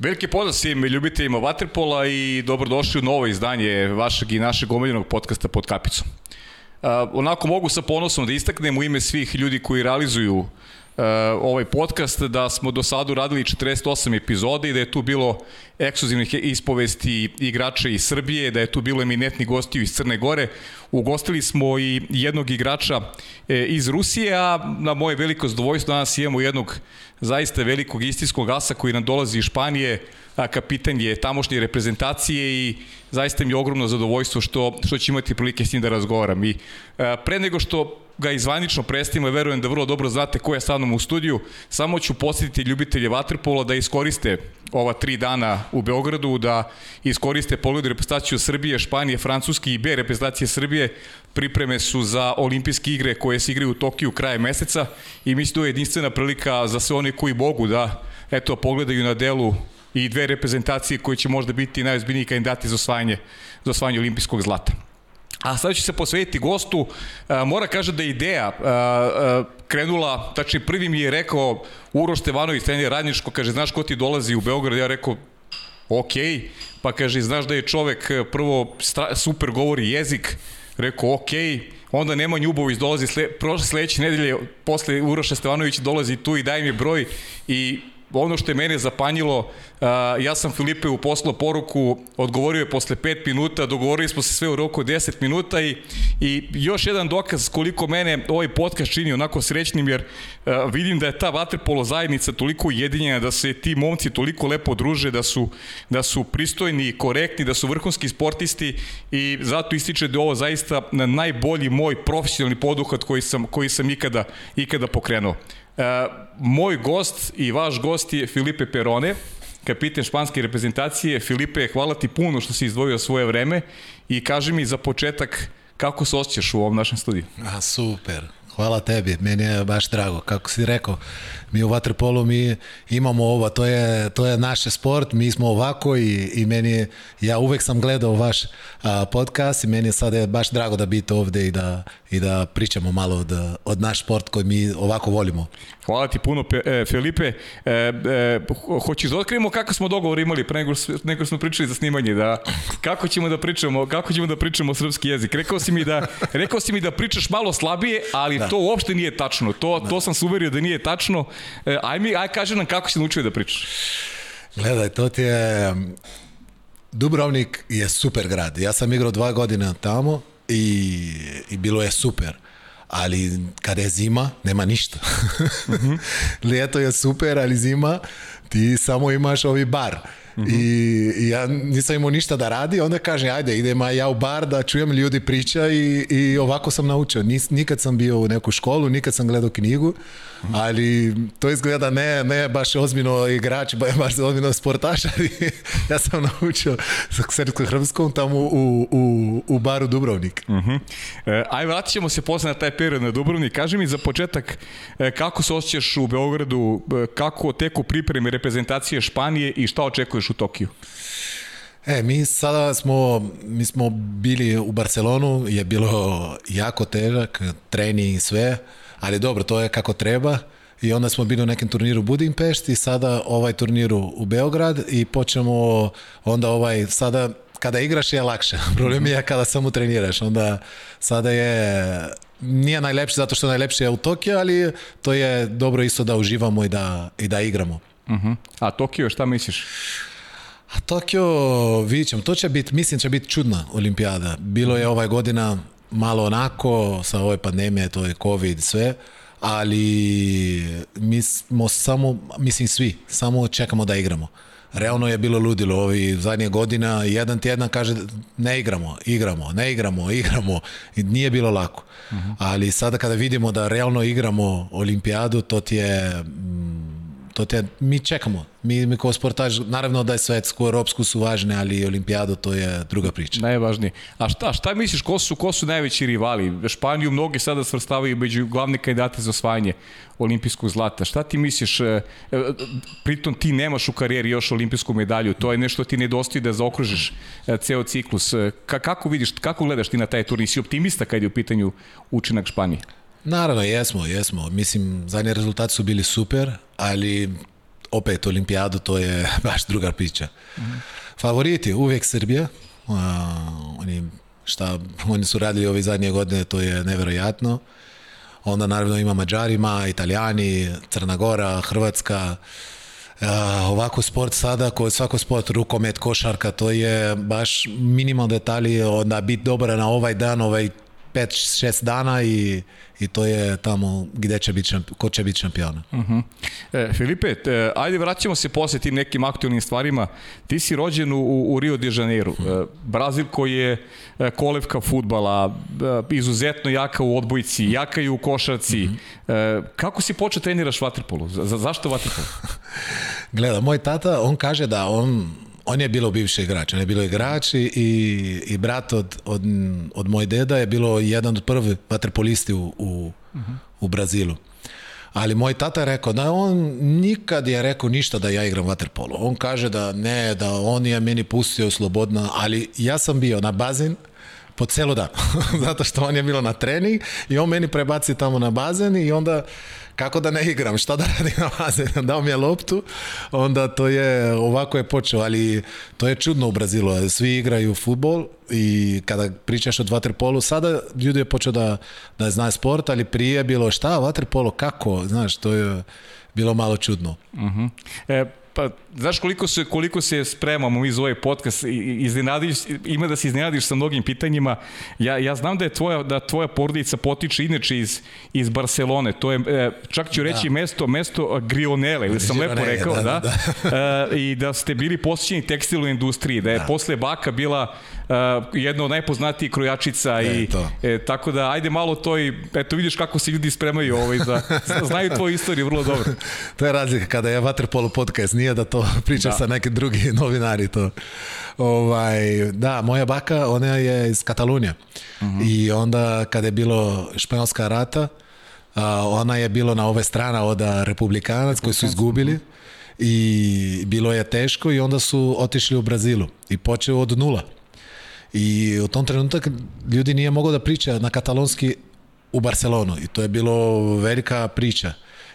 Veliki pozdrav svim ljubiteljima Waterpola i dobrodošli u novo izdanje vašeg i našeg omiljenog podcasta pod kapicom. Uh, onako mogu sa ponosom da istaknem u ime svih ljudi koji realizuju Eh, ovaj podcast, da smo do sada uradili 48 epizoda i da je tu bilo ekskluzivnih ispovesti igrača iz Srbije, da je tu bilo eminentni gostiju iz Crne Gore. Ugostili smo i jednog igrača eh, iz Rusije, a na moje veliko zadovoljstvo danas imamo jednog zaista velikog istinskog asa koji nam dolazi iz Španije, a kapitan je tamošnje reprezentacije i zaista mi je ogromno zadovoljstvo što, što ću imati prilike s njim da razgovaram. I, eh, pre nego što ga izvanično prestimo i verujem da vrlo dobro znate ko je sa mnom u studiju. Samo ću posjetiti ljubitelje Vaterpola da iskoriste ova tri dana u Beogradu, da iskoriste pogled reprezentaciju Srbije, Španije, Francuske i B reprezentacije Srbije. Pripreme su za olimpijske igre koje se igraju u Tokiju kraje meseca i mislim da je jedinstvena prilika za sve one koji mogu da eto, pogledaju na delu i dve reprezentacije koje će možda biti najozbiljniji kandidati za osvajanje, za osvajanje olimpijskog zlata. A sad će se posvetiti gostu. E, mora kaže da je ideja e, e, krenula, tačnije prvi mi je rekao Uroš Stevanović, trener radničko, kaže, znaš ko ti dolazi u Beograd? Ja rekao, ok, pa kaže, znaš da je čovek prvo super govori jezik, rekao, ok, onda nema Ljubović dolazi sle, prošle sledeće nedelje posle Uroša Stevanovića dolazi tu i daj mi broj i ono što je mene zapanjilo, ja sam Filipe u poslao poruku, odgovorio je posle 5 minuta, dogovorili smo se sve u roku 10 minuta i, i još jedan dokaz koliko mene ovaj podcast čini onako srećnim, jer vidim da je ta vaterpolo zajednica toliko ujedinjena, da se ti momci toliko lepo druže, da su, da su pristojni, korektni, da su vrhunski sportisti i zato ističe da je ovo zaista najbolji moj profesionalni poduhvat koji sam, koji sam ikada, ikada pokrenuo. E, moj gost i vaš gost je Filipe Perone, kapiten španske reprezentacije. Filipe, hvala ti puno što si izdvojio svoje vreme i kaži mi za početak kako se osjećaš u ovom našem studiju. A, super, hvala tebi, meni je baš drago. Kako si rekao, mi u Vatrpolu mi imamo ovo, to je, to je naš sport, mi smo ovako i, i meni, ja uvek sam gledao vaš a, podcast i meni sad je baš drago da biti ovde i da, i da pričamo malo od, od naš sport koji mi ovako volimo. Hvala ti puno, e, Felipe. E, e, hoćeš da otkrijemo kako smo dogovor imali pre nego, nego smo pričali za snimanje, da kako ćemo da pričamo, kako ćemo da pričamo srpski jezik. Rekao si mi da, rekao si mi da pričaš malo slabije, ali da. to uopšte nije tačno. To, da. to sam se uverio da nije tačno. E, aj, mi, aj kaže nam kako si naučio da pričaš. Gledaj, to ti je... Dubrovnik je super grad. Ja sam igrao dva godina tamo i, i bilo je super ali kada je zima, nema ništa. Mm -hmm. Ljeto je super, ali zima, ti samo imaš ovi bar. -hmm. I, ja nisam imao ništa da radi, onda kaže, ajde, idem ja u bar da čujem ljudi priča i, i ovako sam naučio. Nis, nikad sam bio u neku školu, nikad sam gledao knjigu, mm -hmm. ali to izgleda ne, ne baš ozbiljno igrač, baš ozbiljno sportaš, ali ja sam naučio sa srpsko-hrvskom tamo u, u, u baru Dubrovnik. Mm -hmm. e, aj, vratit ćemo se posle na taj period na Dubrovnik. Kaži mi za početak e, kako se osjećaš u Beogradu, e, kako teku pripreme reprezentacije Španije i šta očekuješ u Tokiju? E, mi sada smo, mi smo bili u Barcelonu, je bilo jako težak, treni i sve, ali dobro, to je kako treba i onda smo bili u nekem turniru u Budimpešti, sada ovaj turniru u Beograd i počnemo onda ovaj, sada kada igraš je lakše, problem je kada samo treniraš, onda sada je nije najlepše zato što najlepše je u Tokiju, ali to je dobro isto da uživamo i da, i da igramo. Uh mhm. -huh. A Tokio, šta misliš? A Tokio, vidit ćemo, to će biti, mislim da će biti čudna olimpijada. Bilo je ovaj godina malo onako, sa ove pandemije, to je covid, sve, ali mi smo samo, mislim svi, samo čekamo da igramo. Realno je bilo ludilo, ovi zadnje godina, jedan tjedan kaže ne igramo, igramo, ne igramo, igramo, i nije bilo lako. Uh mhm. -huh. Ali sada kada vidimo da realno igramo olimpijadu, to ti je... Mm, to te, mi čekamo. Mi, mi kao sportaž, naravno da je svetsku, europsku su važne, ali olimpijado to je druga priča. Najvažnije. A šta, šta misliš, ko su, ko su najveći rivali? Španiju mnogi sada svrstavaju među glavne kandidate za osvajanje olimpijskog zlata. Šta ti misliš, e, e, pritom ti nemaš u karijeri još olimpijsku medalju, to je nešto ti nedostaje da zaokružiš e, ceo ciklus. Ka, kako vidiš, kako gledaš ti na taj turnir? Si optimista kad je u pitanju učinak Španije? Naravno, jesmo, jesmo. Mislim, zadnji rezultati su bili super, ali opet olimpijadu to je baš druga priča. Mm -hmm. Favorit je Srbija. Uh, oni, šta oni su radili ove zadnje godine, to je nevjerojatno. Onda naravno ima Mađarima, Italijani, Crna Gora, Hrvatska. Uh, ovako sport sada, ko svako sport, rukomet, košarka, to je baš minimal detalji, onda biti dobar na ovaj dan, ovaj 5-6 dana i, i to je tamo gde će biti, ko će biti šampiona. Uh mhm. -huh. e, Filipe, te, ajde vraćamo se posle tim nekim aktuelnim stvarima. Ti si rođen u, u Rio de Janeiro. Uh -huh. E, Brazil koji je e, kolevka futbala, e, izuzetno jaka u odbojci, jaka i u košarci. Uh mhm. -huh. e, kako si počeo treniraš vaterpolu? Za, zašto vaterpolu? Gleda, moj tata, on kaže da on on je bilo bivši igrač, on je bilo igrač i, i brat od, od, od moj deda je bilo jedan od prvi vaterpolisti u, u, uh -huh. u Brazilu. Ali moj tata je rekao da on nikad je rekao ništa da ja igram vaterpolo. On kaže da ne, da on je meni pustio slobodno, ali ja sam bio na bazin po celo dan, zato što on je bilo na trening i on meni prebaci tamo na bazen i onda uh, kako da ne igram, šta da radim, na dao mi je loptu, onda to je, ovako je počeo, ali to je čudno u Brazilu, svi igraju futbol i kada pričaš o vaterpolu, sada ljudi je počeo da, da zna sport, ali prije je bilo šta, vaterpolo, kako, znaš, to je bilo malo čudno. Uh mhm. -huh. e, Pa, znaš koliko se, koliko se spremamo iz ovaj podcast, iznenadiš, ima da se iznenadiš sa mnogim pitanjima. Ja, ja znam da je tvoja, da tvoja porodica potiče inače iz, iz Barselone to je, e, čak ću da. reći da. mesto, mesto Grionele, ili sam lepo rekao, da, da, da. da. I da ste bili posvećeni tekstilnoj industriji, da je da. posle baka bila Eh, jedna od najpoznatijih krojačica e, i e, tako da ajde malo to i eto vidiš kako se ljudi spremaju ovaj za znaju tvoju istoriju vrlo dobro. to je razlika kada je Waterpolo podcast, nije da to pričaš da. sa nekim drugi novinari to. Ovaj da, moja baka, ona je iz Katalonije. Uh mhm. -huh. I onda kada je bilo španska rata, ona je bilo na ove strana od republikanac koji su izgubili mhm. i bilo je teško i onda su otišli u Brazilu i počeo od nula i u tom trenutak ljudi nije mogao da priča na katalonski u Barcelonu i to je bilo velika priča.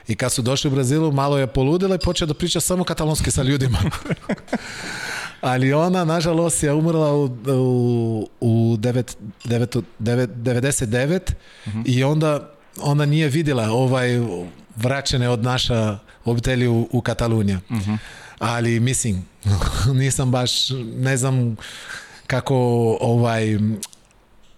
I kad su došli u Brazilu, malo je poludila i počeo da priča samo katalonski sa ljudima. Ali ona, nažalost, je umrla u, u, u 9, 9, 9, 99 uh -huh. i onda ona nije videla ovaj vraćene od naša obitelji u, u Katalunija. Uh mhm. -huh. Ali mislim, nisam baš, ne znam kako ovaj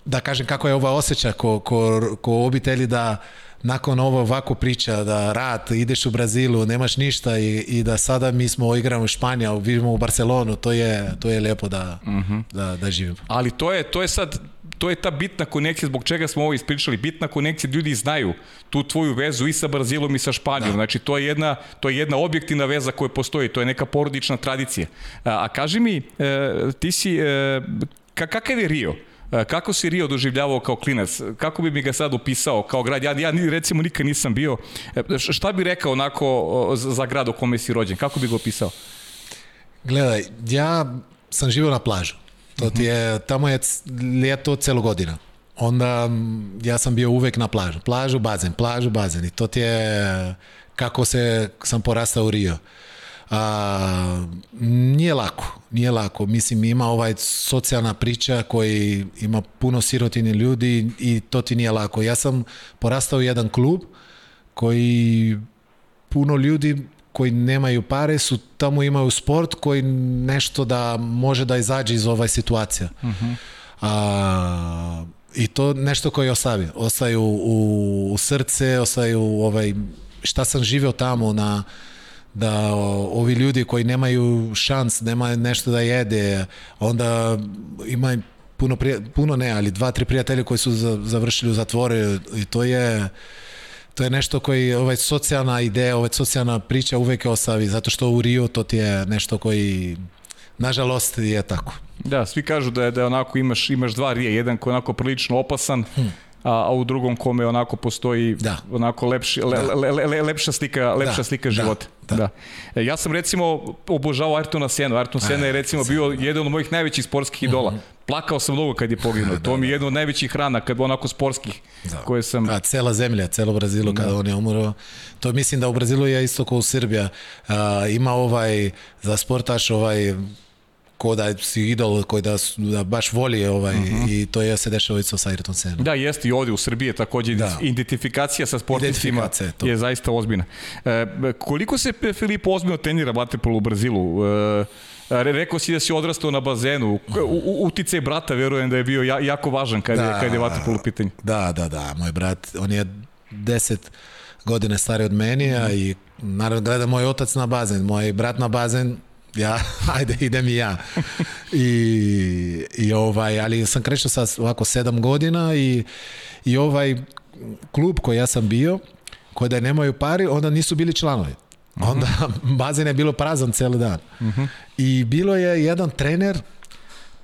da kažem kako je ova osjeća ko, ko, ko obitelji da nakon ovo ovako priča da rat, ideš u Brazilu, nemaš ništa i, i da sada mi smo igramo u Španija, vivimo u Barcelonu, to je, to je lepo da, uh mhm. -huh. da, da živimo. Ali to je, to je sad, to je ta bitna konekcija zbog čega smo ovo ispričali. Bitna konekcija, ljudi znaju tu tvoju vezu i sa Brazilom i sa Španijom. Da. Znači, to je, jedna, to je jedna objektivna veza koja postoji, to je neka porodična tradicija. A, a kaži mi, e, ti si, e, kakav je Rio? E, kako si Rio doživljavao kao klinac? Kako bi mi ga sad opisao kao grad? Ja, ja recimo nikad nisam bio. E, šta bi rekao onako za grad u kome si rođen? Kako bi ga opisao? Gledaj, ja sam živeo na plažu. To ti je, tamo je ljeto celo godina. Onda ja sam bio uvek na plažu. Plažu, bazen, plažu, bazen. I to ti je kako se sam porastao u Rio. A, nije lako, nije lako. Mislim, ima ovaj socijalna priča koji ima puno sirotini ljudi i to ti nije lako. Ja sam porastao jedan klub koji puno ljudi koji nemaju pare su tamo imaju sport koji nešto da može da izađe iz ove situacije. Uh mhm. -huh. A, I to nešto koji ostavi. Ostaju u, u srce, ostaju ovaj, šta sam živeo tamo na da ovi ljudi koji nemaju šans, nema nešto da jede, onda ima puno, prije, puno ne, ali dva, tri prijatelja koji su završili u zatvore i to je to je nešto koji, ovaj, socijalna ideja, ovaj, socijalna priča uvek ostavi, zato što u Rio to ti je nešto koji, nažalost, je tako. Da, svi kažu da je da onako imaš imaš dva rije, jedan koji je onako prilično opasan, hmm a, a u drugom kome onako postoji da. onako lepši, le, da. le, le, le, lepša slika, da. lepša da. slika života. Da. Da. da. Ja sam recimo obožavao Artona Senu. Arton Sena je recimo bio jedan od mojih najvećih sportskih mhm. idola. Plakao sam mnogo kad je poginuo. Da, to mi je da. jedna od najvećih rana, kad onako sportskih da. koje sam... A cela zemlja, celo Brazilu kada da. on je umro. To mislim da u Brazilu je isto kao u Srbija. A, ima ovaj, za sportaš ovaj ko da si idol koji da, da baš voli ovaj, uh mhm. -huh. i to je se dešava isto sa Ayrton Senom. Da, jeste i ovde u Srbiji takođe da. identifikacija sa sportistima je, je zaista ozbiljna. E, koliko se Filip ozbiljno trenira vaterpol u Brazilu? E, rekao si da si odrastao na bazenu. Uticaj brata, verujem da je bio jako važan kada da, je, kad je vaterpol u pitanju. Da, da, da. Moj brat, on je 10 godina stari od meni, a i naravno da gleda moj otac na bazen, moj brat na bazen, ja, ajde, idem i ja. I, i ovaj, ali sam krećao sa ovako sedam godina i, i ovaj klub koji ja sam bio, koji da nemaju pari, onda nisu bili članovi. Mhm. Onda bazen je bilo prazan celi dan. Mhm. I bilo je jedan trener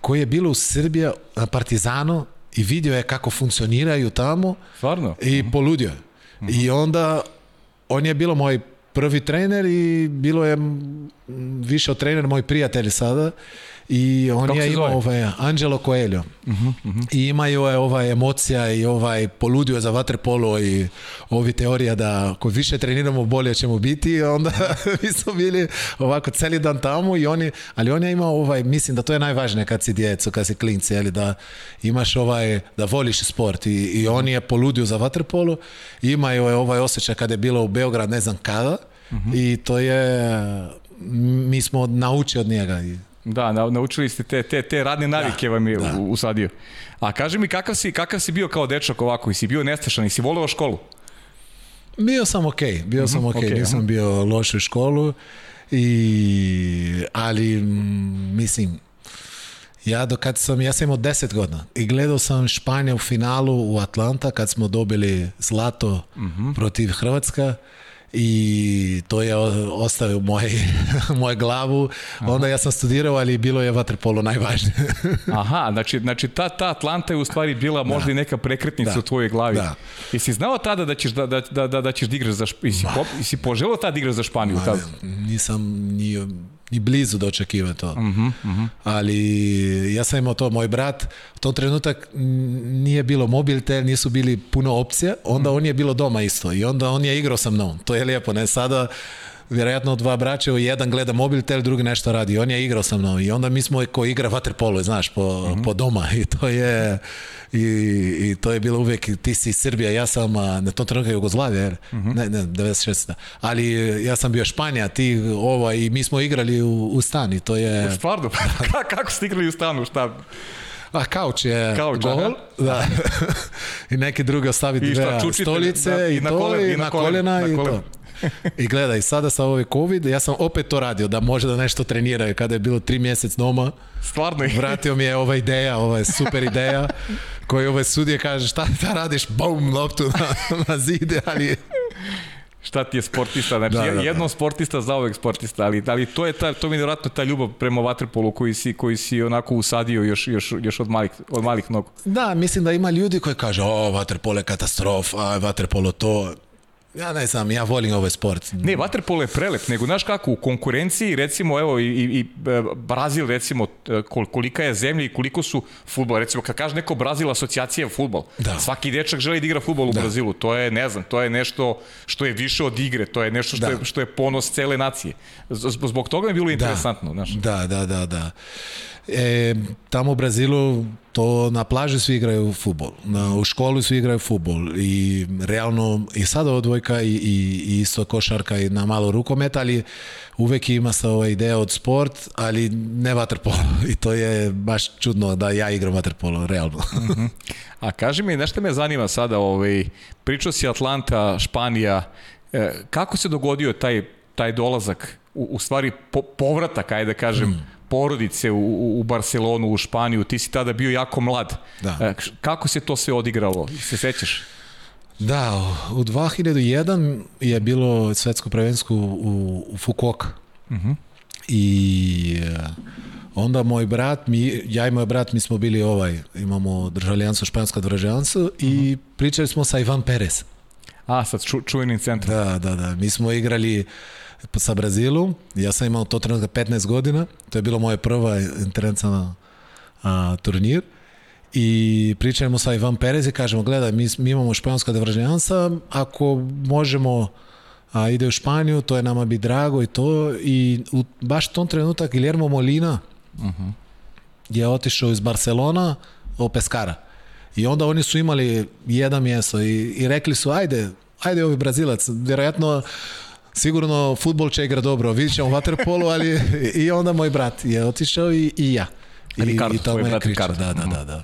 koji je bilo u Srbiji na Partizanu i vidio je kako funkcioniraju tamo. Stvarno? I mhm. poludio je. I onda on je bilo moj prvi trener i bilo je više od trener moj prijatelj sada i on Kako je imao ovaj Angelo Coelho uh -huh, uh -huh. i imaju je ova ovaj emocija i ovaj poludio za vaterpolo i ovi teorija da ko više treniramo bolje ćemo biti onda mi smo bili ovako celi dan tamo i oni ali on je imao ovaj mislim da to je najvažnije kad si djecu kad si klinci ali da imaš ovaj da voliš sport i, i on je poludio za vaterpolo imaju je ovaj, ovaj osjećaj kada je bilo u Beograd ne znam kada uh mhm. -huh. i to je mi smo naučili od njega Da, naučili ste te, te, te radne navike da, vam je da. usadio. A kaži mi, kakav si, kakav si bio kao dečak ovako? I si bio nestašan i si voleo školu? Bio sam okej, okay, bio mm -hmm, sam mhm, okej, okay, okay, nisam aha. bio loš u školu, i, ali m, mislim, ja do kad sam, ja sam imao deset godina i gledao sam Španija u finalu u Atlanta kad smo dobili zlato mm -hmm. protiv Hrvatska i to je ostave u moj, moje glavu. Aha. Onda ja sam studirao, ali bilo je vaterpolo najvažnije. Aha, znači, znači ta, ta Atlanta je u stvari bila da. možda i neka prekretnica da. u tvojoj glavi. Da. I si znao tada da ćeš da, da, da, da ćeš da igraš za Španiju? I si, pop, i si poželao tada da igraš za Španiju? Tada? Nisam, nije, ni blizu da očekivam to. Uh -huh, uh -huh. Ali ja sam imao to, moj brat, u tom trenutak nije bilo mobiltel, nisu bili puno opcije, onda uh mhm. -huh. on je bilo doma isto i onda on je igrao sa mnom. To je lijepo, ne? Sada vjerojatno dva braća jedan gleda mobil, tel drugi nešto radi. On je igrao sa mnom i onda mi smo ko igra vaterpolo, znaš, po, mm -hmm. po doma i to je i, i, to je bilo uvijek ti si Srbija, ja sam na tom trenutku Jugoslavija, mm -hmm. ne, ne, 96. Ali e, ja sam bio Španija, ti ovo i mi smo igrali u, u stan i to je... Stvarno? Kako ste igrali u stanu? Šta? A kauč je kauč, gol, da. I neke druge ostaviti dve stolice da, i, i na, kolena, i, na kolena, i, na kolena, i to. I gledaj, sada sa ove COVID, ja sam opet to radio, da može da nešto treniraju. Kada je bilo tri mjesec noma, Stvarno vratio mi je ova ideja, ova je super ideja, koju ovaj sudije kaže, šta da radiš, bum, loptu na, na zide, ali šta ti je sportista, znači da, da, da. jednom sportista za ovog sportista, ali, ali to je ta, to mi je vjerojatno ta ljubav prema vaterpolu koji si, koji si onako usadio još, još, još od, malih, od malih nogu. Da, mislim da ima ljudi koji kaže, o, vaterpolo je katastrofa, vaterpolo to, Ja ne znam, ja volim ovaj sport. Ne, vaterpolo je prelep, nego znaš kako, u konkurenciji, recimo, evo, i, i i e, Brazil, recimo, e, kolika je zemlja i koliko su futbol, recimo, kad kaže neko Brazil asocijacija je futbol, da. svaki dečak želi da igra futbol u da. Brazilu, to je, ne znam, to je nešto što je više od igre, to je nešto što, da. je, što je ponos cele nacije. Zbog toga je bilo da. interesantno, znaš. Da, da, da, da. E, tamo u Brazilu to na plaži svi igraju futbol, na, u školi svi igraju futbol i realno i sada odvojka i, i, i isto košarka i na malo rukomet, ali uvek ima se ova ideja od sport, ali ne vaterpolo i to je baš čudno da ja igram vaterpolo, realno. Uh -huh. Mhm. A kaži mi, nešto me zanima sada, ovaj, pričao si Atlanta, Španija, e, kako se dogodio taj, taj dolazak, u, u stvari po, povratak, ajde da kažem, mm porodice u, u Barcelonu, u Španiju, ti si tada bio jako mlad. Da. E, kako se to sve odigralo? Se sećaš? Da, u 2001 je bilo svetsko prvenstvo u, u Fukuoka. Uh mhm. -huh. I e, onda moj brat, mi, ja i moj brat, mi smo bili ovaj, imamo državljanstvo, špansko državljanstvo uh -huh. i mhm. pričali smo sa Ivan Perez. A, sa ču, čuvenim centrom. Da, da, da. Mi smo igrali uh, sa Brazilu. Ja sam imao to trenutka 15 godina. To je bilo moje prva internacionalna a, turnir. I pričajemo sa Ivan Perez i kažemo, gledaj, mi, mi imamo španjolska državljanstva, ako možemo a, ide u Španiju, to je nama bi drago i to. I u, baš tom trenutak Guillermo Molina uh mhm. -huh. je otišao iz Barcelona u Pescara. I onda oni su imali jedan mjesto i, i rekli su, ajde, ajde ovi Brazilac, vjerojatno sigurno futbol će igra dobro, vidit ćemo vaterpolu, ali i onda moj brat je otišao i, i ja. I, Ricardo, i to tvoj brat Ricardo. Da, da, da, mhm. da.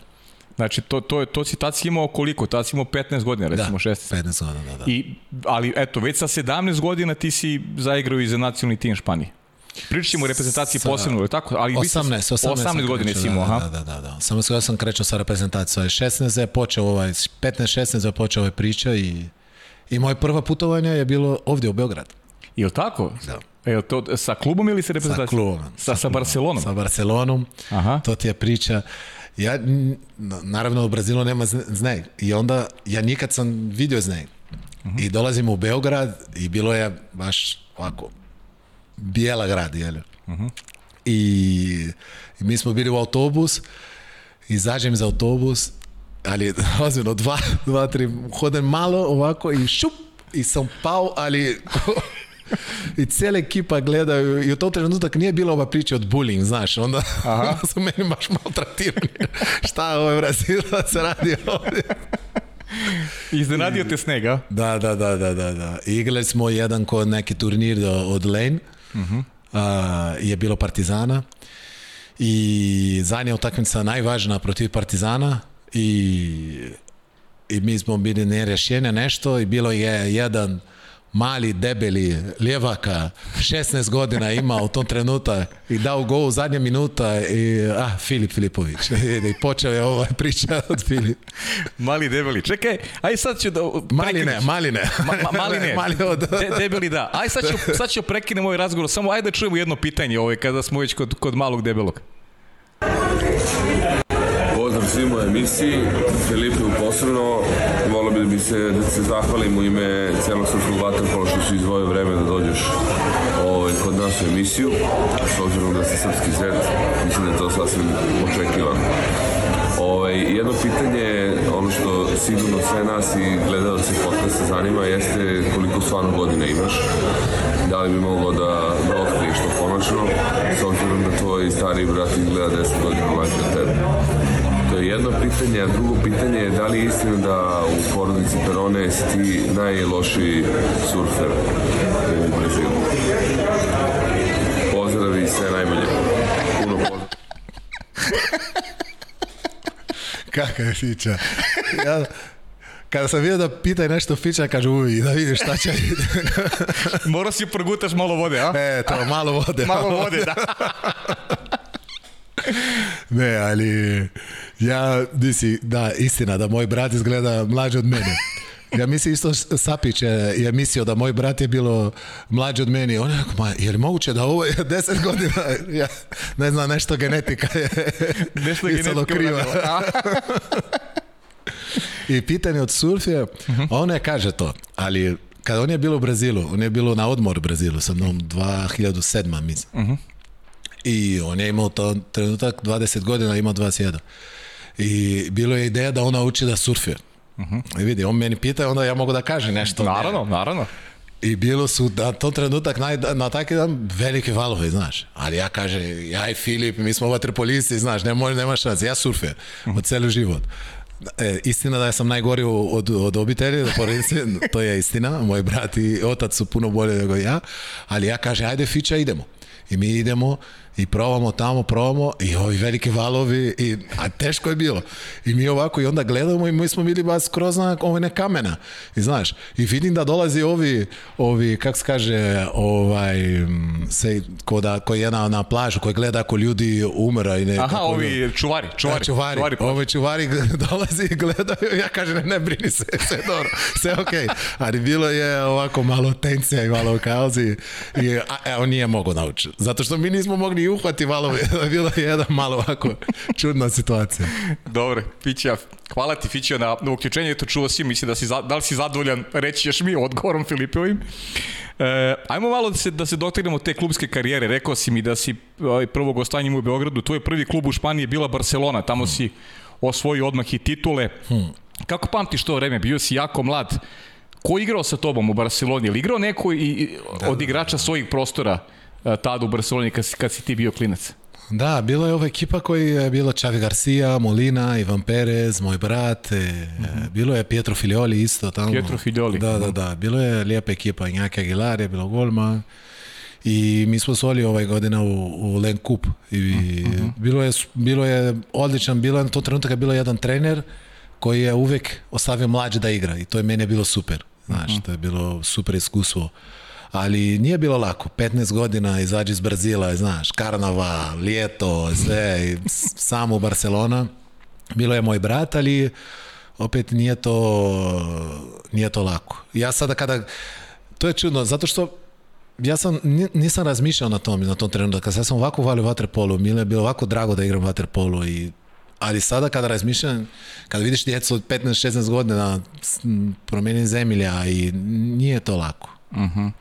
Znači, to, to, to si tad si imao koliko? Tad si imao 15 godina, da, recimo da, 16. 15 godina, da, da. I, ali eto, već sa 17 godina ti si zaigrao i za nacionalni tim Španije. Pričat ćemo o reprezentaciji sa, posebno, ali tako? Ali 18, 18, 18, 18 godina si da, imao, da, aha. Da, da, da, da. da. ja sam krećao sa reprezentacijom. 16 ovaj je počeo ovaj, 15-16 je počeo ovaj priča i, i moje prvo putovanje je bilo ovdje u Beogradu. Je tako? Da. Evo, to, sa klubom ili sa reprezentacijom? Sa klubom. Sa, sa, Barcelonom? Sa Barcelonom. Aha. To ti je priča. Ja, naravno, u Brazilu nema znaj. I onda, ja nikad sam vidio Zneg. Uh mhm. -huh. I dolazimo u Beograd i bilo je baš ovako, bijela grad, jel? Uh -huh. I, mhm. I, mi smo bili u autobus, izađem iz autobus, ali ozbiljno, dva, dva, tri, hodem malo ovako i šup, i sam pao, ali I cijela ekipa gledaju i u tom trenutak nije bila ova priča od bullying, znaš, onda, Aha. su meni baš maltratirani. Šta ovo ovaj je da se radi ovdje? Iznenadio te snega. Da, da, da, da, da, da. Igrali smo jedan kod neki turnir od Lane, uh mhm. -huh. a, je bilo Partizana i zadnja utakmica najvažna protiv Partizana i, i mi smo bili nerešeni nešto i bilo je jedan mali, debeli, ljevaka, 16 godina ima u tom trenuta i dao go u zadnja minuta i, ah, Filip Filipović. I počeo je ova priča od Filip. Mali, debeli. Čekaj, aj sad ću da... Mali ne, mali ne. Ma, ma, mali ne. mali od... De, debeli da. Aj sad ću, sad ću prekinem ovaj razgovor. Samo ajde da čujemo jedno pitanje ovaj, kada smo već kod, kod malog debelog učestvima u emisiji, Filipe posebno, volio bi da bi se, da se zahvalim u ime celog srpskog vaterpola što si izvojio vreme da dođeš ovaj, kod nas u emisiju, s obzirom da se srpski zet, mislim da je to sasvim očekivano. Ovaj, jedno pitanje, ono što sigurno sve nas i gledalce podcasta zanima, jeste koliko stvarno godina imaš. Da li bi moglo da, da otkriješ to konačno, s obzirom da tvoj stari brat izgleda 10 godina mlađe od tebe? To je jedno pitanje, a drugo pitanje je da li je istina da u porodici Perone si ti najlošiji surfer u Brazilu? Pozdrav i sve najbolje. Puno pozdrav. Kaka je fiča. Ja, kada sam vidio da pita nešto fiča, kaže uvi, da vidiš šta će. Morao si progutaš malo vode, a? E, to, malo vode. malo vode, da. ne, ali ja, nisi, da, istina, da moj brat izgleda mlađe od mene. Ja mislim isto Sapić je, je mislio da moj brat je bilo mlađi od meni. On je rekao, ma je li moguće da ovo je deset godina? Ja ne znam, nešto genetika je nešto genetika kriva. I pitanje od Surfije, uh mhm. -huh. on ne kaže to, ali kad on je bilo u Brazilu, on je bilo na odmor u Brazilu, sa mnom 2007. mislim. Uh mhm. -huh. I on je imao to trenutak 20 godina, ima 21. I bilo je ideja da ona uči da surfuje. Mhm. -huh. I vidi, on meni pita, onda ja mogu da kažem nešto. Naravno, ne. naravno. I bilo su na tom trenutak naj, na taki dan velike valove, znaš. Ali ja kažem, ja i Filip, mi smo vaterpolisti, znaš, ne može, nema šans. Ja surfer mhm. od celi život. E, istina da ja sam najgori od, od obitelji, da porodice, to je istina. Moj brat i otac su puno bolje nego ja. Ali ja kažem, ajde Fića, idemo. I mi idemo i provamo tamo, provamo i ovi velike valovi, i, a teško je bilo. I mi ovako i onda gledamo i mi smo bili baš skroz na ovene kamena. I znaš, i vidim da dolazi ovi, ovi kako se kaže, ovaj, se, ko, da, ko je na, na plažu, koji gleda ako ljudi umra. I ne, Aha, kako, ovi čuvari, čuvari. Da, čuvari, čuvari ovi čuvari dolazi i gledaju ja kažem, ne, ne brini se, sve dobro, sve okej. Okay. Ali bilo je ovako malo tencija i malo kaozi. I, a, a e, on nije mogao naučiti, zato što mi nismo mogli i uhvati malo, bilo je jedna malo ovako čudna situacija. Dobro, Fićija, hvala ti Fićija na, na uključenje, to čuo si, mislim da, si, da li si zadovoljan, reći još mi odgovorom Filipovim. E, ajmo malo da se, da se dotaknemo te klubske karijere, rekao si mi da si ovaj, prvo gostanjem u Beogradu, tvoj prvi klub u Španiji je bila Barcelona, tamo hmm. si osvojio odmah i titule. Hmm. Kako pamtiš to vreme, bio si jako mlad, ko igrao sa tobom u Barceloni, ili igrao neko i, da, od da, igrača da. svojih prostora? da Eh, tada u Barceloni kad, kad si ti bio klinac? Da, bila je ova ekipa koja je bila Xavi Garcia, Molina, Ivan Perez, moj brat, mm -hmm. bilo je Pietro Filioli isto tamo. Pietro Filioli. Da, da, mhm. da, bilo je lijepa ekipa, Njaka Aguilar je bilo golma i mi smo soli ovaj godina u, u Len Cup. i mm -hmm. bilo, je, bilo je odličan, bilo je na to trenutak je bilo jedan trener koji je uvek ostavio mlađe da igra i to je mene bilo super, znaš, mm -hmm. to je bilo super iskustvo ali nije bilo lako. 15 godina izađi iz Brazila, znaš, karnava, ljeto, sve, samo u Barcelona. Bilo je moj brat, ali opet nije to, nije to lako. Ja sada kada, to je čudno, zato što ja sam, nisam razmišljao na tom, na tom trenutku. Dakle, kada sam ovako valio vaterpolu, mi je bilo ovako drago da igram vaterpolu i ali sada kada razmišljam, kada vidiš djecu od 15-16 godina promenim zemlja i nije to lako. Uh mhm. -huh.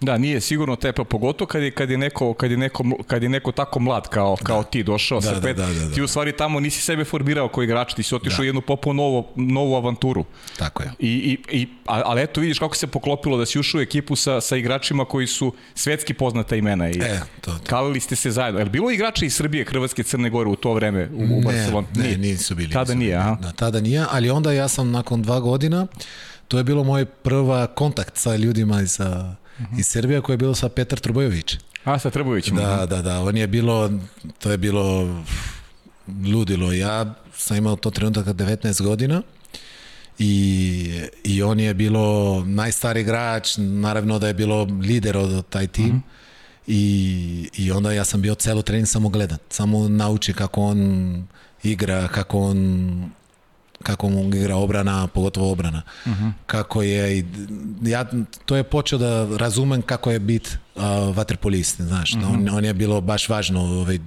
Da, nije sigurno tepao, pogotovo kad je, kad je, neko, kad je, neko, kad je neko tako mlad kao, da. kao ti došao da, sa da, pet. Da, da, da, Ti u stvari tamo nisi sebe formirao kao igrač, ti si otišao da. jednu popu novo, novu avanturu. Tako je. I, i, i, ali eto vidiš kako se poklopilo da si ušao u ekipu sa, sa igračima koji su svetski poznata imena. I e, to, to. Kalili ste se zajedno. Je li bilo igrača iz Srbije, Hrvatske, Crne Gore u to vreme u, u Barcelona? Ne, ne, nisu bili. Tada nisu bili. nije, aha. Da, tada nije, ali onda ja sam nakon dva godina, to je bilo moj prva kontakt sa ljudima iz -huh. iz Srbije koje je bila sa Petar Trbojević. A, sa Trbojevićem. Da, da, da, on je bilo, to je bilo ludilo. Ja sam imao to trenutak 19 godina i, i on je bilo najstari igrač, naravno da je bilo lider od taj tim. Uh mhm. -huh. I, I onda ja sam bio celo trening samo gledat, samo nauči kako on igra, kako on kako mu igra obrana, pogotovo obrana. Uh mhm. -huh. Kako je ja to je počeo da razumem kako je bit uh, vaterpolist, znaš, uh mhm. -huh. on, on je bilo baš važno ovaj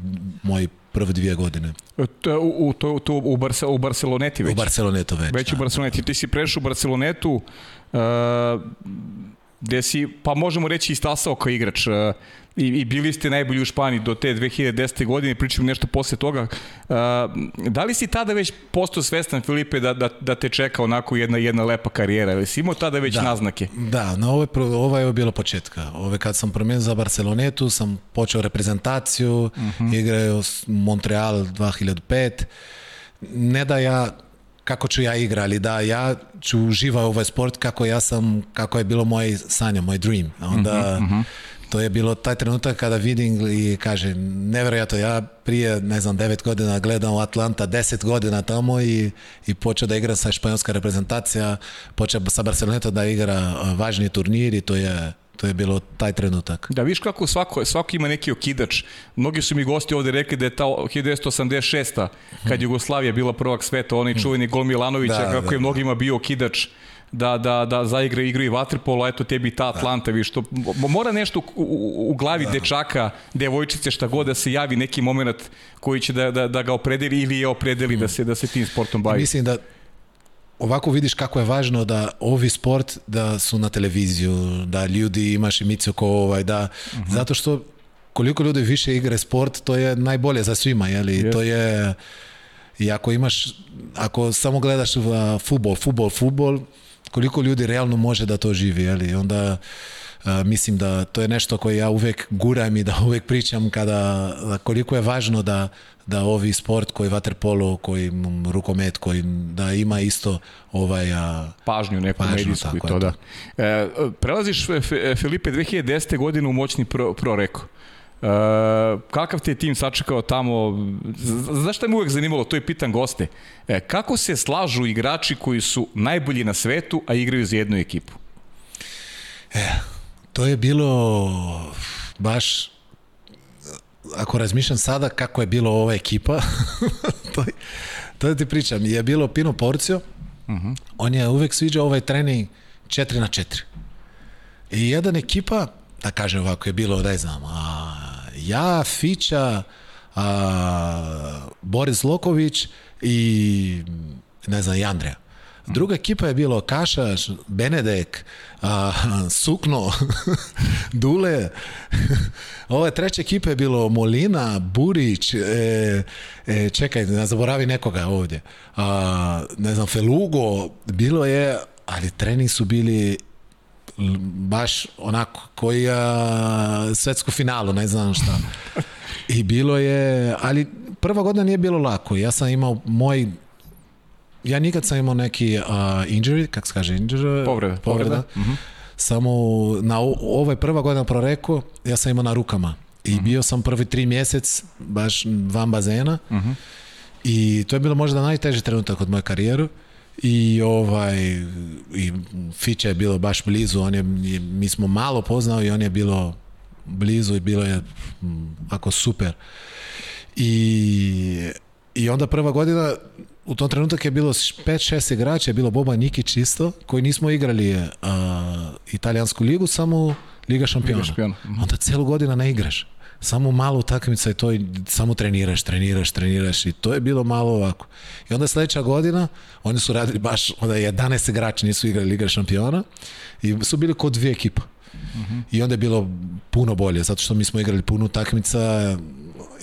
moj prve dvije godine. E, to, u, to, to u, Barce, u Barceloneti već? U Barcelonetu već. Već da, u Barceloneti. Ti si prešao u Barcelonetu uh, e, gde si, pa možemo reći, istasao kao igrač. Uh, i, i bili ste najbolji u Španiji do te 2010. godine, pričam nešto posle toga. Uh, da li si tada već postao svestan, Filipe, da, da, da te čeka onako jedna, jedna lepa karijera? Ili si imao tada već da, naznake? Da, na ove, ova je bilo početka. Ove, kad sam promijenio za Barcelonetu, sam počeo reprezentaciju, uh mhm. -huh. igrao Montreal 2005. Ne da ja kako ću ja igra, ali da ja ću uživao ovaj sport kako ja sam, kako je bilo moj sanja, moj dream. Onda uh mhm, -huh mhm to je bilo taj trenutak kada vidim i kaže, nevjerojatno, ja prije, ne znam, devet godina gledam u Atlanta, deset godina tamo i, i počeo da igra sa španjolska reprezentacija, počeo sa Barceloneta da igra važni turniri, to je to je bilo taj trenutak. Da, viš kako svako, svako ima neki okidač. Mnogi su mi gosti ovde rekli da je ta 1986. kad mhm. Jugoslavija bila prvak sveta, onaj mhm. čuveni gol Milanovića, da, kako da, je da. mnogima bio okidač da, da, da zaigra igru i vaterpolo, eto tebi ta Atlanta, da. viš, to, mora nešto u, u, u glavi da. dečaka, devojčice, šta god, da se javi neki moment koji će da, da, da ga opredeli ili je opredeli mm. da, hmm. se, da se tim sportom bavi. Mislim da ovako vidiš kako je važno da ovi sport da su na televiziju, da ljudi imaš emisiju ko ovaj, da, mm -hmm. zato što koliko ljudi više igre sport, to je najbolje za svima, jeli, yes. to je i ako imaš, ako samo gledaš futbol, futbol, futbol, koliko ljudi realno može da to živi, jeli? Onda a, e, mislim da to je nešto koje ja uvek guram i da uvek pričam kada da koliko je važno da, da ovi sport koji vaterpolo, koji rukomet, koji da ima isto ovaj a, pažnju neku pažnju, medijsku i to, to da. E, prelaziš Felipe 2010. godine u moćni pro, pro E, kakav ti tim sačekao tamo? Znaš šta me uvek zanimalo? To je pitan goste. E, kako se slažu igrači koji su najbolji na svetu, a igraju za jednu ekipu? E, to je bilo baš ako razmišljam sada kako je bilo ova ekipa, to, to da ti pričam, je bilo Pino Porcio, uh mhm. -huh. on je uvek sviđao ovaj trening 4 na 4. I jedan ekipa, da kažem ovako, je bilo, daj znam, a, ja, Fića, a, Boris Loković i ne znam, i Andreja. Druga ekipa je bilo Kaša, Benedek, a, Sukno, Dule. Ova treća ekipa je bilo Molina, Burić, e, e, čekaj, ne zaboravi nekoga ovdje. A, ne znam, Felugo, bilo je, ali treni su bili baš onako koji a, svetsko finalu, ne znam šta. I bilo je, ali prva godina nije bilo lako. Ja sam imao moj ja nikad sam imao neki uh, injury, kako se kaže injury? Povreda. Povreda. Mm -hmm. Samo na ovo prva godina proreko, ja sam imao na rukama. I mm -hmm. bio sam prvi tri mjesec baš van bazena. Mm -hmm. I to je bilo možda najteži trenutak od moje karijere i ovaj i Fića je bilo baš blizu on je, mi smo malo poznao i on je bilo blizu i bilo je mm, ako super i i onda prva godina u tom trenutak je bilo 5-6 igrača, je bilo Boba Nikić isto, koji nismo igrali uh, italijansku ligu, samo Liga šampiona. Liga šampiona. Mhm. Onda celu godina ne igraš samo malo utakmica i to i samo treniraš, treniraš, treniraš i to je bilo malo ovako. I onda sledeća godina, oni su radili baš, onda 11 igrača nisu igrali Liga šampiona i su bili kod dvije ekipa. -hmm. I onda je bilo puno bolje, zato što mi smo igrali puno utakmica,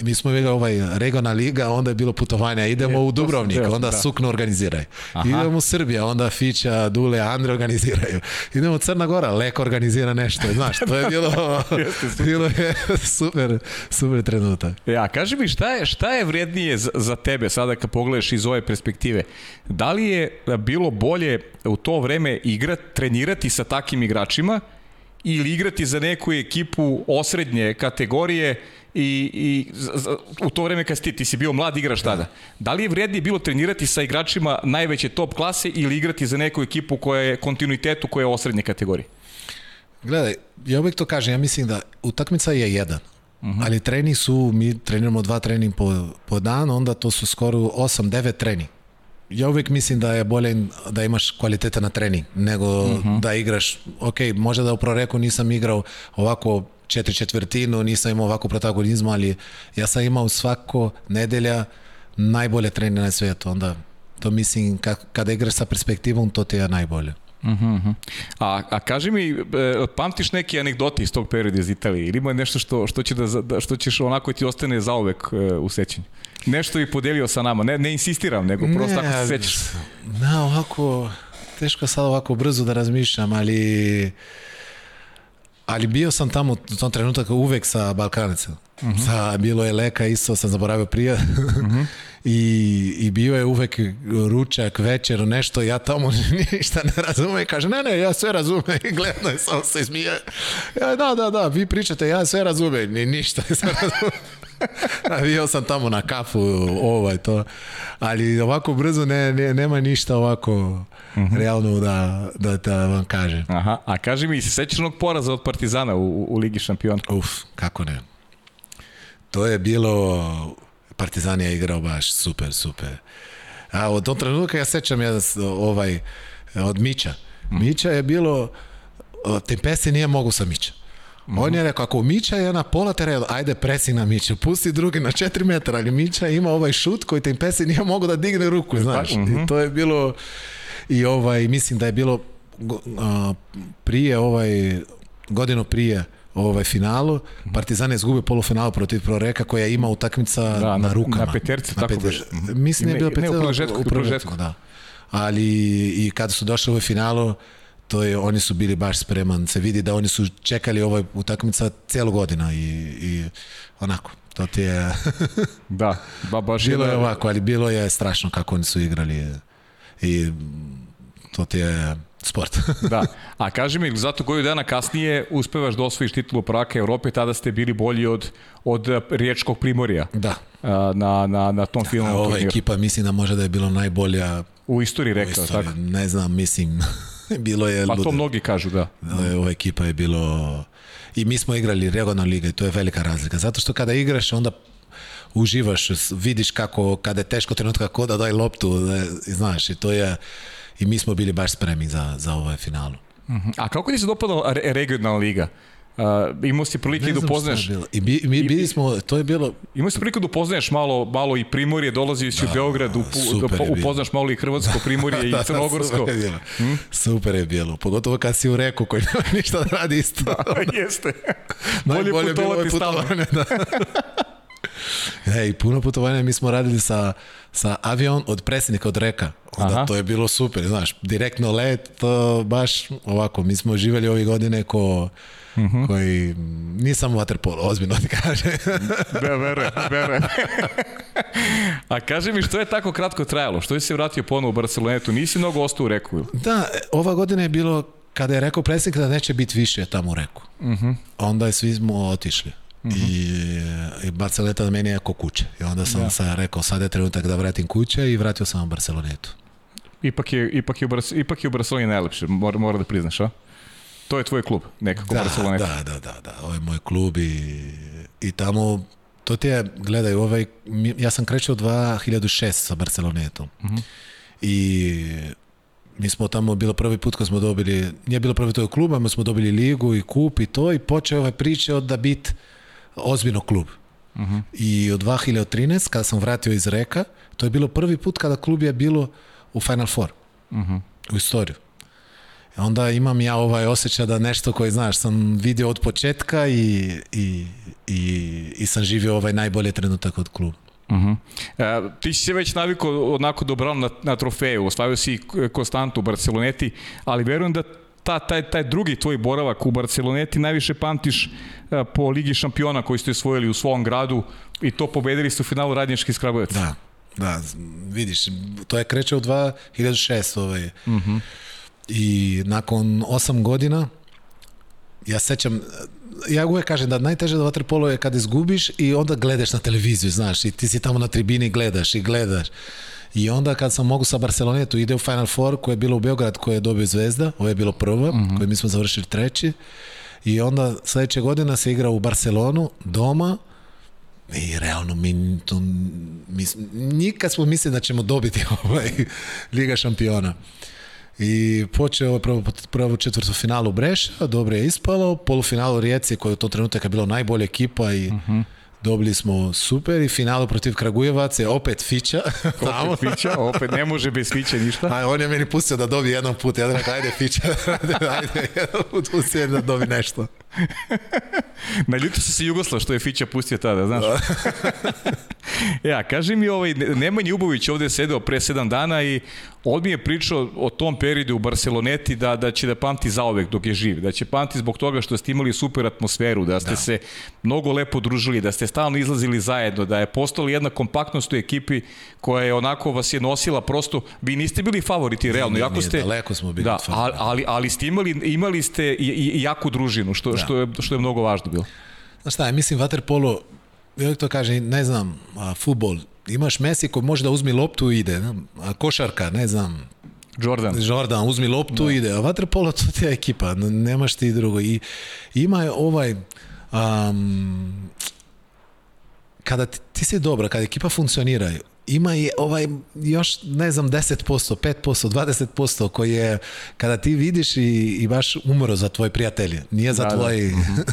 mi smo igrali ovaj regional liga, onda je bilo putovanja, idemo e, u Dubrovnik, onda da. Sukno organiziraj. Aha. Idemo u Srbija, onda Fića, Dule, Andre organiziraju. Idemo u Crna Gora, Leko organizira nešto, znaš, to je bilo, da, super. bilo je super, super trenutak. Ja, e, kaži mi, šta je, šta je vrednije za, za tebe sada kad pogledaš iz ove perspektive? Da li je bilo bolje u to vreme igrati, trenirati sa takim igračima ili igrati za neku ekipu osrednje kategorije i, i za, u to vreme kad ti, ti si bio mlad igrač tada. Da li je vrednije bilo trenirati sa igračima najveće top klase ili igrati za neku ekipu koja je kontinuitetu koja je osrednje kategorije? Gledaj, ja uvek to kažem, ja mislim da utakmica je jedan. Uh mhm. -huh. Ali treni su, mi treniramo dva trening po, po dan, onda to su skoro 8-9 trening ja uvek mislim da je bolje da imaš kvaliteta na trening nego uh mhm. -huh. da igraš, ok, možda da u proreku nisam igrao ovako četiri četvrtinu, nisam imao ovako protagonizma, ali ja sam imao svako nedelja najbolje treninge na svetu. onda to mislim kada igraš sa perspektivom to ti je najbolje. Uh -huh. a, a kaži mi, e, pamtiš neke anegdote iz tog perioda iz Italije ili ima nešto što, što, će da, da što ćeš onako da ti ostane zaovek e, u sećanju? Nešto bi podelio sa nama, ne, ne insistiram, nego ne, prosto ako se sećaš. Na, ovako, teško sad ovako brzo da razmišljam, ali ali bio sam tamo u tom trenutku uvek sa Balkanicom. Uh mhm. -huh. Sa, bilo je leka, isto sam zaboravio prija. Uh -huh. I, i bio je uvek ručak, večer, nešto, ja tamo ništa ne razume, kaže, ne, ne, ja sve razume, i gledno je, samo se smije, ja, da, da, da, vi pričate, ja sve razume, ni ništa, sve razume. Bio sam tamo na kafu, ovaj to, ali ovako brzo ne, ne nema ništa ovako uh mhm. -huh. realno da, da, da, vam kažem. Aha, a kaži mi, sećaš onog poraza od Partizana u, u Ligi šampiona? Uf, kako ne. To je bilo... Partizan je igrao baš super, super. A od tog trenutka ja sećam jedan ovaj, od Mića. Mhm. Mića je bilo... Tempesti nije mogu sa Mića. Mhm. On je rekao, ako Mića je na pola terena, ajde presi na Mića, pusti drugi na 4 metra, ali Mića ima ovaj šut koji Tempesti nije mogu da digne ruku, znaš. Mhm. I to je bilo... I ovaj, mislim da je bilo prije, ovaj, godinu prije, ovaj finalu. Mhm. Partizan je izgubio polufinalu protiv Proreka koja ima utakmica da, na rukama. Na petercu, na tako beže. Mislim da je bila peterca. Ne, u prožetku, u prožetku. Da. Ali i kada su došli u ovaj finalu, to je, oni su bili baš spreman. Se vidi da oni su čekali ovaj utakmica celu godina i, i onako. To ti je... da, ba, baš bilo je ovako, ali bilo je strašno kako oni su igrali. I to ti je sport. da. A kaži mi, zato koju dana kasnije uspevaš da osvojiš titulu prvaka Evrope, tada ste bili bolji od, od Riječkog primorja. Da. Na, na, na tom da, filmu. Da, ova turniru. ekipa mislim da može da je bilo najbolja u istoriji rekao, tako? Ne znam, mislim, bilo je... Pa to mnogi kažu, da. da. Ova ekipa je bilo... I mi smo igrali regionalnu ligu i to je velika razlika. Zato što kada igraš, onda uživaš, vidiš kako, kada je teško trenutka, kako da daj loptu, da, znaš, i to je i mi smo bili baš spremni za, za ovaj finalu. Uh mhm. -huh. A kako ti se dopadala re regionalna liga? Uh, imao si prilike da upoznaš. I bi, mi bili smo, to je bilo... Imao si priliku da upoznaješ malo, malo i Primorje, dolaziš da, u Beograd, upo, da upoznaš malo i Hrvatsko Primorje da, i da, Crnogorsko. super, je bilo. Hmm? super je bilo, pogotovo kad si u reku koji nema ništa da radi isto. Da, jeste. Bolje, Bolje putovati, putovati stalno. Da. E, i puno putovanja mi smo radili sa, sa avion od predsjednika od reka. Onda Aha. to je bilo super, znaš, direktno let, to baš ovako, mi smo živjeli ove godine ko, uh mhm. -huh. koji nije samo waterpolo, ozbiljno ti kaže. da, vere, vere. A kaži mi, što je tako kratko trajalo? Što se vratio ponovo u Barcelonetu? Nisi mnogo ostao u reku? Da, ova godina je bilo kada je rekao predsjednik da neće biti više tamo u reku. Uh mhm. -huh. Onda je svi smo otišli. -hmm. I, I Barceloneta na meni je jako kuće. I onda sam da. sam rekao, sad je trenutak da vratim kuće i vratio sam u Barcelonetu. Ipak je, ipak je, ipak je u Barceloni najlepše, mora, mora da priznaš, a? To je tvoj klub, nekako da, Barceloneta. Da, da, da, da, ovo je moj klub i, i tamo, to ti je, gledaj, ovaj, ja sam krećao 2006 sa Barcelonetom. Mm -hmm. I mi smo tamo, bilo prvi put kad smo dobili, nije bilo prvi to je klub, mi smo dobili ligu i kup i to i počeo ovaj priče od da bit ozbiljno klub. Uh -huh. I od 2013, kada sam vratio iz Reka, to je bilo prvi put kada klub je bilo u Final Four. Uh -huh. U istoriju. E onda imam ja ovaj osjećaj da nešto koji, znaš, sam video od početka i, i, i, i sam živio ovaj najbolji trenutak od kluba. Uh ti si se već navikao onako dobrano na, na trofeju, oslavio si konstantu u Barceloneti, ali verujem da ta, taj, taj drugi tvoj boravak u Barceloneti najviše pamtiš e, po Ligi šampiona koji ste osvojili u svom gradu i to pobedili ste u finalu Radnički Skrabovac. Da, da, vidiš, to je kreće od 2006. Ovaj. Uh mhm. -huh. I nakon 8 godina ja sećam ja uvek kažem da najteže da vaterpolo je kad izgubiš i onda gledaš na televiziju, znaš, i ti si tamo na tribini gledaš i gledaš. I onda kad sam mogu sa Barcelonetu ide u Final Four koje je bilo u Beograd koje je dobio Zvezda, ovo je bilo prvo, mm -hmm. koje mi smo završili treći. I onda sledeće godine se igra u Barcelonu, doma, i realno mi, to, mi nikad smo mislili da ćemo dobiti ovaj Liga šampiona. I počeo je ovaj prvo, prvo četvrto finalu Breša, dobro je ispalo, polufinalu Rijeci koja je u tom trenutku je bila najbolja ekipa i uh mhm. -huh Dobili smo super i finalu protiv Kragujevaca je opet Fića. Tamo. Opet Fića, opet ne može bez Fića ništa. A, on je meni pustio da dobije jednom put, ja da ajde Fića, ajde, ajde, jedan put pusti da dobije nešto. Naljutio se Jugoslav što je Fića pustio tada, znaš. Da. ja, kaži mi, ovaj, Nemanj Ubović ovde je sedeo pre sedam dana i on mi je pričao o tom periodu u Barceloneti da, da će da pamti zaovek dok je živ, da će pamti zbog toga što ste imali super atmosferu, da ste da. se mnogo lepo družili, da ste stalno izlazili zajedno, da je postala jedna kompaktnost u ekipi koja je onako vas je nosila prosto, vi niste bili favoriti realno, nije, jako ste... daleko smo bili da, ali, ali, ali ste imali, imali ste i, i, i jaku družinu, što, Da. što, je, što je mnogo važno bilo. Znaš šta, mislim, vaterpolo, uvijek to kaže, ne znam, a, futbol, imaš Messi koji može da uzmi loptu i ide, a košarka, ne znam, Jordan. Jordan, uzmi loptu da. ide. A vaterpolo to ti je ekipa, nemaš ti drugo. I ima je ovaj... Um, kada ti, ti si dobra, kada ekipa funkcionira, ima je ovaj još ne znam 10%, 5%, 20% koji je kada ti vidiš i, i baš umro za tvoj prijatelj, nije za da, da. tvoj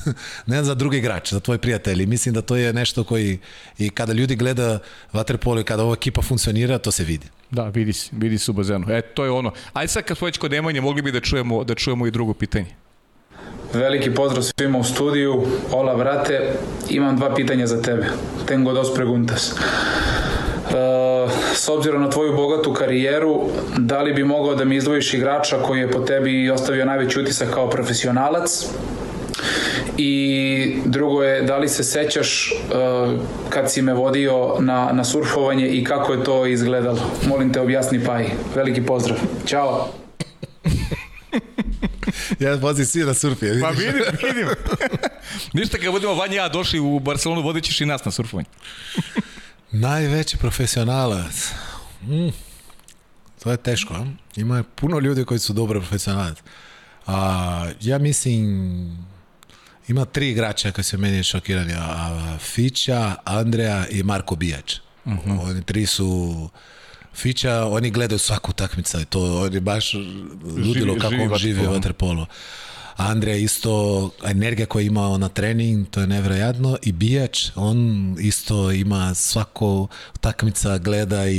da. ne za drugi igrač, za tvoj prijatelj. mislim da to je nešto koji i kada ljudi gleda vaterpolo i kada ova ekipa funkcionira, to se vidi. Da, vidi se, vidi se u bazenu. E, to je ono. Ajde sad kad smo već kod Nemanje, mogli bi da čujemo, da čujemo i drugo pitanje. Veliki pozdrav svima u studiju. Ola, vrate, imam dva pitanja za tebe. Tengo dos preguntas. E, s obzirom na tvoju bogatu karijeru, da li bi mogao da mi izdvojiš igrača koji je po tebi ostavio najveći utisak kao profesionalac? i drugo je da li se sećaš uh, kad si me vodio na, na surfovanje i kako je to izgledalo molim te objasni Paj, veliki pozdrav Ćao Ja vozim svi na da surf, ja vidim. Pa vidim, vidim. Ništa, kad budemo Vanja ja došli u Barcelonu, vodit ćeš i nas na surfovanje. Najveći profesionalac. Mm. To je teško. A? Ima puno ljudi koji su dobro profesionalac. A, ja mislim, ima tri igrača koji su meni šokirani. A, Fića, Andreja i Marko Bijač. Uh mhm. -huh. Oni tri su... Fića, oni gledaju svaku takmicu, to oni baš ludilo živi, kako živi, on živi u vaterpolu. Andreja isto, energija koju je imao na trening, to je nevjerojatno. I Bijač, on isto ima svako takmica, gleda i,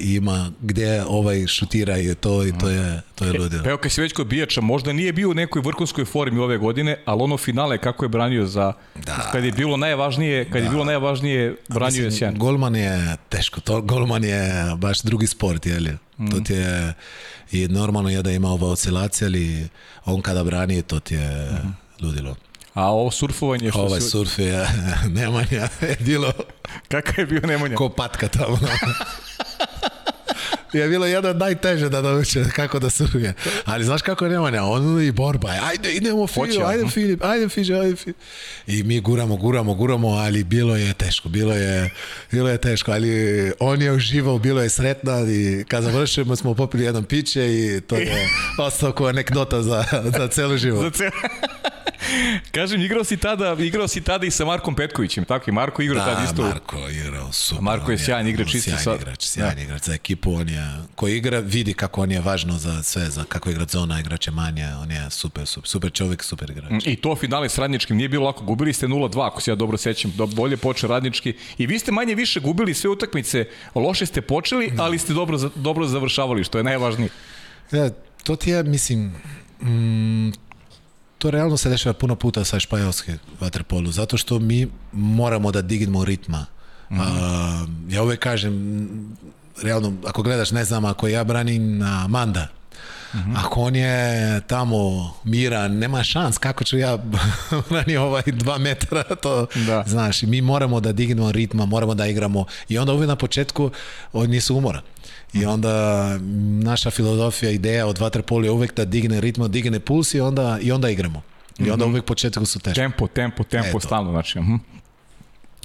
i ima gdje ovaj šutira i to i to je, to je e, ludilo. Pa evo kad si već kod Bijača, možda nije bio u nekoj vrhunskoj formi ove godine, ali ono finale kako je branio za... Da. Kad je bilo najvažnije, kad da. je bilo najvažnije, branio je sjan. Golman je teško, to golman je baš drugi sport, je li? Mm. To mhm. ti je i normalno je da ima ova oscilacija, ali on kada brani, to ti je ludilo. A ovo surfovanje što Ovaj si... surf je Nemanja je bilo... Kakav je bio Nemanja? Ko patka tamo. je bilo jedno najteže da nauče kako da sruje. Ali znaš kako je Nemanja, on i borba je, ajde idemo Fio, ajde Filip, ajde Fiđe, ajde Filip. I mi guramo, guramo, guramo, ali bilo je teško, bilo je, bilo je teško, ali on je uživao, bilo je sretno i kad završimo smo popili jedan piće i to je ostao kao anegdota za, za celo život. Za celo... Kažem, igrao si tada, igrao si tada i sa Markom Petkovićem, tako i Marko igrao da, tada isto. Da, Marko igrao super. Marko je sjajan igrač, isto sad. Da. Sjajan igrač, sjajan da. igrač za ekipu, on je, koji igra, vidi kako on je važno za sve, za kako igra zona, igrače manje, on je super, super, super čovjek, super igrač. I to finale s Radničkim nije bilo lako, gubili ste 0-2, ako se ja dobro sećam, do, bolje poče Radnički i vi ste manje više gubili sve utakmice, loše ste počeli, da. ali ste dobro, dobro završavali, što je najvažnije. Da, to ti je, mislim, mm, to realno se dešava puno puta sa španjolske vaterpolu, zato što mi moramo da dignemo ritma. Mm -hmm. A, ja uvek kažem, realno, ako gledaš, ne znam, ako ja branim na Manda, Mm -hmm. Ako on je tamo mira, nema šans kako ću ja brani ovaj dva metara, to da. znaš, mi moramo da dignemo ritma, moramo da igramo i onda uvijek na početku oni su umoran. I onda naša filozofija, ideja od vaterpolu je uvek da digne ritmo, digne puls i onda, i onda igramo. I onda mm -hmm. uvek početku su teški. Tempo, tempo, tempo, Eto. stalno. Znači, uh mhm.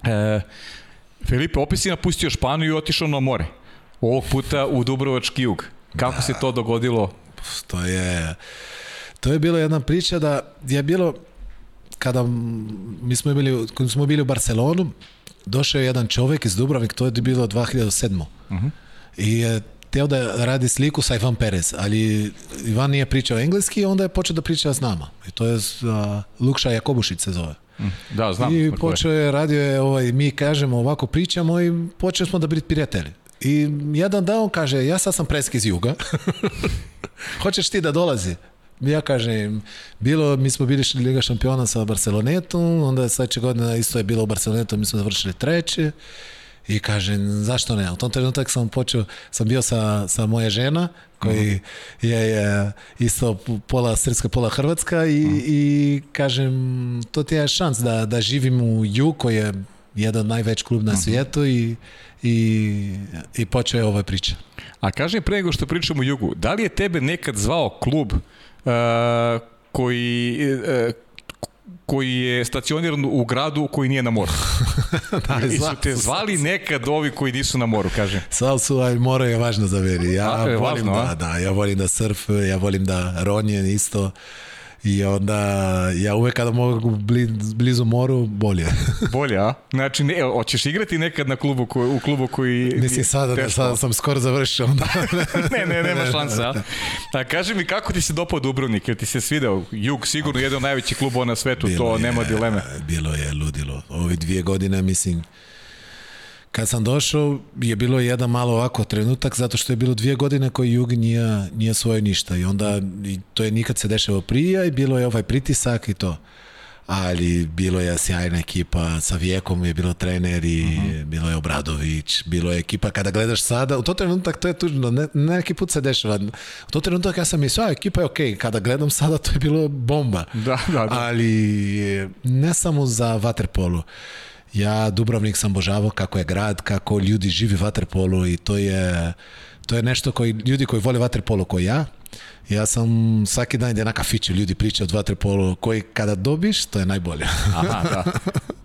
-huh. e, Filipe, opet si napustio Španiju i otišao na more. Ovog puta u Dubrovački jug. Kako da, se to dogodilo? To je... To je bila jedna priča da je bilo kada mi smo bili, smo bili u Barcelonu, došao je jedan čovek iz Dubrovnik, to je bilo 2007. Uh -huh i teo da radi sliku sa Ivan Perez, ali Ivan nije pričao engleski i onda je počeo da priča s nama. I to je a, Lukša Jakobušić se zove. Mm, da, znam. I počeo je, radio je, ovaj, mi kažemo ovako pričamo i počeli smo da biti prijatelji. I jedan dan on kaže, ja sad sam preski iz juga, hoćeš ti da dolazi? Ja kažem, bilo, mi smo bili Liga šampiona sa Barcelonetom, onda sledeće godine isto je bilo u Barcelonetu, mi smo završili treće i kaže, zašto ne? U tom trenutak sam počeo, sam bio sa, sa moja žena, koji mhm. je, je isto pola srpska, pola hrvatska i, mm. i kažem, to ti je šans da, da živim u Ju, koji je jedan najveć klub na mhm. svijetu i, i, i počeo je ova priča. A kaže pre nego što pričamo o Jugu, da li je tebe nekad zvao klub uh, koji, uh, koji je stacioniran u gradu koji nije na moru. da, I su te zvali nekad ovi koji nisu na moru, kažem. Sad su, aj, more je važno za veri. Ja a, volim važno, da, a? da, ja volim da surf, ja volim da ronjen isto. I onda ja uvek kada mogu blizu moru, bolje. bolje, a? Znači, ne, hoćeš igrati nekad na klubu koji, u klubu koji... Mislim, sada, da, sada sam skoro završio. Onda. ne, ne, nema šansa. A? a kaži mi, kako ti se dopao Dubrovnik? Jel ti se svidao? Jug, sigurno jedan najveći klub na svetu, bilo to je, nema dileme. Bilo je ludilo. Ove dvije godine, mislim, Kad sam došao je bilo jedan malo ovako trenutak zato što je bilo dvije godine koji Jug nije, nije svoje ništa i onda i to je nikad se dešava prije i bilo je ovaj pritisak i to. Ali bilo je sjajna ekipa, sa Vijekom je bilo i uh mhm. -huh. bilo je Obradović, bilo je ekipa, kada gledaš sada, u to trenutak to je tužno, ne, neki put se dešava, u to trenutak ja sam mislio, a ekipa je okej, okay. kada gledam sada to je bilo bomba, da, da, da. ali ne samo za vaterpolu. Ja Dubrovnik sam božavao kako je grad, kako ljudi živi vaterpolu i to je, to je nešto koji ljudi koji vole vaterpolo koji ja, ja sam svaki dan ide na kafiću ljudi pričaju o vaterpolu koji kada dobiš to je najbolje. Aha, da.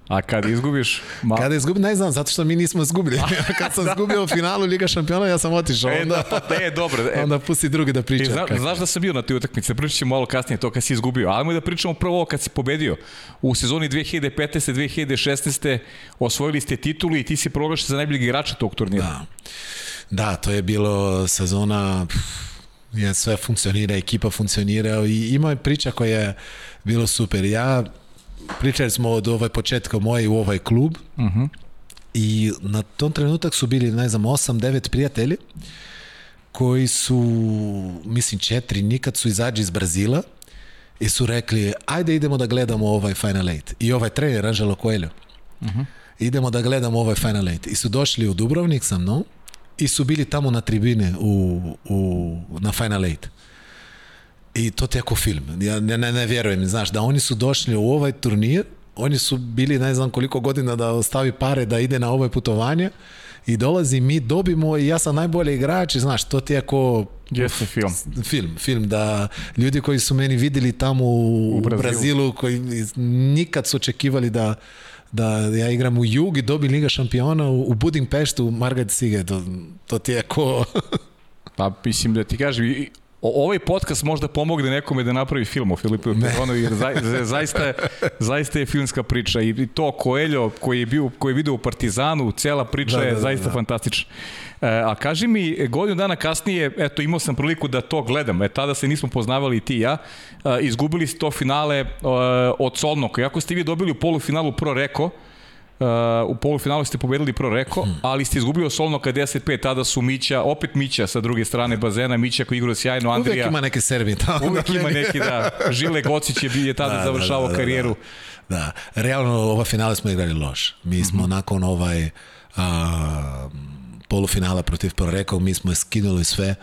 A kad izgubiš... Ma... Kada izgubi, ne znam, zato što mi nismo izgubili. kad sam da. izgubio u finalu Liga šampiona, ja sam otišao. E, onda, e, da, pa, e, dobro. E. Onda pusti drugi da priča. E, zna, kako. znaš da sam bio na toj utakmici, pričat ćemo malo kasnije to kad si izgubio. Ajmo da pričamo prvo kad si pobedio. U sezoni 2015. 2016. osvojili ste titulu i ti si proglašen za najboljeg igrača tog turnira. Da. da, to je bilo sezona je sve funkcionira, ekipa funkcionira i ima priča koja je bilo super. Ja pričali smo od ovaj početka moje u ovaj klub uh mhm. -huh. i na tom trenutak su bili, ne znam, 8-9 prijatelji koji su, mislim, četiri nikad su izađi iz Brazila i su rekli, ajde idemo da gledamo ovaj Final Eight. I ovaj trener, Angelo Coelho. Uh mhm. -huh. Idemo da gledamo ovaj Final Eight. I su došli u Dubrovnik sa mnom i su bili tamo na tribine u, u, na Final Eight. I to te ako film. Ja ne, ne, ne vjerujem, znaš, da oni su došli u ovaj turnir, oni su bili ne znam koliko godina da ostavi pare da ide na ovo ovaj putovanje i dolazi mi dobimo i ja sam najbolji igrač i znaš to ti je ako Jeste film. Film, film da ljudi koji su meni videli tamo u, u Brazilu. Brazilu. koji nikad su očekivali da da ja igram u jug i dobim Liga šampiona u, u Budimpeštu Margaret Sige to, to ti je ako pa mislim da ti kažem O, ovaj podcast možda pomogne nekome da napravi film o Filipu Peronu, jer za, zaista, je, zaista je filmska priča i to Koeljo koji je, bio, koji je video u Partizanu, cela priča da, je da, da, zaista da. fantastična. E, a kaži mi, godinu dana kasnije, eto, imao sam priliku da to gledam, e, tada se nismo poznavali i ti i ja, e, izgubili ste to finale e, od Solnoka, iako ste vi dobili u polufinalu pro Reko, Uh, u polufinalu ste pobedili Proreko, hmm. ali ste izgubili Solno ka 10-5, tada su Mića, opet Mića sa druge strane bazena, Mića koji igra sjajno, Andrija. Uvek ima neke servi tamo. Uvek da, ima neki, da. Žile Gocić je, je tada da, da, završavao da, da, da. karijeru. Da, da, da. realno ova finale smo igrali loš. Mi smo mm -hmm. nakon ovaj uh, polufinala protiv Proreka, mi smo skinuli sve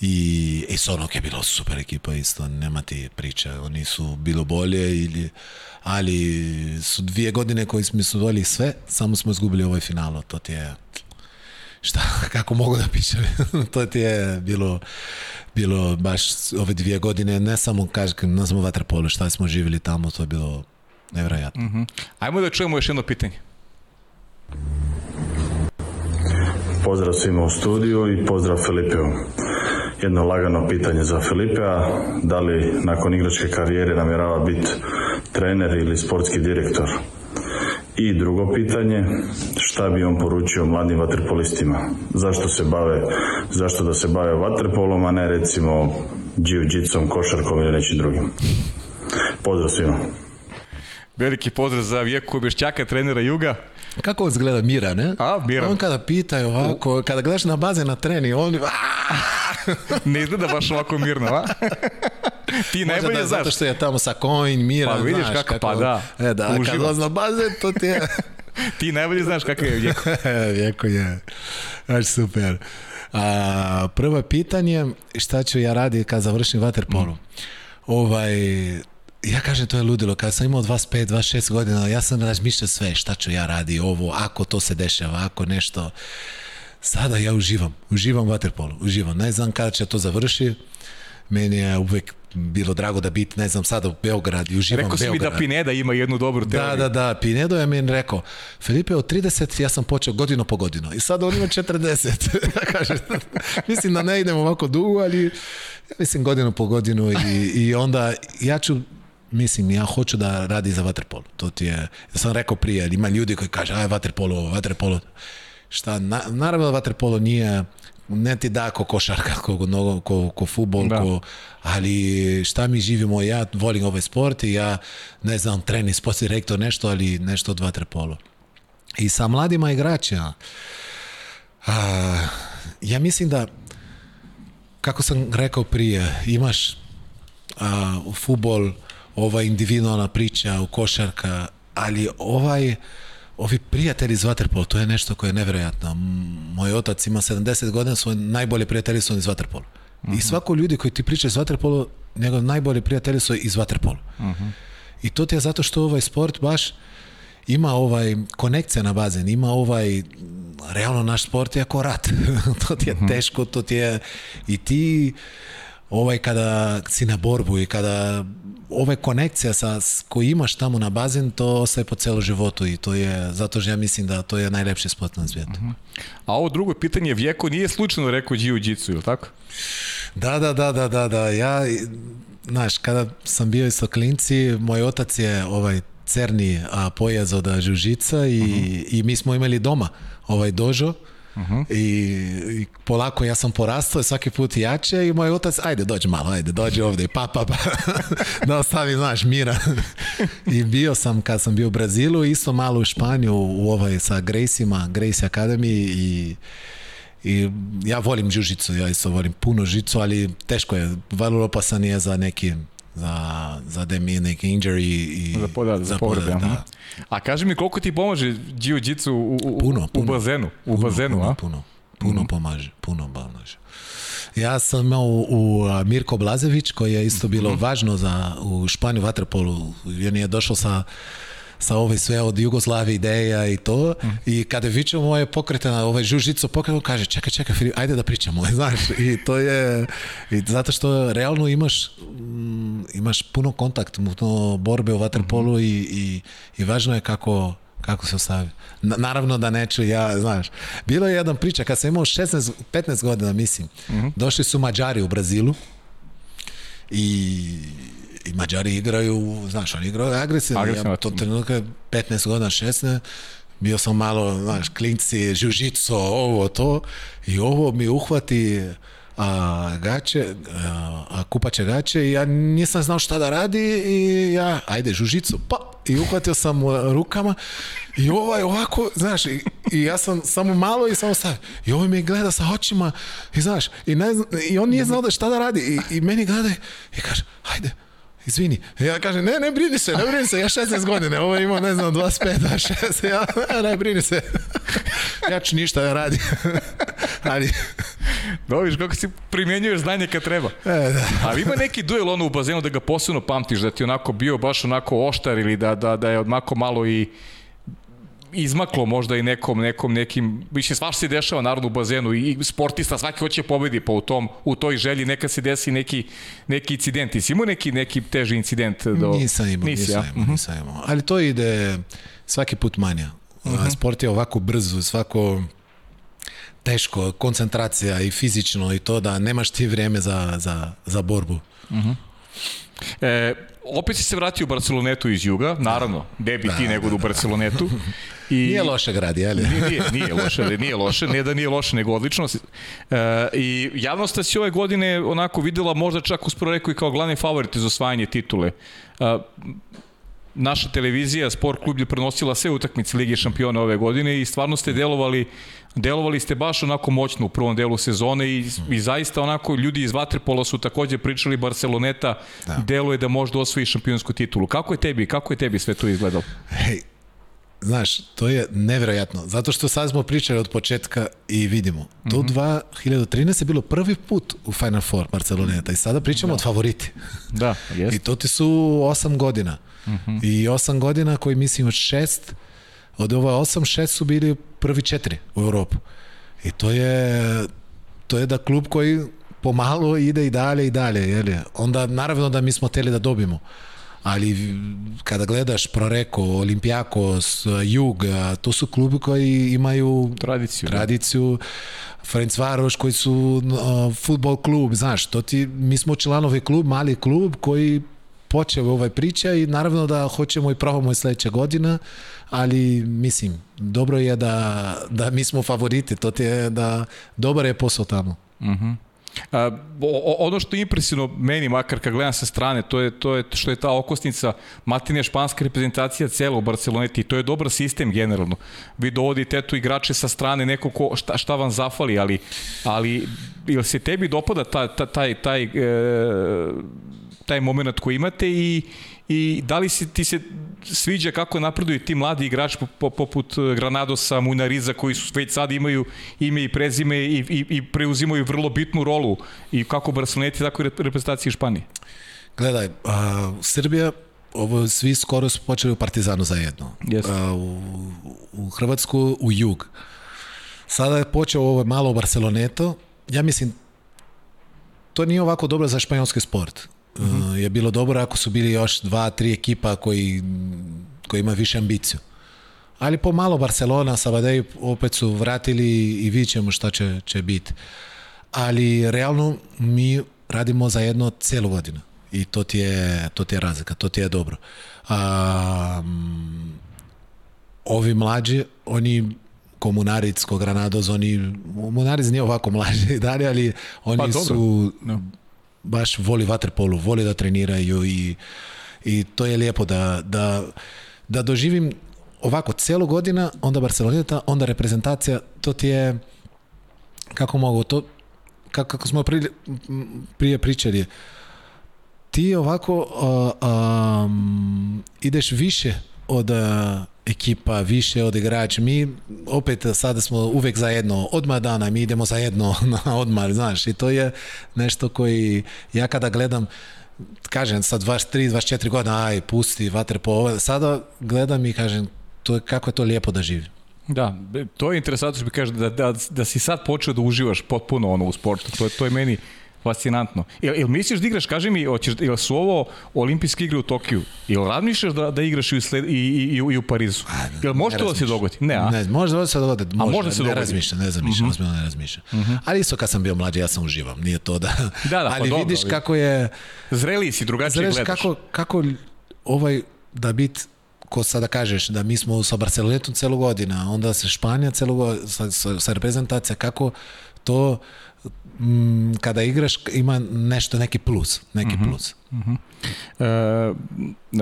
i, i e, Sonok je bilo super ekipa isto, nema ti priča, oni su bilo bolje ili, ali su dvije godine koji smo dolje sve, samo smo izgubili ovaj finalo, to ti je šta, kako mogu da pišem, to ti je bilo, bilo baš ove dvije godine, ne samo, kažem, ne samo vaterpolo, šta smo živjeli tamo, to je bilo nevjerojatno. Mm -hmm. Ajmo da čujemo još jedno pitanje. Pozdrav svima u studiju i pozdrav Filipiju. Jedno lagano pitanje za Filipea, da li nakon igračke karijere namjerava biti trener ili sportski direktor? I drugo pitanje, šta bi on poručio mladim vaterpolistima? Zašto se bave, zašto da se bave vaterpolom, a ne recimo dživđicom, košarkom ili nečim drugim? Pozdrav svima. Veliki pozdrav za Vijeku Bešćaka, trenera Juga. Kako on izgleda Mira, ne? A, Mira. On kada pita ovako, kada gledaš na baze na treni, on... ne izgleda baš ovako mirno, a? Ti Možda najbolje da, znaš. Zato što je tamo sa coin, mira, pa vidiš znaš, kako, kako, pa da. E, da, Uživo. kad vas na to ti je... Ti najbolje znaš kako je Vjeko. E, Vjeko je, znači super. A, prvo pitanje, šta ću ja raditi kad završim vaterpolu? Mm. Ovaj, ja kažem to je ludilo, kad sam imao 25, 26 godina, ja sam razmišljao sve šta ću ja raditi ovo, ako to se dešava, ako nešto sada ja uživam, uživam vaterpolu, uživam. Ne znam kada će to završi, meni je uvek bilo drago da biti, ne znam, sada u Beograd i uživam Beograd. Rekao si Beograd. mi da Pineda ima jednu dobru da, teoriju. Da, da, da, Pinedo je mi rekao, Felipe, od 30 ja sam počeo godinu po godinu i sad on ima 40. Da kaže, mislim da ne idem ovako dugo, ali ja mislim godinu po godinu i, i onda ja ću mislim, ja hoću da radi za vaterpolo. To ti je, ja sam rekao prije, ima ljudi koji kaže, aj, vaterpolo, vaterpolo šta, na, naravno da vaterpolo nije ne ti da ko košarka, ko, ko, ko, ko futbol, da. ko, ali šta mi živimo, ja volim ovaj sport i ja ne znam, trening, sport direktor, nešto, ali nešto od vaterpolo. I sa mladima igračima, a, ja mislim da, kako sam rekao prije, imaš a, u futbol ova individualna priča, u košarka, ali ovaj ovi prijatelji iz Waterpola, to je nešto koje je nevjerojatno. Moj otac ima 70 godina, svoj najbolji prijatelji su iz Waterpola. Uh -huh. I mhm. svako ljudi koji ti priča iz Waterpola, njegov najbolji prijatelji su iz Waterpola. Uh mhm. -huh. I to ti je zato što ovaj sport baš ima ovaj konekcija na bazen, ima ovaj realno naš sport je ako rat. to ti je mhm. teško, to ti je i ti ovaj kada si na borbu i kada ove konekcija sa, koju imaš tamo na bazen, to ostaje po celo životu i to je, zato što ja mislim da to je najlepši sport na svijetu. Uh mhm. -huh. A ovo drugo pitanje, Vjeko nije slučajno rekao Jiu Jitsu, ili tako? Da, da, da, da, da, da. Ja, znaš, kada sam bio isto klinci, moj otac je ovaj crni a, pojaz od Žužica i, uh mhm. -huh. i mi smo imali doma ovaj dožo, Uh I, I, polako ja sam porastao svaki put jače i moj otac, ajde dođi malo, ajde dođi ovdje, pa, pa, pa. da ostavi, znaš, mira. I bio sam, kad sam bio u Brazilu, isto malo u Španiju, u ovaj, sa Gracima, Grace Academy i i ja volim žižicu, ja isto volim puno žicu, ali teško je, vrlo opasan je za neki za, za damage injury i za, poda, za, za povrede. Da. A kaži mi koliko ti pomaže jiu-jitsu u, u, puno, puno, u bazenu? Puno, u bazenu, puno, a? Puno, puno mm. pomaže, puno pomaže. Ja sam imao u Mirko Blazević koji je isto bilo mm. važno za u Španiju vaterpolu jer je došao sa sa ove sve od Jugoslavije ideja i to mm. i kada vičem moje pokreta na ovaj žužicu pokretu kaže čekaj čekaj Filip ajde da pričamo znaš i to je i zato što realno imaš mm, imaš puno kontakt puno borbe u vaterpolu mm i, i, i važno je kako kako se ostavi. Na, naravno da neću ja, znaš. Bilo je jedan priča, kad sam imao 16, 15 godina, mislim, mm -hmm. došli su Mađari u Brazilu i i Mađari igraju, znaš, oni igraju agresivno. agresivno. Ja u tom 15 godina, 16, bio sam malo, znaš, klinci, žužico, ovo, to, i ovo mi uhvati a, gače, a, a kupače gače i ja nisam znao šta da radi i ja, ajde, žužicu, pa, i uhvatio sam rukama i ovaj ovako, znaš, i, i ja sam samo malo i samo stavio. I ovaj me gleda sa očima i znaš, i, ne, i on nije znao da šta da radi i, i meni gleda i kaže, ajde, izvini. Ja kažem, ne, ne brini se, ne brini se, ja 16 godina, ovo je ne znam, 25, 26, ja, ne, brini se. Ja ću ništa, ja radim. Ali... Doviš da, kako si primjenjuješ znanje kad treba. E, da. Ali ima neki duel ono u bazenu da ga posebno pamtiš, da ti onako bio baš onako oštar ili da, da, da je odmako malo i izmaklo možda i nekom, nekom, nekim, više svašta se dešava naravno u bazenu i sportista svaki hoće pobedi, pa u, tom, u toj želji neka se desi neki, neki incident. Ti imao neki, neki teži incident? Do... Nisam imao, nisam, ja? imao, mhm. nisam imao. Ali to ide svaki put manja. Uh mhm. -huh. Sport je ovako brzo, svako teško, koncentracija i fizično i to da nemaš ti vreme za, za, za borbu. Uh mhm. -huh. E, opet si se vratio u Barcelonetu iz juga, naravno, gde bi ti nego da, u Barcelonetu. I... Nije loše grad, jel? Nije, nije, nije loše, nije loše, ne da nije loše, nego odlično. E, I javnost si ove godine onako videla možda čak usporeku i kao glavni favorit iz osvajanje titule. E, naša televizija, Sport klub je prenosila sve utakmice Lige šampiona ove godine i stvarno ste delovali delovali ste baš onako moćno u prvom delu sezone i, i zaista onako ljudi iz Vaterpola su takođe pričali Barceloneta da. deluje da možda osvoji šampionsku titulu. Kako je tebi, kako je tebi sve to izgledalo? Hej, znaš, to je neverojatno, zato što sad smo pričali od početka i vidimo. Do mm -hmm. 2013 je bilo prvi put u Final Four Barceloneta i sada pričamo da. od favoriti. Da, jest. I to ti su 8 godina. -hmm. I osam godina koji mislim od šest, od ova osam, šest su bili prvi četiri u Europu. I to je, to je da klub koji pomalo ide i dalje i dalje. Jeli? Onda naravno da mi smo teli da dobimo ali kada gledaš Proreko, Olimpijakos, Jug, to su klubi koji imaju tradiciju, da. tradiciju Ferenc Varoš koji su uh, futbol klub, znaš, to ti, mi smo članovi klub, mali klub koji počeo ova priča i naravno da hoćemo i probamo i sledeća godina, ali mislim, dobro je da, da mi smo favoriti, to je da dobar je posao tamo. Mhm. Uh -huh. A, o, ono što je impresivno meni, makar kad gledam sa strane, to je, to je što je ta okosnica matine španska reprezentacija cela u Barceloneti to je dobar sistem generalno. Vi dovodite eto igrače sa strane, neko ko, šta, šta vam zafali, ali, ali ili se tebi dopada ta, ta, taj, taj e, taj moment koji imate i, i da li se ti se sviđa kako napreduju ti mladi igrači poput eh, Granadosa, Munariza koji su već sad imaju ime i prezime i, i, i preuzimaju vrlo bitnu rolu i kako Barceloneti tako i reprezentaciji Španije? Gledaj, a, Srbija ovo svi skoro su počeli u Partizanu zajedno. Yes. A, u, u Hrvatsku, u jug. Sada je počeo ovo malo Barceloneto. Ja mislim, to nije ovako dobro za španjolski sport. -hmm. je bilo dobro ako su bili još dva, tri ekipa koji, koji ima više ambiciju. Ali pomalo Barcelona, Sabadej opet su vratili i vidit ćemo šta će, će biti. Ali realno mi radimo za jedno celu godinu i to ti je, to ti je razlika, to ti je dobro. A, ovi mlađi, oni ko Munaric, ko Granados, oni, Munaric nije ovako mlađi dalje, ali pa oni pa, su... No baš voli vaterpolu, voli da treniraju i, i to je lijepo da, da, da doživim ovako celu godina, onda Barceloneta, onda reprezentacija, to ti je kako mogu, to kako smo prije, prije pričali, ti ovako um, ideš više od ekipa više od igrača. Mi opet sada smo uvek zajedno, odmah dana mi idemo zajedno na odmah, znaš, i to je nešto koji ja kada gledam kažem sad 23, 24 godina, aj, pusti, vater po sada gledam i kažem to je, kako je to lijepo da živim. Da, to je interesantno što bi kažem da, da, da si sad počeo da uživaš potpuno ono u sportu, to, je, to je meni fascinantno. Jel, jel misliš da igraš, kaži mi, hoćeš, jel su ovo olimpijske igre u Tokiju? Jel razmišljaš da, da igraš i u, sled, i, i, i, u, i u Parizu? A, jel da može to da se dogodi? Ne, a? Ne, može da se dogodi. Može, a može da se dogodi? Mhm. Ne razmišljam, ne razmišljam, ne razmišljam. Mm -hmm. Ali isto kad sam bio mlađi, ja sam uživam, nije to da... Da, da, pa ali pa vidiš dobro, kako je... Zreliji si, drugačije zreliš gledaš. Kako, kako ovaj, da bit ko sada kažeš da mi smo sa Barcelonetom celu godina, onda se Španija celu godina, sa, sa, sa reprezentacija, kako to mm, kada igraš ima nešto, neki plus. Neki uh mhm. -huh. plus. Uh mhm. -huh.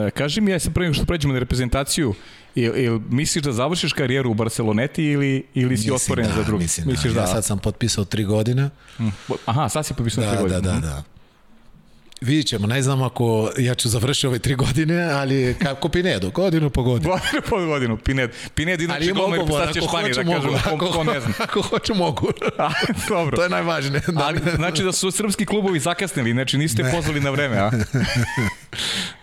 E, e, kaži mi, ja sam prvim što pređemo na reprezentaciju, Ili, ili misliš da završiš karijeru u Barceloneti ili, ili si otvoren da, za drugi? Mislim, mislim da. da. Ja sad sam potpisao tri godine. Mhm. Aha, sad si potpisao da, tri da, godine. Da, da, da vidit ćemo, ne znam ako ja ću završiti ove tri godine, ali kako Pinedo, godinu po godinu. Godinu po godinu, Pined. Pined inače golman reprezentacije Španije, da kažem, ako, ko ne znam. Ako hoću, mogu. A, dobro. To je najvažnije. Da. Ali znači da su srpski klubovi zakasnili, znači niste ne. pozvali na vreme, a?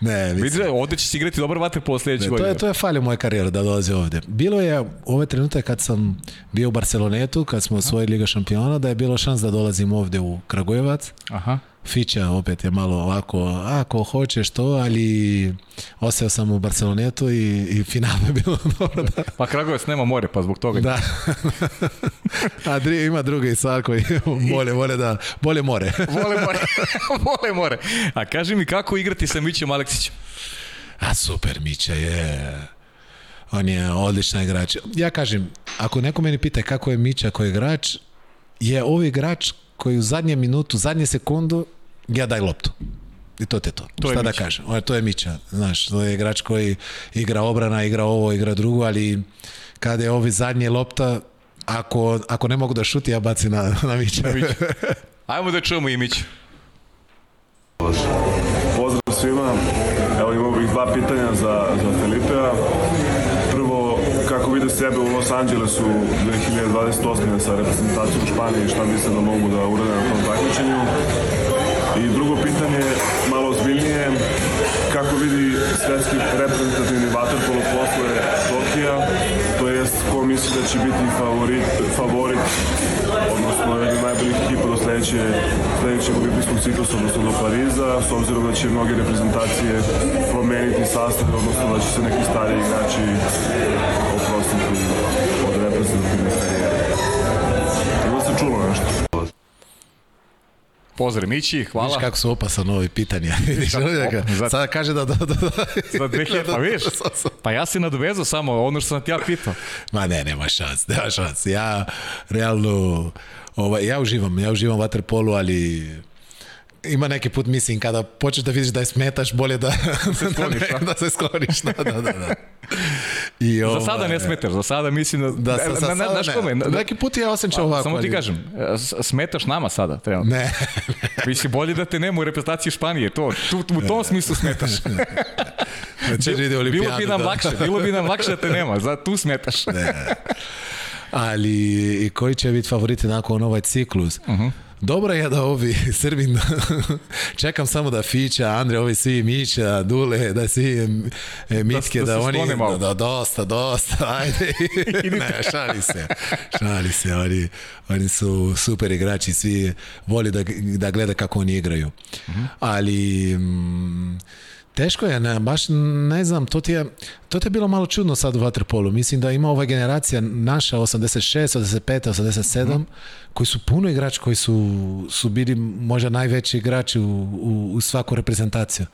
ne, mislim. Vidite, ovde će se igrati dobar vater po sledećeg godine. To je, to je falio moje karijere da dolaze ovde. Bilo je ove trenutke kad sam bio u Barcelonetu, kad smo osvojili Liga šampiona, da je bilo šans da dolazim ovde u Kragujevac. Aha Fića opet je malo ovako, ako hoćeš to, ali oseo sam u Barcelonetu i, i finalno je bilo dobro. Da. Pa Kragovac nema more, pa zbog toga. Da. A dri, ima drugi stvar koji vole, vole da, vole more. vole more. vole more. A kaži mi kako igrati sa Mićem Aleksićem? A super, Mića je... On je odličan igrač. Ja kažem, ako neko meni pita kako je Mića koji igrač, je ovo igrač koji u zadnjem minutu, zadnje sekundu, ja daj loptu. I to te to. to Šta da kažem? O, to je Mića. Znaš, to je igrač koji igra obrana, igra ovo, igra drugo, ali kada je ovi zadnje lopta, ako, ako ne mogu da šuti, ja baci na, na Mića. Na Mića. Ajmo da čujemo i Mića. Pozdrav svima. Evo imamo bih dva pitanja za, za Felipea sebe u Los Angelesu 2028. sa reprezentacijom Španije, šta misle da mogu da urade na tom takmičenju. I drugo pitanje, malo ozbiljnije, kako vidi svetski reprezentativni vaterpolo posle Tokija, ko misli da će biti favorit, favorit odnosno jedan od najboljih ekipa do sledeće, sledećeg olimpijskog ciklusa, odnosno do Pariza, s obzirom da će mnoge reprezentacije promeniti sastave, odnosno da će se neki stari igrači oprostiti od reprezentacije Pozdrav Mići, hvala. Viš kako su opasan ovi pitanja. Viš, da za, sada kaže da... da, da, da za 2000, pa da- viš, pa ja si nadovezao samo ono što sam ti ja pitao. Ma ne, nema šans, nema šans. Ja realno, ovaj, ja uživam, ja uživam vaterpolu, ali ima neki put, mislim, kada počeš da vidiš da je smetaš, bolje da, da se da skloniš, da, da se skloniš. Da, da, da, da. I ova, za ovaj- sada ne smetaš, za sada mislim da... da sa, e, sa, na, na, znaš kome? Na, neki put ja osjećam ovako. Samo ti kažem, smetaš nama sada, trenutno. Ne. mislim, bolje da te nema u reprezentaciji Španije, to, tu, u tom smislu smetaš. Znači, bilo bi nam da. lakše, bilo bi nam lakše da te nema, za tu smetaš. ne. Ali koji će biti favoriti nakon ovaj ciklus? Uh mhm. -huh. Dobro je da ovi Srbin, čekam samo da Fića, Andre, ovi svi Mića, Dule, da svi da Mitke, da, da, da oni... Da, da, dosta, dosta, ajde. ne, šali se, šali se, oni, oni su super igrači, svi voli da, da gleda kako oni igraju. Uh mhm. -huh. Ali... Mm, Teško je, ne, baš ne znam, to ti je, to ti je bilo malo čudno sad u Vaterpolu. Mislim da ima ova generacija naša, 86, 85, 87, mm. -hmm. koji su puno igrači, koji su, su bili možda najveći igrači u, u, u svaku reprezentaciju.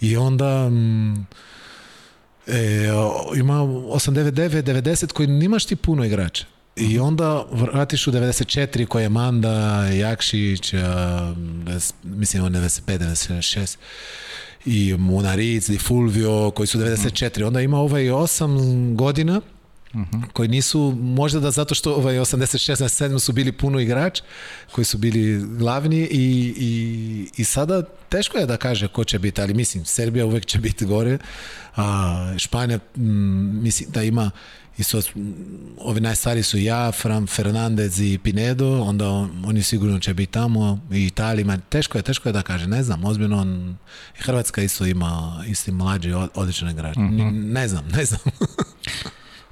I onda... Mm, e, ima 89, 90 koji nimaš ti puno igrača. I mhm. onda vratiš u 94 koje je Manda, Jakšić, a, mislim 95, 96 i Munaric, i Fulvio, koji su 94. Onda ima ovaj 8 godina, -huh. koji nisu, možda da zato što ovaj, 86 na 7 su bili puno igrač, koji su bili glavni i, i, i sada teško je da kaže ko će biti, ali mislim, Srbija uvek će biti gore, a Španija, m, mislim da ima i sad mm, ovi najstariji su ja, Fran Fernandez i Pinedo, onda on, oni sigurno će biti tamo i Italima, teško je, teško je da kaže, ne znam, ozbiljno on, Hrvatska isto ima isti mlađi odlični igrači, mhm. mm -hmm. ne znam, ne znam.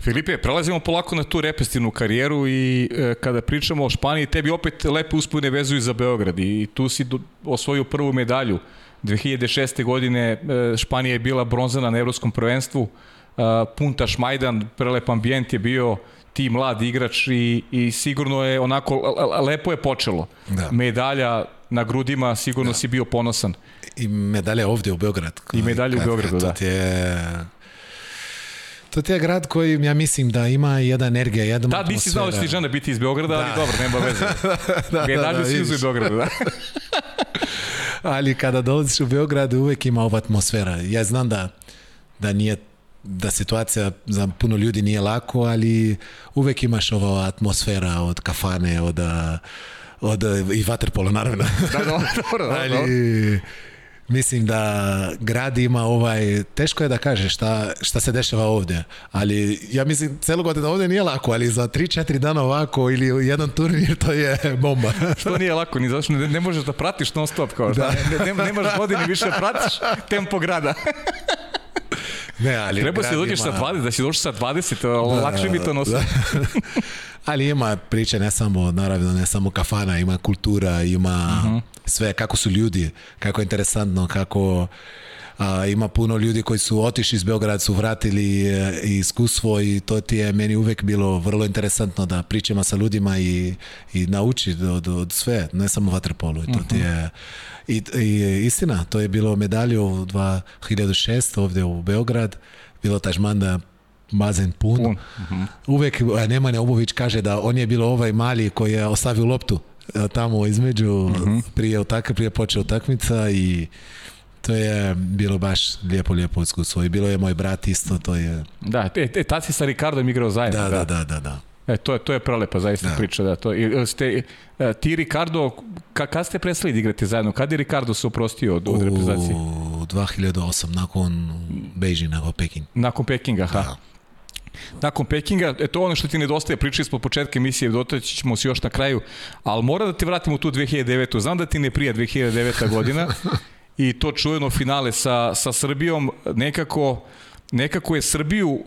Filipe, prelazimo polako na tu repestivnu karijeru i e, kada pričamo o Španiji, tebi opet lepe uspune vezuju za Beograd i tu si do, osvojio prvu medalju. 2006. godine e, Španija je bila bronzana na evropskom prvenstvu, Eh, Punta Šmajdan, prelep ambijent je bio ti mlad igrač i, i sigurno je onako, lepo je počelo. Da. Medalja na grudima, sigurno da. si bio ponosan. I medalja ovdje u Beograd. I medalja u Beogradu, da. To je... To je grad koji, ja mislim, da ima jedna energija, jedna Tad da, nisi znao da će ti žena biti iz Beograda, da. ali dobro, nema veze. da, Medalju da, da si uzio u Beogradu, da. ali kada dolaziš u Beograd, uvek ima ova atmosfera. Ja znam da, da nije da situacija za puno ljudi nije lako, ali uvek imaš ova atmosfera od kafane, od, od i vaterpola naravno. Da, da dobro, dobro, ali, mislim da grad ima ovaj, teško je da kažeš šta, šta se dešava ovde, ali ja mislim celo godina ovdje nije lako, ali za 3-4 dana ovako ili jedan turnir to je bomba. Što nije lako, ni zašto ne, ne možeš da pratiš non stop kao, da. ne, ne, ne, godine više pratiš tempo grada. Ne, ali Treba se da dođeš ima... sa 20, da si došao sa 20, da, da, lakše bi to da. nosio. Da. ali ima priče ne samo, naravno, ne samo kafana, ima kultura, ima uh mhm. -huh. sve, kako su ljudi, kako je interesantno, kako... A, ima puno ljudi koji su otišli iz Beograda, su vratili e, iskustvo i to ti je meni uvek bilo vrlo interesantno da pričamo sa ljudima i, i nauči od, od sve, ne samo vaterpolu. I to ti mhm. je I, I istina, to je bilo medalju 2006 ovde u Beograd, bilo taj žmanda bazen pun. pun. Uh mhm. -huh. Uvijek Nemanja Obović kaže da on je bilo ovaj mali koji je ostavio loptu tamo između uh mhm. -huh. prije, otak, prije počeo takmica i to je bilo baš lijepo, lijepo iskustvo. I bilo je moj brat isto, to je... Da, te, te tad si sa Ricardom igrao zajedno. Da, da, da, da. da. da. E, to je, to je prelepa zaista da. priča, da. To, i, ste, e, ti Ricardo, ka, kad ste prestali da igrate zajedno? Kad je Ricardo se uprostio od, od reprezentacije? U 2008, nakon Beijinga, nakon Peking. Nakon Pekinga, ha. Da. Nakon Pekinga, e, to ono što ti nedostaje, pričali smo od početka emisije, dotaći ćemo se još na kraju, ali mora da te vratimo tu 2009. Znam da ti ne prija 2009. godina i to čujeno finale sa, sa Srbijom, nekako nekako je Srbiju,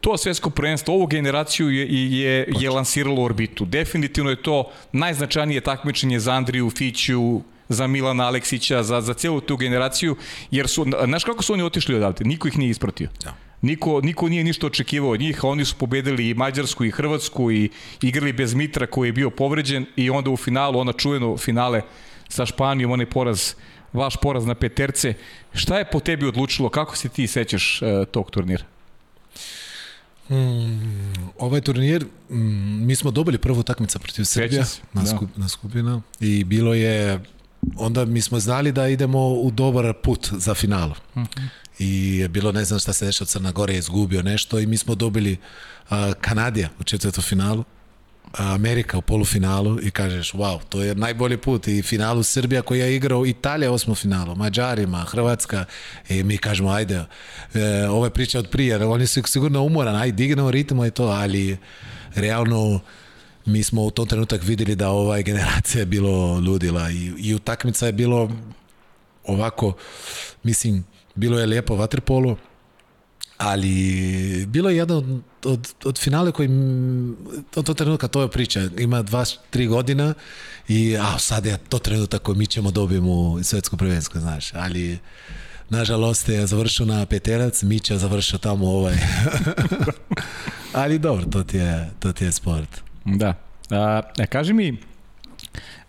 to svetsko prvenstvo, ovu generaciju je, je, je lansiralo u orbitu. Definitivno je to najznačajnije takmičenje za Andriju, Fiću, za Milana Aleksića, za, za celu tu generaciju, jer su, znaš kako su oni otišli odavde? Niko ih nije ispratio. Da. Niko, niko nije ništa očekivao od njih, a oni su pobedili i Mađarsku i Hrvatsku i igrali bez Mitra koji je bio povređen i onda u finalu, ona čujeno finale sa Španijom, onaj poraz 1 vaš poraz na peterce. Šta je po tebi odlučilo? Kako se ti sećaš uh, tog turnira? Mm, ovaj turnir, mm, mi smo dobili prvu takmicu protiv Srbije na, da. skup, da. na skupina i bilo je, onda mi smo znali da idemo u dobar put za finalu. Mm -hmm. I je bilo, ne znam šta se dešava, Crna Gora je izgubio nešto i mi smo dobili uh, Kanadija u četvrtu finalu Amerika u polufinalu i kažeš wow, to je najbolji put i finalu Srbija koja je igrao Italija osmo finalu, Mađarima, Hrvatska i mi kažemo ajde, e, ova je priča od prije, oni su sigurno umoran, ajde dignemo ritmo i to, ali realno mi smo u tom trenutak videli da ova generacija je bilo ludila i, i utakmica je bilo ovako, mislim, bilo je lijepo vaterpolo, ali bilo je jedan od od, od finale koji, od tog trenutka to je priča, ima dva, tri godina i a, sad je to trenutak koji mi ćemo dobijemo svetsko prvenstvo, znaš, ali nažalost je završio na peterac, Mića završio tamo ovaj. ali dobro, to ti je, to ti je sport. Da. A, e, kaži mi,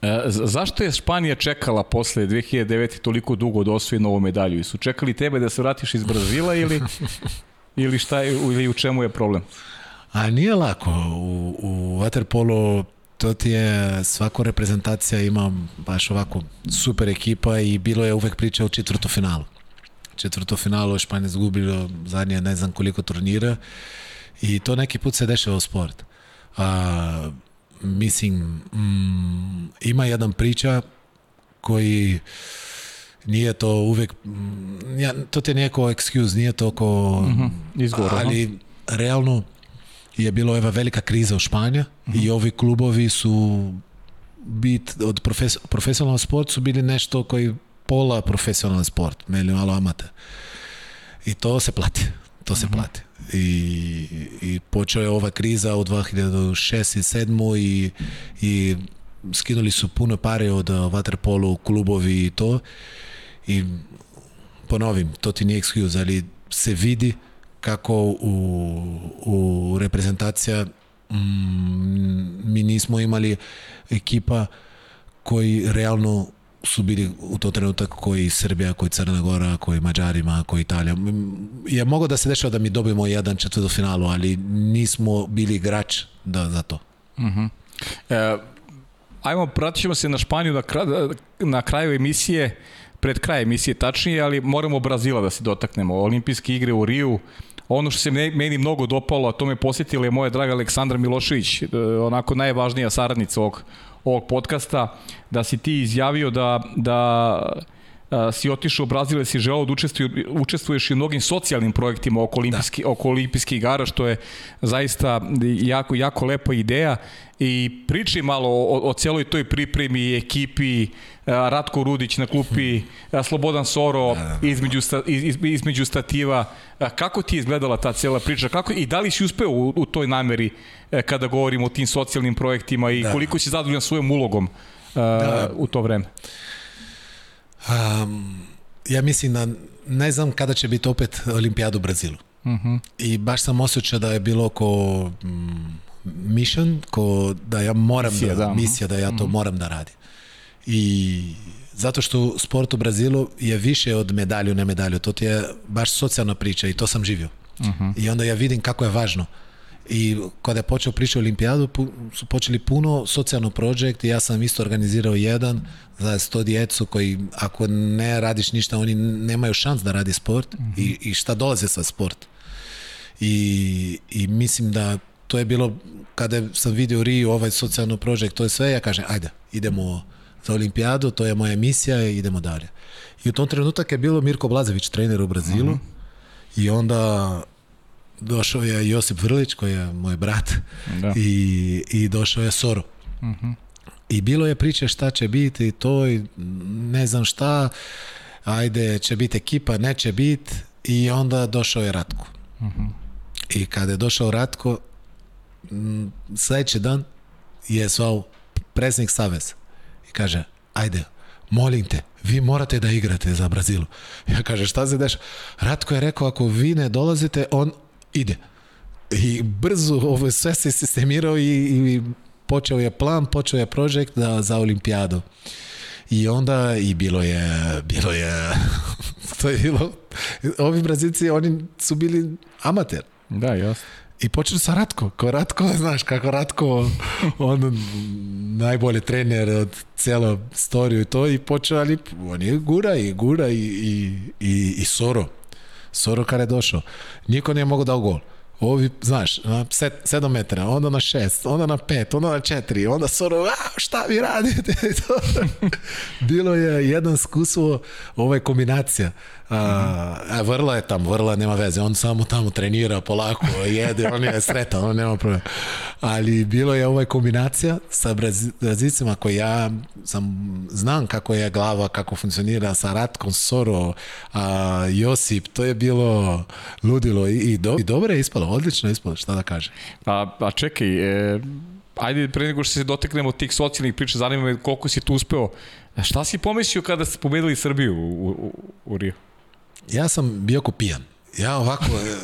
e, zašto je Španija čekala posle 2009. toliko dugo da osvoji novu medalju? I su čekali tebe da se vratiš iz Brazila ili Ili šta je, ili u čemu je problem? A nije lako. U, u waterpolu to ti je, svako reprezentacija ima baš ovako super ekipa i bilo je uvek priča o finalu. Četvrtofinalu je Španja zgubilo zadnje ne znam koliko turnira i to neki put se dešava u sport. A, mislim, mm, ima jedan priča koji nije to uvek, ja, to te neko excuse, nije to ko... Mm -hmm. ali no? realno je bilo eva velika kriza u Španija mm -hmm. i mhm. ovi klubovi su bit od profes, profesionalnom sportu su bili nešto koji pola profesionalan sport, meni malo amater. I to se plati, to se mm -hmm. plati. I, I počeo je ova kriza od 2006 i 2007 i, i skinuli su puno pare od vaterpolu uh, klubovi i to i ponovim, to ti nije excuse, ali se vidi kako u, u reprezentacija mm, mi nismo imali ekipa koji realno su bili u to trenutak koji Srbija, koji Crna Gora, koji Mađarima, koji Italija. Je mogo da se dešava da mi dobijemo jedan četvrtofinalu, ali nismo bili igrač da, za to. Uh mhm. -huh. e, ajmo, pratit ćemo se na Španiju na, kraju, na kraju emisije pred kraj emisije tačnije, ali moramo Brazila da se dotaknemo. Olimpijske igre u Riju, ono što se meni mnogo dopalo, a to me posjetila je moja draga Aleksandra Milošević, e, onako najvažnija saradnica ovog, ovog podcasta, da si ti izjavio da, da e, si otišao u Brazil i da si želao da učestvuje, učestvuješ i u mnogim socijalnim projektima oko olimpijskih da. oko olimpijskih igara, što je zaista jako, jako lepa ideja i priči malo o, o cijeloj toj pripremi, ekipi, e, Ratko Rudić na klupi, mhm. e, Slobodan Soro da, da, da. između, sta, između stativa. E, kako ti je izgledala ta cijela priča? Kako, I da li si uspeo u, u toj nameri kada govorimo o tim socijalnim projektima i da. koliko si zadovoljan svojom ulogom da. u to vreme? Um, ja mislim da ne znam kada će biti opet olimpijada u Brazilu. Uh mhm. -huh. I baš sam osjećao da je bilo oko mm, mission, ko da ja moram misija, da, da, misija da ja to mm. moram da radim. I zato što sport u Brazilu je više od medalju na medalju, to ti je baš socijalna priča i to sam živio. Uh mhm. -huh. I onda ja vidim kako je važno. I kada je počeo priča o olimpijadu, su počeli puno socijalno projekt i ja sam isto organizirao jedan za 100 djecu koji ako ne radiš ništa, oni nemaju šans da radi sport uh mhm. -huh. i, i šta dolaze sa sport. I, I mislim da to je bilo kada sam video Rio, ovaj socijalni projekt, to je sve, ja kažem, ajde, idemo za olimpijadu, to je moja misija idemo dalje. I u tom trenutak je bilo Mirko Blazević, trener u Brazilu, uh mhm. -huh. i onda došao je Josip Vrlić, koji je moj brat, da. i, i došao je Soro. Uh mhm. -huh. I bilo je priče šta će biti to, i ne znam šta, ajde, će biti ekipa, neće biti, i onda došao je Ratko. Uh mhm. -huh. I kada je došao Ratko, Mm, sledeći dan je svao predsjednik Saveza i kaže, ajde, molim te, vi morate da igrate za Brazilu. Ja kaže, šta se deša? Ratko je rekao, ako vi ne dolazite, on ide. I brzo ovo sve se sistemirao i, i počeo je plan, počeo je projekt da, za olimpijadu. I onda i bilo je, bilo je, to je bilo, ovi Brazilci, oni su bili amater. Da, jasno. I počeli sa Ratko, kao Ratko, znaš, kako Ratko, on najbolje trener od celo storiju i to, i počeo, ali on je gura i gura i, i, i, i Soro. Soro kada je došao, niko nije mogao da dao gol. Ovi, znaš, na 7 metara, onda na 6, onda na 5, onda na 4, onda Soro, a, šta vi radite? Bilo je jedan skusuo, ove ovaj, je kombinacija a, e, vrla je tam, vrla nema veze, on samo tamo trenira polako, jede, on je sretan, on nema problema. Ali bilo je ovaj kombinacija sa Brazilcima koji ja sam, znam kako je glava, kako funkcionira sa Ratkom Soro, a, Josip, to je bilo ludilo i, i, do, i dobro je ispalo, odlično je ispalo, šta da kažem. A, a čekaj, e, ajde pre nego što se dotaknemo tih socijalnih priča, zanima me koliko si tu uspeo. Šta si pomislio kada ste pobedili Srbiju u, u, u Rio? Ja sam bio kopijan. Ja ovako e,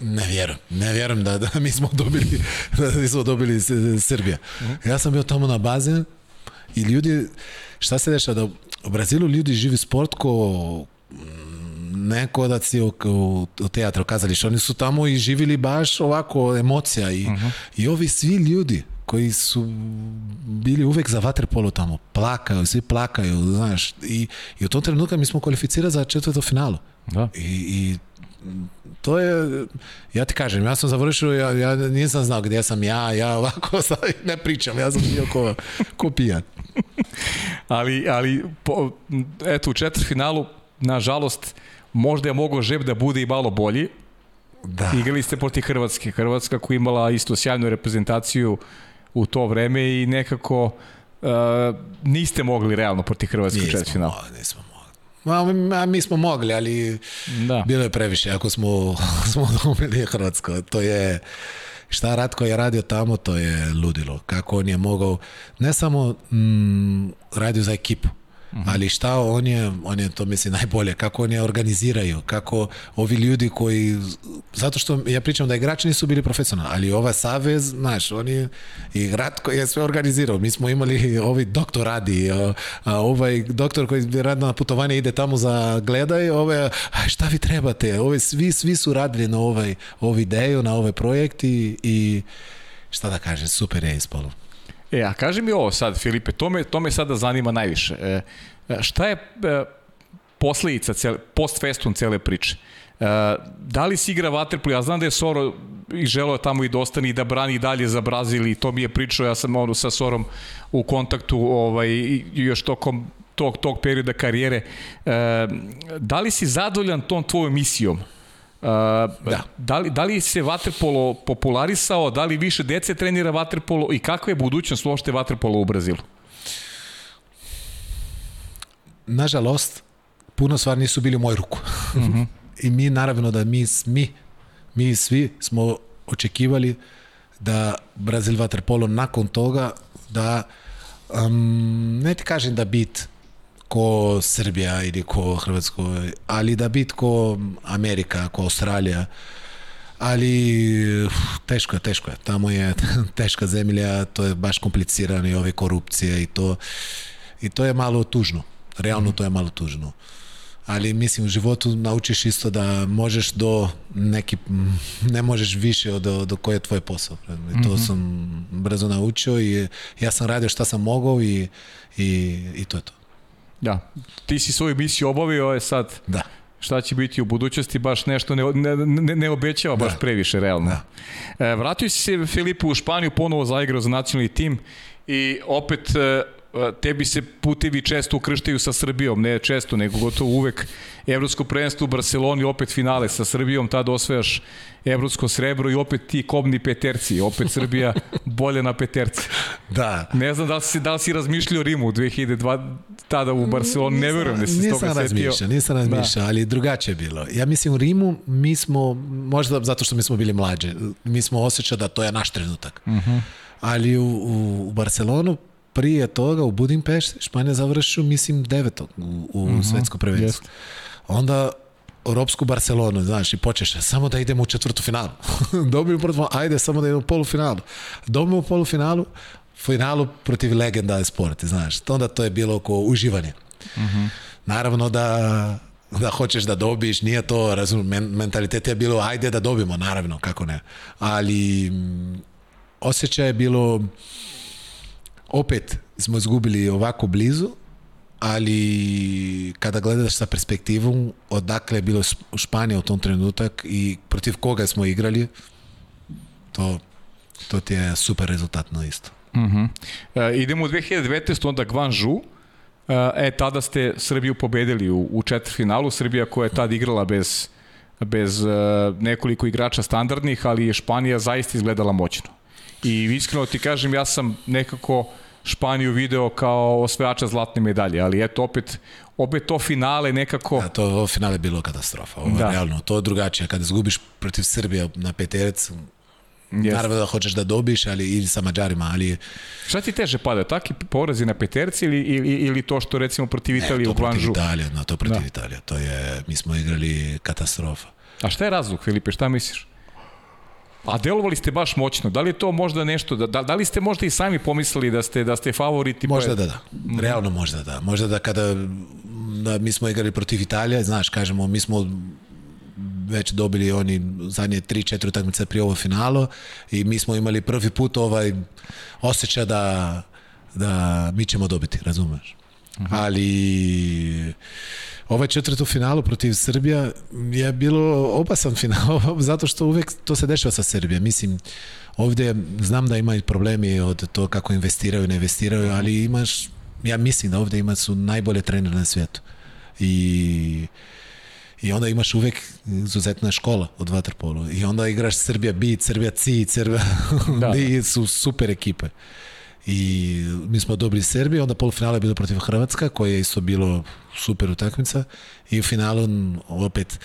ne vjerujem, ne vjerujem da, da mi smo dobili, da smo dobili Srbija. Ja sam bio tamo na bazen i ljudi, šta se dešava, da u Brazilu ljudi živi sport ko mm, neko da si u, u, u teatru kazališ, oni su tamo i živili baš ovako emocija i, uh mhm. -huh. i ovi svi ljudi, koji su bili uvek za vaterpolo tamo, plakaju, svi plakaju, znaš, i, i u tom trenutku mi smo kvalificirali za četvrto finalu. Da. I, i to je, ja ti kažem, ja sam završio, ja, ja nisam znao gdje sam ja, ja ovako sad ne pričam, ja sam bio ko, ko pijan. ali, ali po, eto, u četvrtfinalu, nažalost, možda je mogao žeb da bude i malo bolji. Da. Igrali ste proti Hrvatske. Hrvatska koja imala isto sjajnu reprezentaciju u to vreme i nekako uh, niste mogli realno proti Hrvatske u četvrtfinalu. Nismo mogli, Ma, mi smo mogli, ali da. bilo je previše. Ako smo, smo dobili Hrvatsko, to je... Šta Ratko je radio tamo, to je ludilo. Kako on je mogao, ne samo mm, radio za ekipu, Mhm. Ali šta on je, on je to mislim najbolje, kako oni organiziraju, kako ovi ljudi koji, zato što ja pričam da igrači nisu bili profesionalni, ali ova savez, znaš, oni je igrač je sve organizirao. Mi smo imali, ovi doktor radi, a, a ovaj doktor koji radi na putovanje ide tamo za gledaj, ove, a šta vi trebate, ove, svi, svi su radili na ovaj, ovu ideju, na ove ovaj projekti i, i šta da kažem, super je ispalo. E, a kaži mi ovo sad, Filipe, to me, to me sada zanima najviše. E, šta je e, posledica, cele, post festum cele priče? E, da li se igra Waterpolo? Ja znam da je Soro i želeo tamo i da ostane i da brani dalje za Brazil i to mi je pričao, ja sam ono, sa Sorom u kontaktu ovaj, još tokom tog, tog perioda karijere. E, da li si zadovoljan tom tvojom misijom? Uh, da. Da, li, da li se vaterpolo popularisao, da li više dece trenira vaterpolo i kakva je budućnost uopšte vaterpolo u Brazilu? Nažalost, puno stvari nisu bili u moju ruku. Mm -hmm. I mi, naravno da mi, mi, mi svi smo očekivali da Brazil vaterpolo nakon toga da um, ne ti kažem da bit ko Srbija ili ko Hrvatsko, ali da biti ko Amerika, ko Australija, ali teško je, teško je. Tamo je teška zemlja, to je baš komplicirano i ove korupcije i to. I to je malo tužno. Realno to je malo tužno. Ali mislim u životu naučiš isto da možeš do neki ne možeš više od do, do koje je tvoj posao. I to mm -hmm. sam brzo naučio i ja sam radio šta sam mogao i, i, i to je to. Da, ti si svoju misiju obavio je sad. Da. Šta će biti u budućnosti, baš nešto ne, ne, ne, ne obećava da. baš previše, realno. Da. E, vratio si se Filipu u Španiju, ponovo zaigrao za nacionalni tim i opet e, tebi se putevi često ukrštaju sa Srbijom, ne često, nego gotovo uvek. Evropsko prvenstvo u Barceloni, opet finale sa Srbijom, tad osvajaš evropsko srebro i opet ti kobni peterci, opet Srbija bolje na peterci. Da. Ne znam da li si, da li si razmišljao Rimu 2002, tada u mm, Barceloni, ne verujem da si nisam toga razmišljao, setio. Nisam da. razmišljao, da. ali drugačije je bilo. Ja mislim u Rimu mi smo, možda zato što mi smo bili mlađe, mi smo osjećali da to je naš trenutak. Uh mhm. -huh. Ali u, u, u Barcelonu prije toga u Budimpešti Španija završio, mislim, devetog u, u mm -hmm, svetsko prvenstvo. Onda ropsku Barcelonu, znaš, i počeš samo da idemo u četvrtu finalu. Dobijemo protiv, ajde, samo da idemo u polufinalu. Dobijemo u polufinalu, finalu protiv legenda sporta, znaš. Onda to je bilo oko uživanje. Mm -hmm. Naravno da da hoćeš da dobiješ, nije to, razum, mentalitet je bilo, ajde da dobimo, naravno, kako ne. Ali mm, osjećaj je bilo opet smo izgubili ovako blizu, ali kada gledaš sa perspektivom odakle je bilo Španija u tom trenutak i protiv koga smo igrali, to, to ti je super rezultatno isto. Uh mhm. -huh. e, idemo u 2019. onda Gvanžu, e, e, tada ste Srbiju pobedili u, u četvrfinalu, Srbija koja je tad igrala bez, bez e, nekoliko igrača standardnih, ali je Španija zaista izgledala moćno. I iskreno ti kažem, ja sam nekako Španiju video kao osvajača zlatne medalje, ali eto opet opet to finale nekako... Da, to ovo finale bilo katastrofa, ovo da. realno, to je drugačije, kada zgubiš protiv Srbije na peterec, Yes. Naravno da hoćeš da dobiš, ali ili sa Mađarima, ali... Šta ti teže pada, takvi porazi na peterci ili, ili, ili to što recimo protiv e, Italije ne, u planžu? Italija, no, to protiv da. Italija, to je, mi smo igrali katastrofa. A šta je razlog, Filipe, šta misliš? A delovali ste baš moćno. Da li je to možda nešto, da, da, da li ste možda i sami pomislili da ste, da ste favoriti? Možda da, da. Realno možda da. Možda da kada da mi smo igrali protiv Italije, znaš, kažemo, mi smo već dobili oni zadnje 3-4 utakmice prije ovo finalo i mi smo imali prvi put ovaj osećaj da, da mi ćemo dobiti, razumeš? -huh. Mhm. ali ovaj četvrt finalu protiv Srbija je bilo opasan final zato što uvek to se dešava sa Srbije mislim ovde znam da ima i problemi od to kako investiraju ne investiraju ali imaš ja mislim da ovde ima su najbolje trenere na svijetu i i onda imaš uvek izuzetna škola od vaterpolu i onda igraš Srbija B, Srbija C, Srbija da. i su super ekipe i mi smo dobili Srbije, onda polufinale je bilo protiv Hrvatska, koje je isto bilo super utakmica i u finalu opet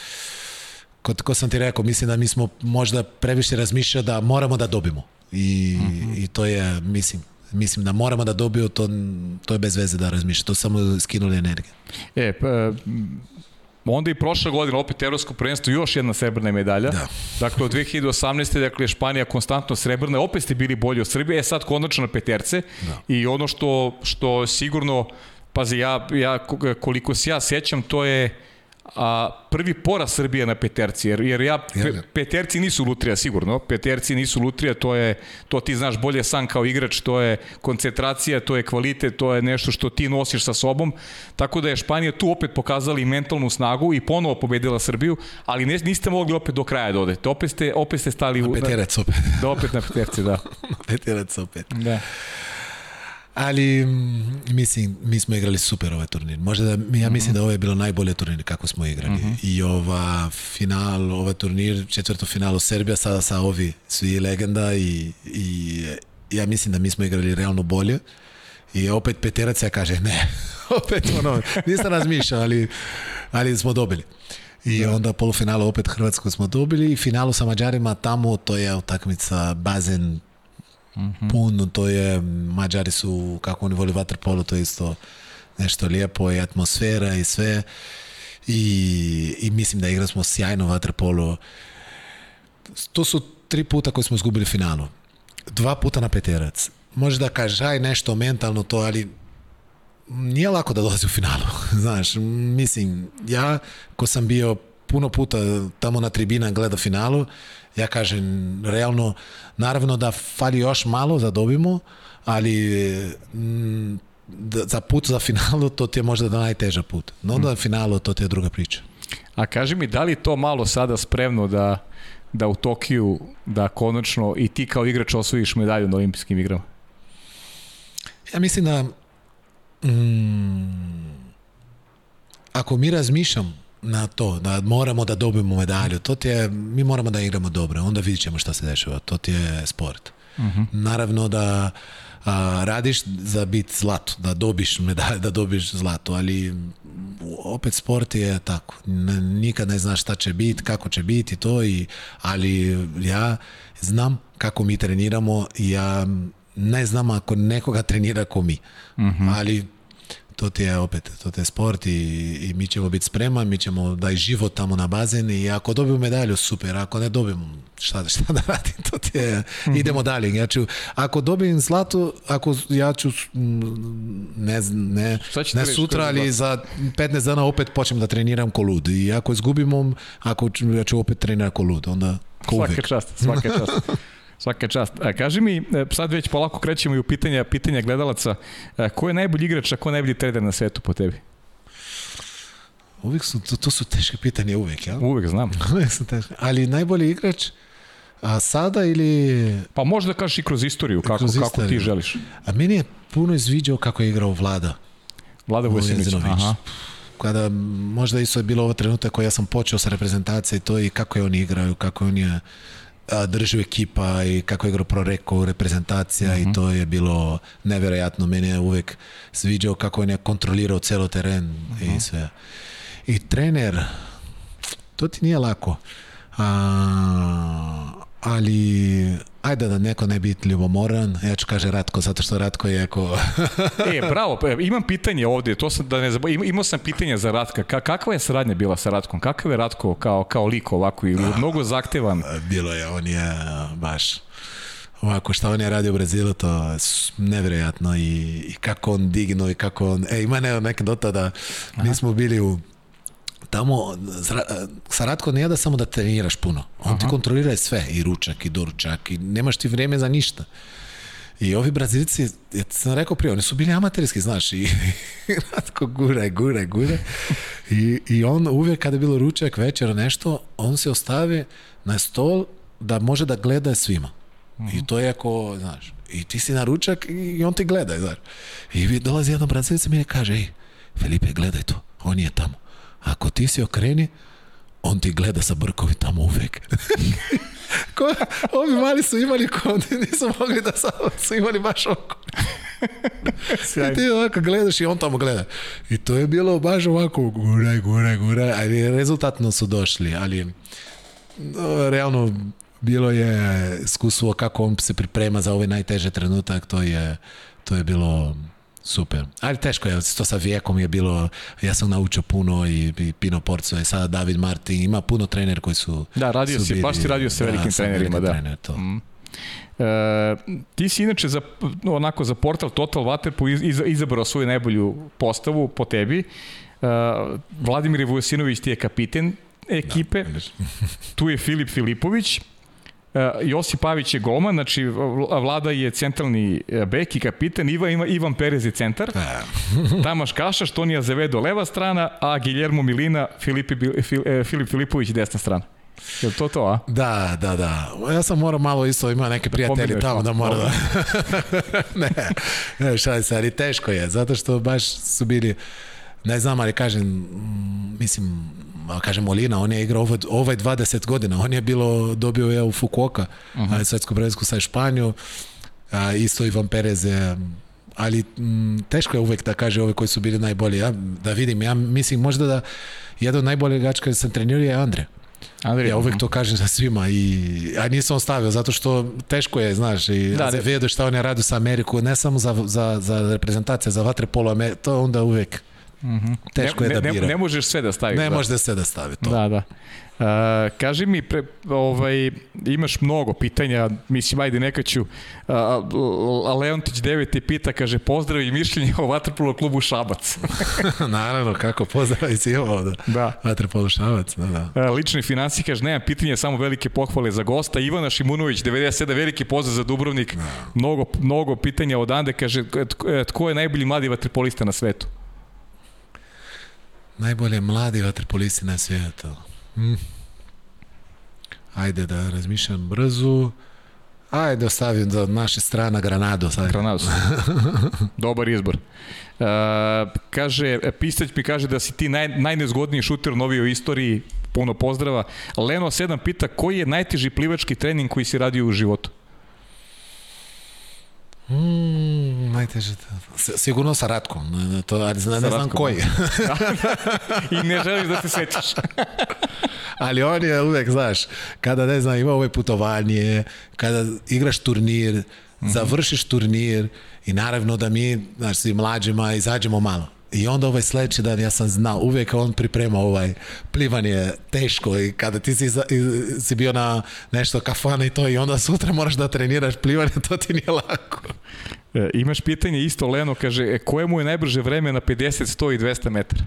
ko, ko sam ti rekao, mislim da mi smo možda previše razmišljali da moramo da dobimo i, mm -hmm. i to je, mislim, mislim da moramo da dobiju, to, to je bez veze da razmišlja, to samo skinuli energije. E, pa, Onda i prošle godine, opet evropsko prvenstvo, još jedna srebrna medalja. Da. Dakle, od 2018. dakle, Španija konstantno srebrna, opet ste bili bolji od Srbije, e sad konačno na peterce. Da. I ono što, što sigurno, pazi, ja, ja koliko se ja sećam, to je a, prvi poraz Srbije na peterci, jer, jer ja, pe, peterci nisu lutrija sigurno, peterci nisu lutrija, to je, to ti znaš bolje sam kao igrač, to je koncentracija, to je kvalitet, to je nešto što ti nosiš sa sobom, tako da je Španija tu opet pokazala i mentalnu snagu i ponovo pobedila Srbiju, ali ne, niste mogli opet do kraja da odete, opet ste, opet ste stali... Na peterac opet. Da, opet na peterci, da. na peterac opet. Da. Ali mm, mislim, mi smo igrali super ovaj turnir. Možda da, ja mislim mm -hmm. da ovo je bilo najbolje turnir kako smo igrali. Mm -hmm. I ova final, ova turnir, četvrto finalu Serbija, sada sa ovi svi legenda i, i ja mislim da mi smo igrali realno bolje. I opet Peterac ja kaže, ne, opet ono, nisam razmišljao, ali, ali smo dobili. I da. onda polufinalu opet Hrvatsko smo dobili i finalu sa Mađarima tamo, to je utakmica bazen -hmm. puno, to je, Mađari su, kako oni voli vaterpolo, to je isto nešto lijepo i atmosfera i sve. I, i mislim da igrali smo sjajno vaterpolo. To su tri puta koje smo izgubili finalu. Dva puta na peterac. Može da kažeš, aj nešto mentalno to, ali nije lako da dolazi u finalu. Znaš, mislim, ja ko sam bio puno puta tamo na tribina gleda finalu, ja kažem, realno, naravno da fali još malo da dobimo, ali mm, da, za put za finalu to ti je možda da najteža put. No onda mm. hmm. finalu to ti je druga priča. A kaži mi, da li to malo sada spremno da, da u Tokiju, da konačno i ti kao igrač osvojiš medalju na olimpijskim igrama? Ja mislim da mm, ako mi razmišljam na to, da moramo da dobijemo medalju. To ti je, mi moramo da igramo dobro, onda vidit ćemo šta se dešava. To ti je sport. Uh mhm. -huh. Naravno da a, radiš za bit zlato, da dobiš medalju, da dobiš zlato, ali opet sport je tako. Nikad ne znaš šta će biti, kako će biti to, i, ali ja znam kako mi treniramo ja ne znam ako nekoga trenira ko mi. Uh mhm. -huh. Ali to ti je opet, to ti je sport i, i mi ćemo biti spreman, mi ćemo da daj život tamo na bazen i ako dobijem medalju, super, ako ne dobijem, šta, šta da radim, to ti je, mhm. idemo dalje. Ja znači, ću, ako dobijem zlato, ako ja ću, mm, ne, ne, ne sutra, ali za 15 dana opet počnem da treniram ko lud i ako izgubimo, ako ću, ja ću opet trenirati ko lud, onda ko svaka uvijek. Čast, svaka čast. Svaka čast. A, e, kaži mi, e, sad već polako krećemo i u pitanja, pitanja gledalaca, a, e, ko je najbolji igrač, a ko je najbolji trener na svetu po tebi? Uvijek su, to, to su teške pitanje uvijek, ja? Uvijek, znam. uvijek su teške. Ali najbolji igrač, a sada ili... Pa možda da kažeš i kroz istoriju, kako, kroz istoriju. kako ti želiš. A meni je puno izviđao kako je igrao Vlada. Vlada Vojsinić, aha kada možda isto je bilo ovo trenutak koji ja sam počeo sa reprezentacije i to i kako je on Igraju, kako je on je Da drži ekipa i kako je igra pro rekao reprezentacija mm -hmm. i mhm. to je bilo nevjerojatno meni je uvek sviđao kako je je kontrolirao celo teren mm -hmm. i mhm. sve i trener to ti nije lako A, ali ajde da neko ne biti ljubomoran, ja ću kaže Ratko, zato što Ratko je jako... e, bravo, pa, e, imam pitanje ovdje, to sam, da ne zaboravim, imao sam pitanje za Ratka, Ka, kakva je saradnja bila sa Ratkom, kakav je Ratko kao, kao lik ovako, ili ah, mnogo zahtevan? Bilo je, on je baš ovako šta on je radio u Brazilu, to nevjerojatno i, i kako on digno i kako on... E, ima ne, neka dota da mi smo bili u tamo sa Ratko ne jada samo da treniraš puno. On Aha. ti kontrolira sve, i ručak, i doručak, i nemaš ti vreme za ništa. I ovi Brazilici, ja ti sam rekao prije, oni su bili amaterski, znaš, i Ratko gura, gura, gura. I, I on uvek kada je bilo ručak, večer, nešto, on se ostave na stol da može da gleda svima. Mm I mhm. to je ako, znaš, i ti si na ručak i on ti gleda, znaš. I dolazi jedan Brazilic i mi kaže, ej, Felipe, gledaj to, on je tamo. Ako ti se okreni, on ti gleda sa brkovi tamo uvek. Ko, ovi mali su imali konti, nisu mogli da samo su imali baš oko. I ti ovako gledaš i on tamo gleda. I to je bilo baš ovako, guraj, guraj, guraj, ali rezultatno su došli, ali no, realno bilo je iskustvo kako on se priprema za ovaj najteže trenutak, to je, to je bilo Super. Ali teško je, to sa vijekom je bilo, ja sam naučio puno i, i Pino Porco i sada David Martin, ima puno trener koji su... Da, radio su si, bili, baš ti radio sa da, velikim trenerima, da. Trener, to. Mm. E, ti si inače za, onako za portal Total Waterpool iz, izabrao svoju najbolju postavu po tebi. E, Vladimir Vujosinović ti je kapiten da, ekipe, da, tu je Filip Filipović, Eh, Josip Pavić je golman, znači Vlada je centralni eh, bek i kapitan, Iva ima Ivan Perez je centar, e. Tamaš Kašaš, Tonija Zevedo leva strana, a Guillermo Milina, Filipi, eh, Filip Filipović desna strana. Je to to, a? Da, da, da. Ja sam morao malo isto, ima neke prijatelji tamo da mora da... ne, ne šalim se, ali teško je, zato što baš su bili, ne znam, ali kažem, mislim, kažem Molina, on je igrao ovaj, ovaj 20 godina, on je bilo, dobio je u Fukuoka, uh mhm. -huh. svjetsku prvenstvu sa Španiju, a, isto Van Perez je ali m, teško je uvek da kaže ove koji su bili najbolji. Ja, da vidim, ja mislim možda da jedan od najboljih igrača koji sam trenirao je Andre. Andrija. Ja uvek mhm. to kažem sa svima i a nisam ostavio zato što teško je, znaš, i da, da. da. šta on je radio sa Ameriku, ne samo za, za, za reprezentacije, za vaterpolo, to onda uvek Mm -hmm. Teško ne, je da bira. Ne, ne možeš sve da staviš. Ne da. možeš da sve da stavi to. Da, da. E, kaži mi, pre, ovaj, imaš mnogo pitanja, mislim, ajde neka ću, a, e, Leontić 9 pita, kaže, pozdravi mišljenje o Vatrpolo klubu Šabac. Naravno, kako pozdravi si ovo da. da. Vatrpolo Šabac, da, da. E, lični financi, kaže, nemam pitanja, samo velike pohvale za gosta. Ivana Šimunović, 97, veliki pozdrav za Dubrovnik. Da. Mnogo, mnogo pitanja odande, kaže, tko e, je najbolji mladi Vatrpolista na svetu? najbolje mladi vaterpolisti na svijetu. Hm. Ajde da razmišljam brzo. Ajde, ostavim da od naše strana Granado. Sad. Granados. Dobar izbor. Uh, kaže, e, Pistać mi kaže da si ti naj, najnezgodniji šuter novi u istoriji. Puno pozdrava. Leno 7 pita koji je najteži plivački trening koji si radio u životu? Mm, najtežite. Sigurno sa Ratkom. To, ali, ne, ne znam koji. Da. I ne želiš da se setiš. ali on je uvek, znaš, kada ne znam, ima ove putovanje, kada igraš turnir, mhm. završiš turnir i naravno da mi, znaš, svi mlađima izađemo malo. I onda ovaj sledeći dan ja sam znao, uvijek on priprema ovaj plivanje teško i kada ti si, si bio na nešto kafana i to i onda sutra moraš da treniraš plivanje, to ti nije lako. E, imaš pitanje isto Leno, kaže, e, koje mu je najbrže vreme na 50, 100 i 200 metara?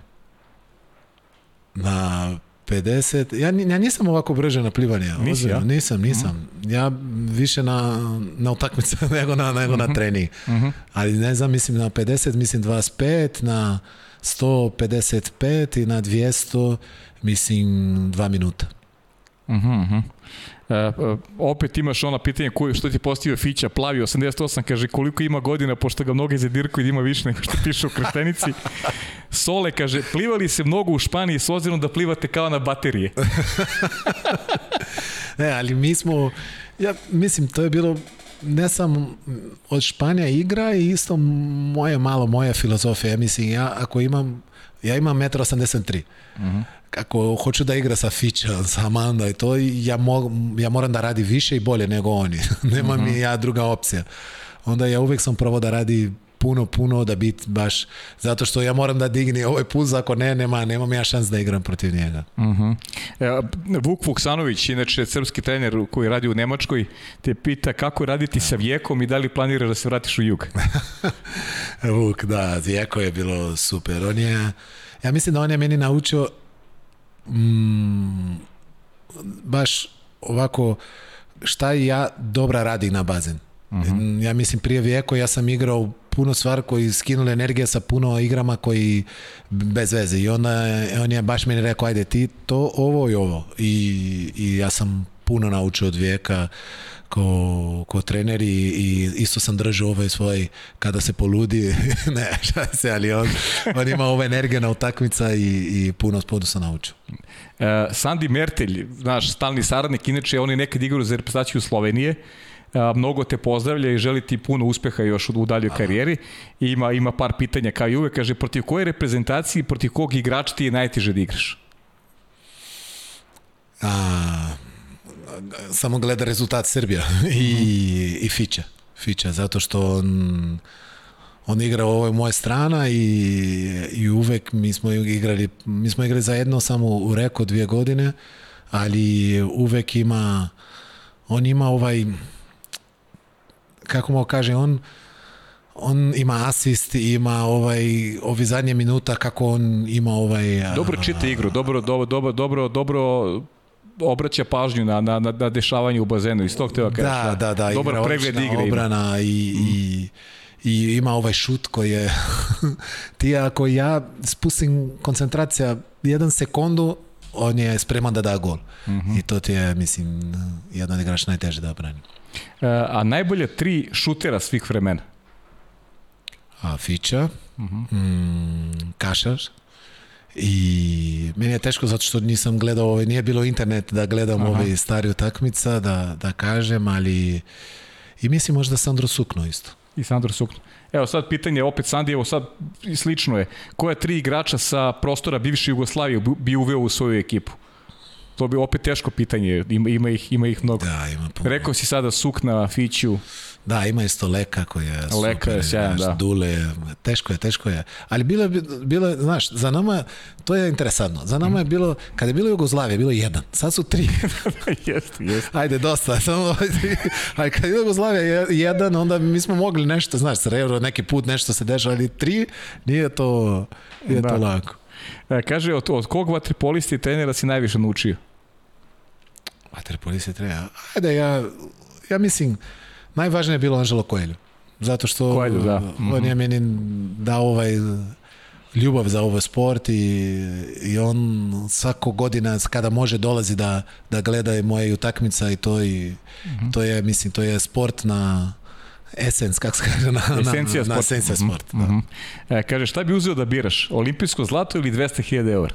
Na 50. Ja, ja nisam ovako brže na plivanje. Nisi, ja? Nisam, nisam. Mm Ja više na, na utakmice nego na, nego mm -hmm. na mhm. trening. Mm -hmm. Ali ne znam, mislim na 50, mislim 25, na 155 i na 200, mislim 2 minuta. Mhm, uh E, opet imaš ona pitanja koje što ti postavio Fića, plavi 88, kaže koliko ima godina, pošto ga mnoge zadirkuju da ima više nego što piše u krštenici. Sole kaže, plivali se mnogo u Španiji s ozirom da plivate kao na baterije. ne, ali mi smo, ja mislim, to je bilo ne samo od Španija igra i isto moje malo moja filozofija. mislim, ja ako imam, ja imam 1,83 m. Uh -huh ako hoću da igra sa Fića, sa Amanda i to, ja, mo, ja moram da radi više i bolje nego oni. Nema mm -hmm. mi mhm. ja druga opcija. Onda ja uvek sam prvo da radi puno, puno da bit baš, zato što ja moram da digni ovaj puls, ako ne, nema, nemam ja šans da igram protiv njega. Uh mhm. -huh. E, Vuk Vuksanović, inače srpski trener koji radi u Nemačkoj, te pita kako raditi sa Vjekom i da li planiraš da se vratiš u jug? Vuk, da, Vjeko je bilo super. On je, ja mislim da on je meni naučio mm, baš ovako šta ja dobra radi na bazen. Uh mhm. -huh. Mm, ja mislim prije vijeko ja sam igrao puno stvar koji skinuli energija sa puno igrama koji bez veze i onda on je baš meni rekao ajde ti to ovo i ovo i, i ja sam puno naučio od vijeka uh, ko, ko trener i, i isto sam držao ovaj svoj kada se poludi, ne, šta se, ali on, on ima ova energija na utakmica i, i puno spodu sam naučio. E, Sandi Mertelj, naš stalni saradnik, inače on je nekad igrao za reprezentaciju Slovenije, e, mnogo te pozdravlja i želi ti puno uspeha još u, u daljoj karijeri. Ima, ima par pitanja kao i uvek. Kaže, protiv koje reprezentacije, protiv kog igrača ti je najteže da igraš? A, samo gleda rezultat Srbija i, mm. i Fića. Fića, zato što on, on igra ovo je moja strana i, i uvek mi smo igrali, mi smo igrali zajedno samo u reko dvije godine, ali uvek ima, on ima ovaj, kako mu kaže, on on ima asist, ima ovaj ovi zadnje minuta kako on ima ovaj Dobro čita igru, dobro dobro dobro dobro obraća pažnju na, na, na, na dešavanje u bazenu, iz tog teva da, kažeš. Da, da, da, Dobar pregled igre. Obrana i, i i ima ovaj šut koji je ti ako ja spustim koncentracija jedan sekundu on je spreman da da gol. Mm -hmm. I to ti je, mislim, jedan od igrača najteže da brani. E, a najbolje tri šutera svih vremena? A, Fića, mm -hmm. mm, Kašar, i meni je teško zato što nisam gledao, ovaj, nije bilo internet da gledam ove ovaj stari utakmica, da, da kažem, ali i mislim možda Sandro Sukno isto. I Sandro Sukno. Evo sad pitanje, opet Sandi, evo sad slično je. Koja tri igrača sa prostora bivše Jugoslavije bi uveo u svoju ekipu? To bi opet teško pitanje, ima, ima, ih, ima ih mnogo. Da, ima puno. Rekao si sada Sukna, Fiću. Da, ima isto Leka koji je super, Leka je sjajan, da. Dule, teško je, teško je. Ali bilo, bilo znaš, za nama, to je interesantno, za nama je bilo, kada je bilo Jugoslavije, bilo je jedan, sad su tri. jest, jest. Ajde, dosta, samo, ali kada je bilo Jugoslavija jedan, onda mi smo mogli nešto, znaš, sa srebro, neki put nešto se dešava, ali tri, nije to, nije da. to lako. E, kaže, od, od kog vaterpolista i trenera si najviše naučio? Vaterpolista i trenera? Ajde, ja, ja mislim, Najvažnije je bilo Anželo Koelju. Zato što Koelju, da. on je mhm. meni dao ovaj ljubav za ovaj sport i, i on svako godina kada može dolazi da, da gleda moje utakmica i to i mm -hmm. to je mislim to je sport na esens, kako se kaže, na, esencija na, sport. Na esencija sport. Mm -hmm. da. Mhm. e, kaže, šta bi uzeo da biraš? Olimpijsko zlato ili 200.000 eura?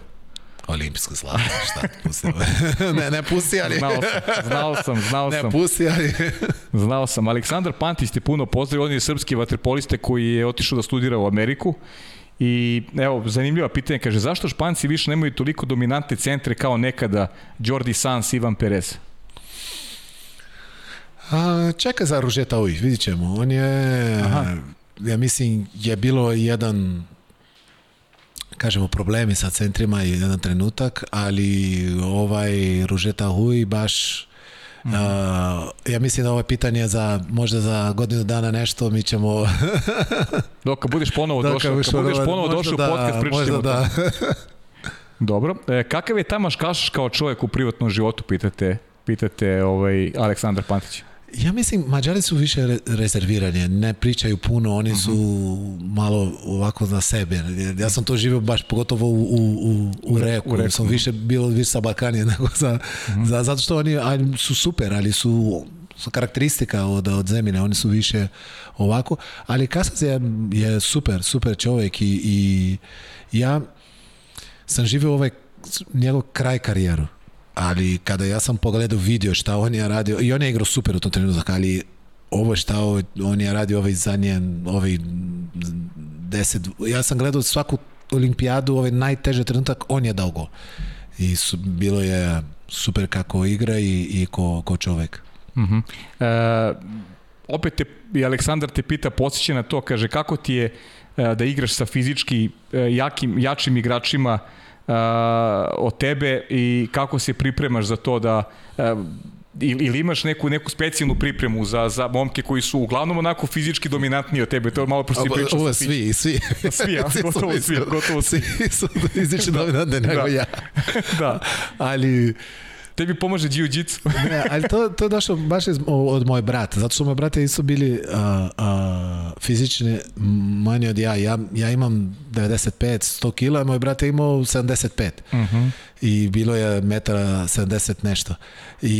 olimpijsko zlato, šta pusti? ne, ne pusti, ali... znao sam, znao sam, znao sam. pusti, ali... znao sam. Aleksandar Pantić te puno pozdravio, on je srpski vaterpoliste koji je otišao da studira u Ameriku I evo, zanimljiva pitanja, kaže, zašto Španci više nemaju toliko dominante centre kao nekada Jordi Sans, Ivan Perez? A, čeka za Ružeta Uj, vidit ćemo. On je, Aha. ja mislim, je bilo jedan kažemo, problemi sa centrima jedan trenutak, ali ovaj Ružeta Huj baš Mm. Uh, ja mislim da ovo je pitanje za možda za godinu dana nešto mi ćemo dok kad budiš ponovo došao kad budeš ponovo došao da, podcast pričamo da. Dobro. E, kakav je Tamaš Kašaš kao čovjek u privatnom životu pitate pitate ovaj Aleksandar Pantić? Ja mislim, Mađari su više re rezervirani, ne pričaju puno, oni su uh mhm. -huh. malo ovako na sebe. Ja sam to živio baš pogotovo u, u, u, u Reku, u reku. sam da. više bilo više sa Balkanije nego za, uh mhm. -huh. za, zato što oni ali su super, ali su su karakteristika od, od zemine, oni su više ovako, ali Kasas je, je super, super čovjek i, i ja sam živio ovaj njegov kraj karijeru ali kada ja sam pogledao video šta on je radio, i on je igrao super u tom trenutku, ali ovo šta on je radio ovaj zadnje, ovaj 10, ja sam gledao svaku olimpijadu, ovaj najteže trenutak, on je dao go. I su, bilo je super kako igra i, i ko, ko čovek. Uh mhm. -huh. e, opet te, i Aleksandar te pita, podsjeća na to, kaže kako ti je e, da igraš sa fizički e, jakim, jačim igračima, uh, od tebe i kako se pripremaš za to da uh, ili imaš neku neku specijalnu pripremu za za momke koji su uglavnom onako fizički dominantni od tebe to je malo prosto priča ovo svi svi svi ja, gotovo svi gotovo svi su fizički dominantni da. nego ja da ali tebi pomaže jiu-jitsu. ne, ali to, to je došlo baš iz, od moje brata, zato što moje brate isto bili uh, a, fizični manji od ja. ja. Ja imam 95, 100 kila, a moj brat je imao 75. Uh -huh. I bilo je metara 70 nešto. I,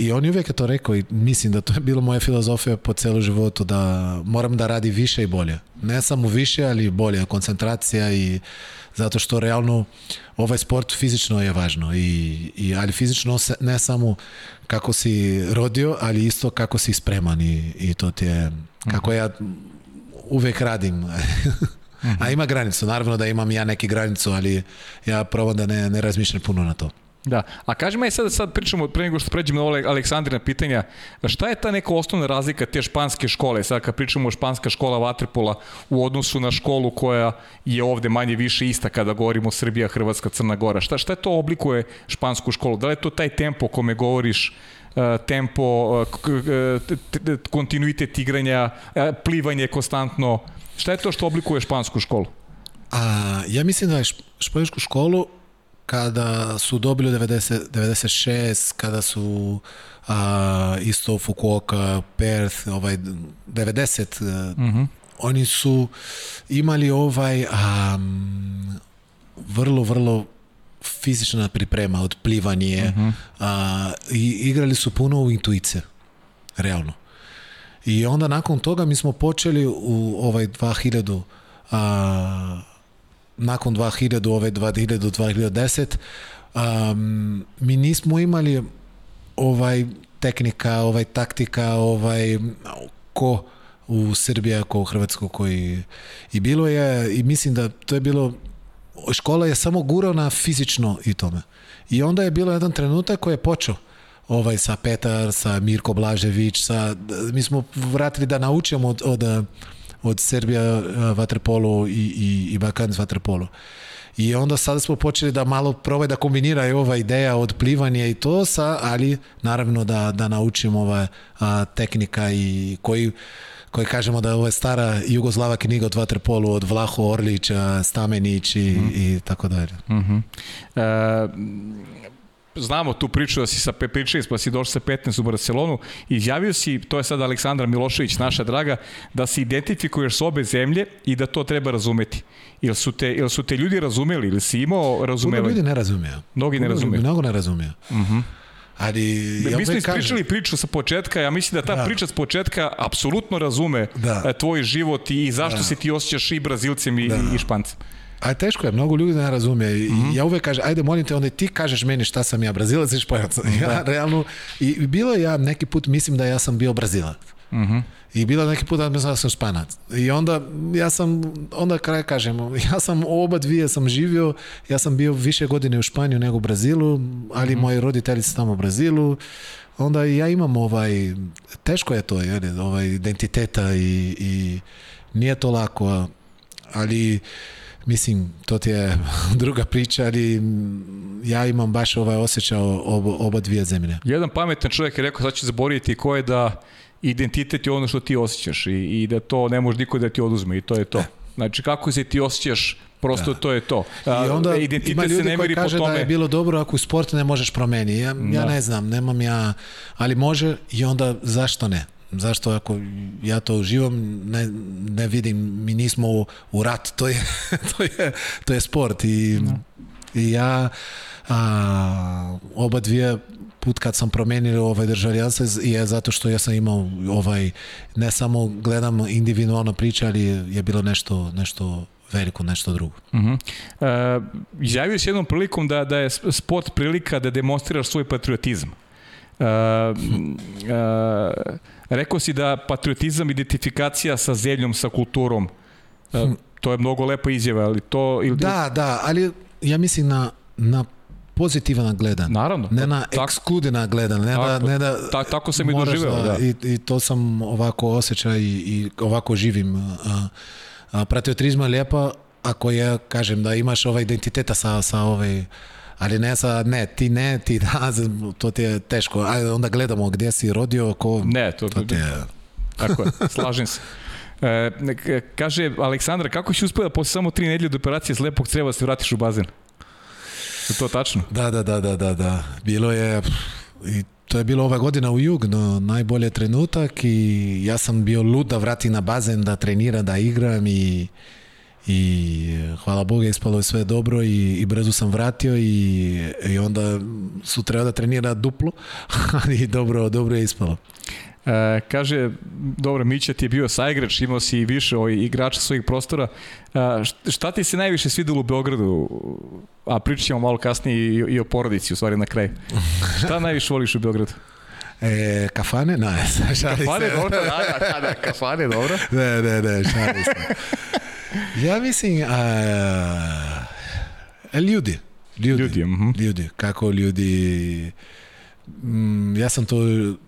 I on je uvijek to rekao i mislim da to je bilo moja filozofija po celu životu, da moram da radi više i bolje. Ne samo više, ali bolje. Koncentracija i zato što realno ovaj sport fizično je važno, i, i, ali fizično ne samo kako si rodio, ali isto kako si spreman i, i to ti je, kako mhm. ja uvek radim. A mhm. ima granicu, naravno da imam ja neki granicu, ali ja probam da ne, ne razmišljam puno na to. Da, a kaži me sad, sad pričamo pre nego što pređemo na ove Aleksandrina pitanja, šta je ta neka osnovna razlika te španske škole, sad kad pričamo o španska škola Vaterpola u odnosu na školu koja je ovde manje više ista kada govorimo Srbija, Hrvatska, Crna Gora, šta, šta to oblikuje špansku školu? Da li je to taj tempo kome govoriš e, tempo, e, e, kontinuitet igranja, plivanje konstantno. Šta je to što oblikuje špansku školu? A, ja mislim da je špansku školu kada su dobili 90, 96, kada su a, isto Fukuoka, Perth, ovaj, 90, uh -huh. oni su imali ovaj a, vrlo, vrlo fizična priprema, odplivanje uh mhm. -huh. a, i igrali su puno u intuicije, realno. I onda nakon toga mi smo počeli u ovaj 2000 a, nakon 2000, ove 2000 2010, um, mi nismo imali ovaj tehnika, ovaj taktika, ovaj ko u Srbiji, ko u Hrvatskoj koji i bilo je i mislim da to je bilo škola je samo gurao na fizično i tome. I onda je bilo jedan trenutak koji je počeo ovaj sa Petar, sa Mirko Blažević, sa, mi smo vratili da naučimo od, od od Serbija e, vaterpolu i, i, i Balkanac vaterpolu. I onda sada smo počeli da malo probaj da kombiniraju ova ideja od plivanja i to, sa, ali naravno da, da naučimo ova a, tehnika i koji koji kažemo da ovo je stara Jugoslava knjiga od Vaterpolu, od Vlaho Orlića, Stamenić i, mm i tako dalje. Mm -hmm. e, znamo tu priču da si sa 56 pa si došao sa 15 u Barcelonu, izjavio si, to je sad Aleksandra Milošević, naša draga, da se identifikuješ s obe zemlje i da to treba razumeti. Ili su te, ili su te ljudi razumeli, ili si imao razumeli? Puno ljudi ne razumeju. Mnogi ne razumeju. Mnogo ne razumeju. Uh mhm. -huh. Ali, ja Mi smo ispričali priču sa početka, ja mislim da ta da. priča s početka apsolutno razume da. E, tvoj život i zašto da. se ti osjećaš i Brazilcem i, da. i Špancem. A teško je, mnogo ljudi ne razume. mm -hmm. ja uvek kažem, ajde molim te, onda ti kažeš meni šta sam ja, Brazilac i Španac. Ja da. realno, i bilo ja neki put mislim da ja sam bio Brazilac. Mm -hmm. I bilo neki put da mislim da sam Španac. I onda ja sam, onda kraj kažem, ja sam oba dvije sam živio, ja sam bio više godine u Španiju nego u Brazilu, ali mm -hmm. moji roditelji su tamo u Brazilu onda ja imam ovaj, teško je to, jel, ovaj, identiteta i, i nije to lako, ali Mislim, to ti je druga priča, ali ja imam baš ovaj osjećaj ob, oba dvije zemlje. Jedan pametan čovjek je rekao, sad će zaboriti ko je da identitet je ono što ti osjećaš i, i da to ne može niko da ti oduzme i to je to. E. Znači, kako se ti osjećaš Prosto da. to je to. I onda e, identitet ima ljudi se ne koji kaže po tome. da je bilo dobro ako u sport ne možeš promeni. Ja, da. ja ne znam, nemam ja, ali može i onda zašto ne? zašto ako ja to uživam, ne, ne vidim, mi nismo u, u rat, to je, to je, to je sport i, no. Da. i ja a, oba dvije put kad sam promenio ovaj državljanstvo je zato što ja sam imao ovaj, ne samo gledam individualno priče, ali je bilo nešto, nešto veliko nešto drugo. Uh mhm. -huh. e, izjavio si jednom prilikom da, da je sport prilika da demonstriraš svoj patriotizam. Uh, uh, rekao si da patriotizam identifikacija sa zemljom, sa kulturom, uh, to je mnogo lepa izjava, ali to... Ili... Da, da, ali ja mislim na, na pozitivan gledan. Naravno. Ne da. na tak, ekskludina gledan. Ne tako, da, ne da, tak, tako sam i doživeo. Da, da. I, I to sam ovako osjećao i, i ovako živim. A, a, patriotizma lijepa ako je, kažem, da imaš ovaj identiteta sa, sa ovaj Ali ne sad, ne, ti ne, ti da, to ti je teško. Ajde, onda gledamo gde si rodio, ko... Ne, to, to ti je... Tako je, slažem se. E, kaže Aleksandra, kako si uspio da posle samo tri nedelje od operacije slepog creva da se vratiš u bazen? Je to tačno? Da, da, da, da, da, da. Bilo je... I to je bilo ova godina u jug, no najbolje trenutak i ja sam bio lud da vrati na bazen, da treniram, da igram i i eh, hvala Bogu ispalo je sve dobro i, i brzo sam vratio i, i onda su trebao da trenira duplo i dobro, dobro je ispalo. E, kaže, dobro, Mića ti je bio saigrač, imao si i više ovaj, igrača svojih prostora. E, šta ti se najviše svidelo u Beogradu? A pričat ćemo malo kasnije i, i o porodici, u stvari, na kraju. Šta najviše voliš u Beogradu? E, kafane? Na, šali kafane, se. Dobro, da, da, da, kafane, dobro. Ne, ne, ne, šali se. Ja mislim, a, e, ljudi. Ljudi, ljudi, uh mhm. -huh. ljudi, kako ljudi... M, mm, ja sam to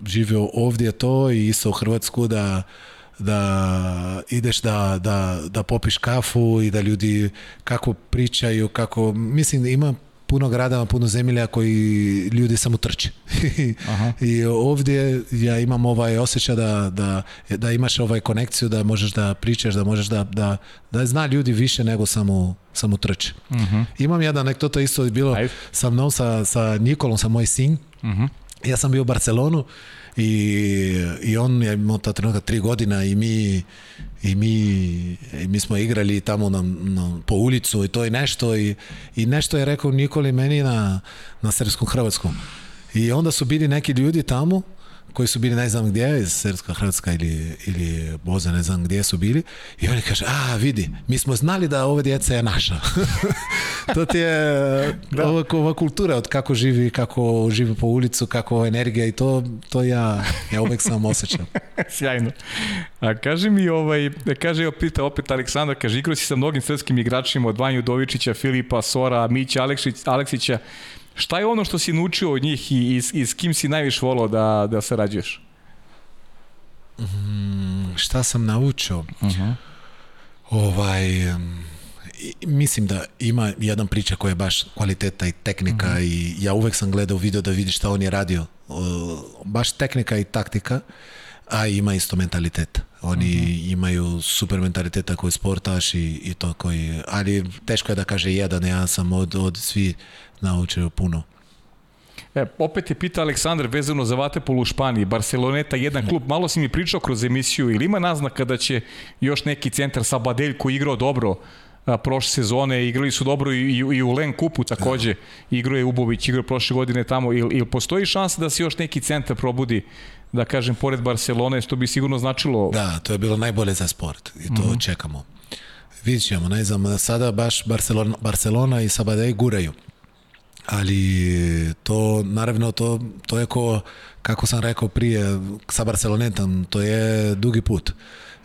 živio ovdje to i isto u Hrvatsku da da ideš da, da, da popiš kafu i da ljudi kako pričaju, kako, mislim ima puno gradama, puno zemlja koji ljudi samo trče. Aha. I ovdje ja imam ovaj osjećaj da, da, da, imaš ovaj konekciju, da možeš da pričaš, da možeš da, da, da zna ljudi više nego samo samo trče. Uh mhm. -huh. Imam jedna anegdota isto bilo Ajde. sa mnom, sa, sa Nikolom, sa moj sin. Uh mhm. -huh. Ja sam bio u Barcelonu i, i on je imao ta trenutka tri godina i mi i mi, i mi smo igrali tamo na, na, po ulicu i to je nešto i, i nešto je rekao Nikoli meni na, na srpskom hrvatskom i onda su bili neki ljudi tamo koji su bili ne znam gdje, iz Srpska, Hrvatska ili, ili Boza, ne znam gdje su bili. I oni kaže, a vidi, mi smo znali da ova djeca je naša. to ti je da. ova, ova, kultura od kako živi, kako živi po ulicu, kako energija i to, to ja, ja uvijek sam osjećam. Sjajno. A kaže mi, ovaj, kaže opet, opet Aleksandar, kaže, igrao si sa mnogim srpskim igračima od Vanju Dovičića, Filipa, Sora, Mića, Aleksić, Aleksića, Šta je ono što si naučio od njih i, i, i s kim si najviše volao da, da sarađuješ? Mm, šta sam naučio? Uh mhm. -huh. Ovaj... mislim da ima jedan priča koja je baš kvaliteta i tehnika mm -hmm. i ja uvek sam gledao video da vidi šta on je radio. baš tehnika i taktika, a ima isto mentalitet. Oni mm -hmm. imaju super mentaliteta koji sportaš i, i to koji... Ali teško je da kaže jedan, ja sam od, od svih naučio puno. E, opet je pita Aleksandar vezano za Vatepolu u Španiji. Barceloneta, jedan klub, malo si mi pričao kroz emisiju, ili ima naznaka da će još neki centar sa Badelj koji igrao dobro a, prošle sezone, igrali su dobro i, i, i u Len Kupu takođe, igrao je Ubović, igrao prošle godine tamo, ili il postoji šansa da se još neki centar probudi da kažem, pored Barcelone, što bi sigurno značilo... Da, to je bilo najbolje za sport i to mm -hmm. čekamo. Vidjet ćemo, ne znam, sada baš Barcelona, Barcelona i Sabadej guraju ali to naravno to, to je ko, kako sam rekao prije sa Barcelonetom, to je dugi put.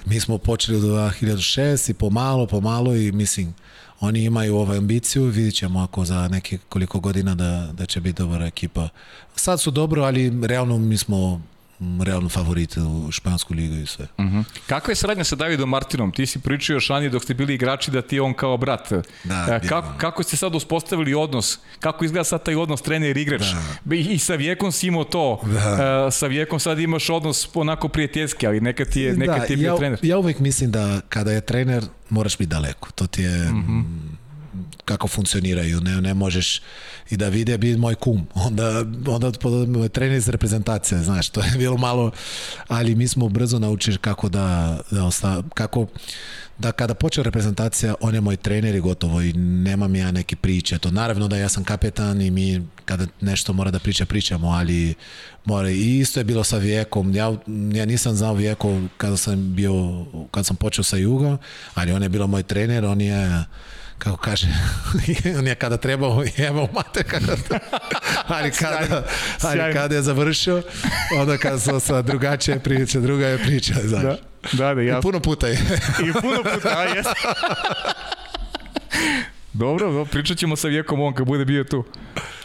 Mi smo počeli od 2006 i pomalo, pomalo i mislim, oni imaju ovu ambiciju, vidit ćemo ako za neke koliko godina da, da će biti dobra ekipa. Sad su dobro, ali realno mi smo realno favorit u Špansku ligu i sve. Uh mhm. -huh. Kakva je saradnja sa Davidom Martinom? Ti si pričao Šani dok ste bili igrači da ti on kao brat. Da, e, kako, kako ste sad uspostavili odnos? Kako izgleda sad taj odnos trener-igrač? Da. I, I sa vijekom si imao to. Da. Uh, sa vijekom sad imaš odnos onako prijateljski, ali neka ti je, neka da, ti je bio ja, trener. Ja uvek mislim da kada je trener moraš biti daleko. To ti je... Uh mhm. -huh kako funkcioniraju, ne, ne možeš i da vide bi moj kum, onda, onda trener iz reprezentacije, znaš, to je bilo malo, ali mi smo brzo naučili kako da, da osta, kako da kada počeo reprezentacija, on je moj trener i gotovo i nemam ja neke priče. To naravno da ja sam kapetan i mi kada nešto mora da priča, pričamo, ali mora. I isto je bilo sa Vijekom. Ja, ja nisam znao Vijeko kada sam bio, kad sam počeo sa Juga, ali on je bilo moj trener, on je kao kaže, on je kada trebao, jebao mater, kada, ali, kada, ali kada je završio, onda kada su sa drugačije priče, druga je priča, da, znaš. Da, da, da, ja... I puno puta je. I puno puta, a jes. Dobro, pričat ćemo sa Vjekom on kad bude bio tu.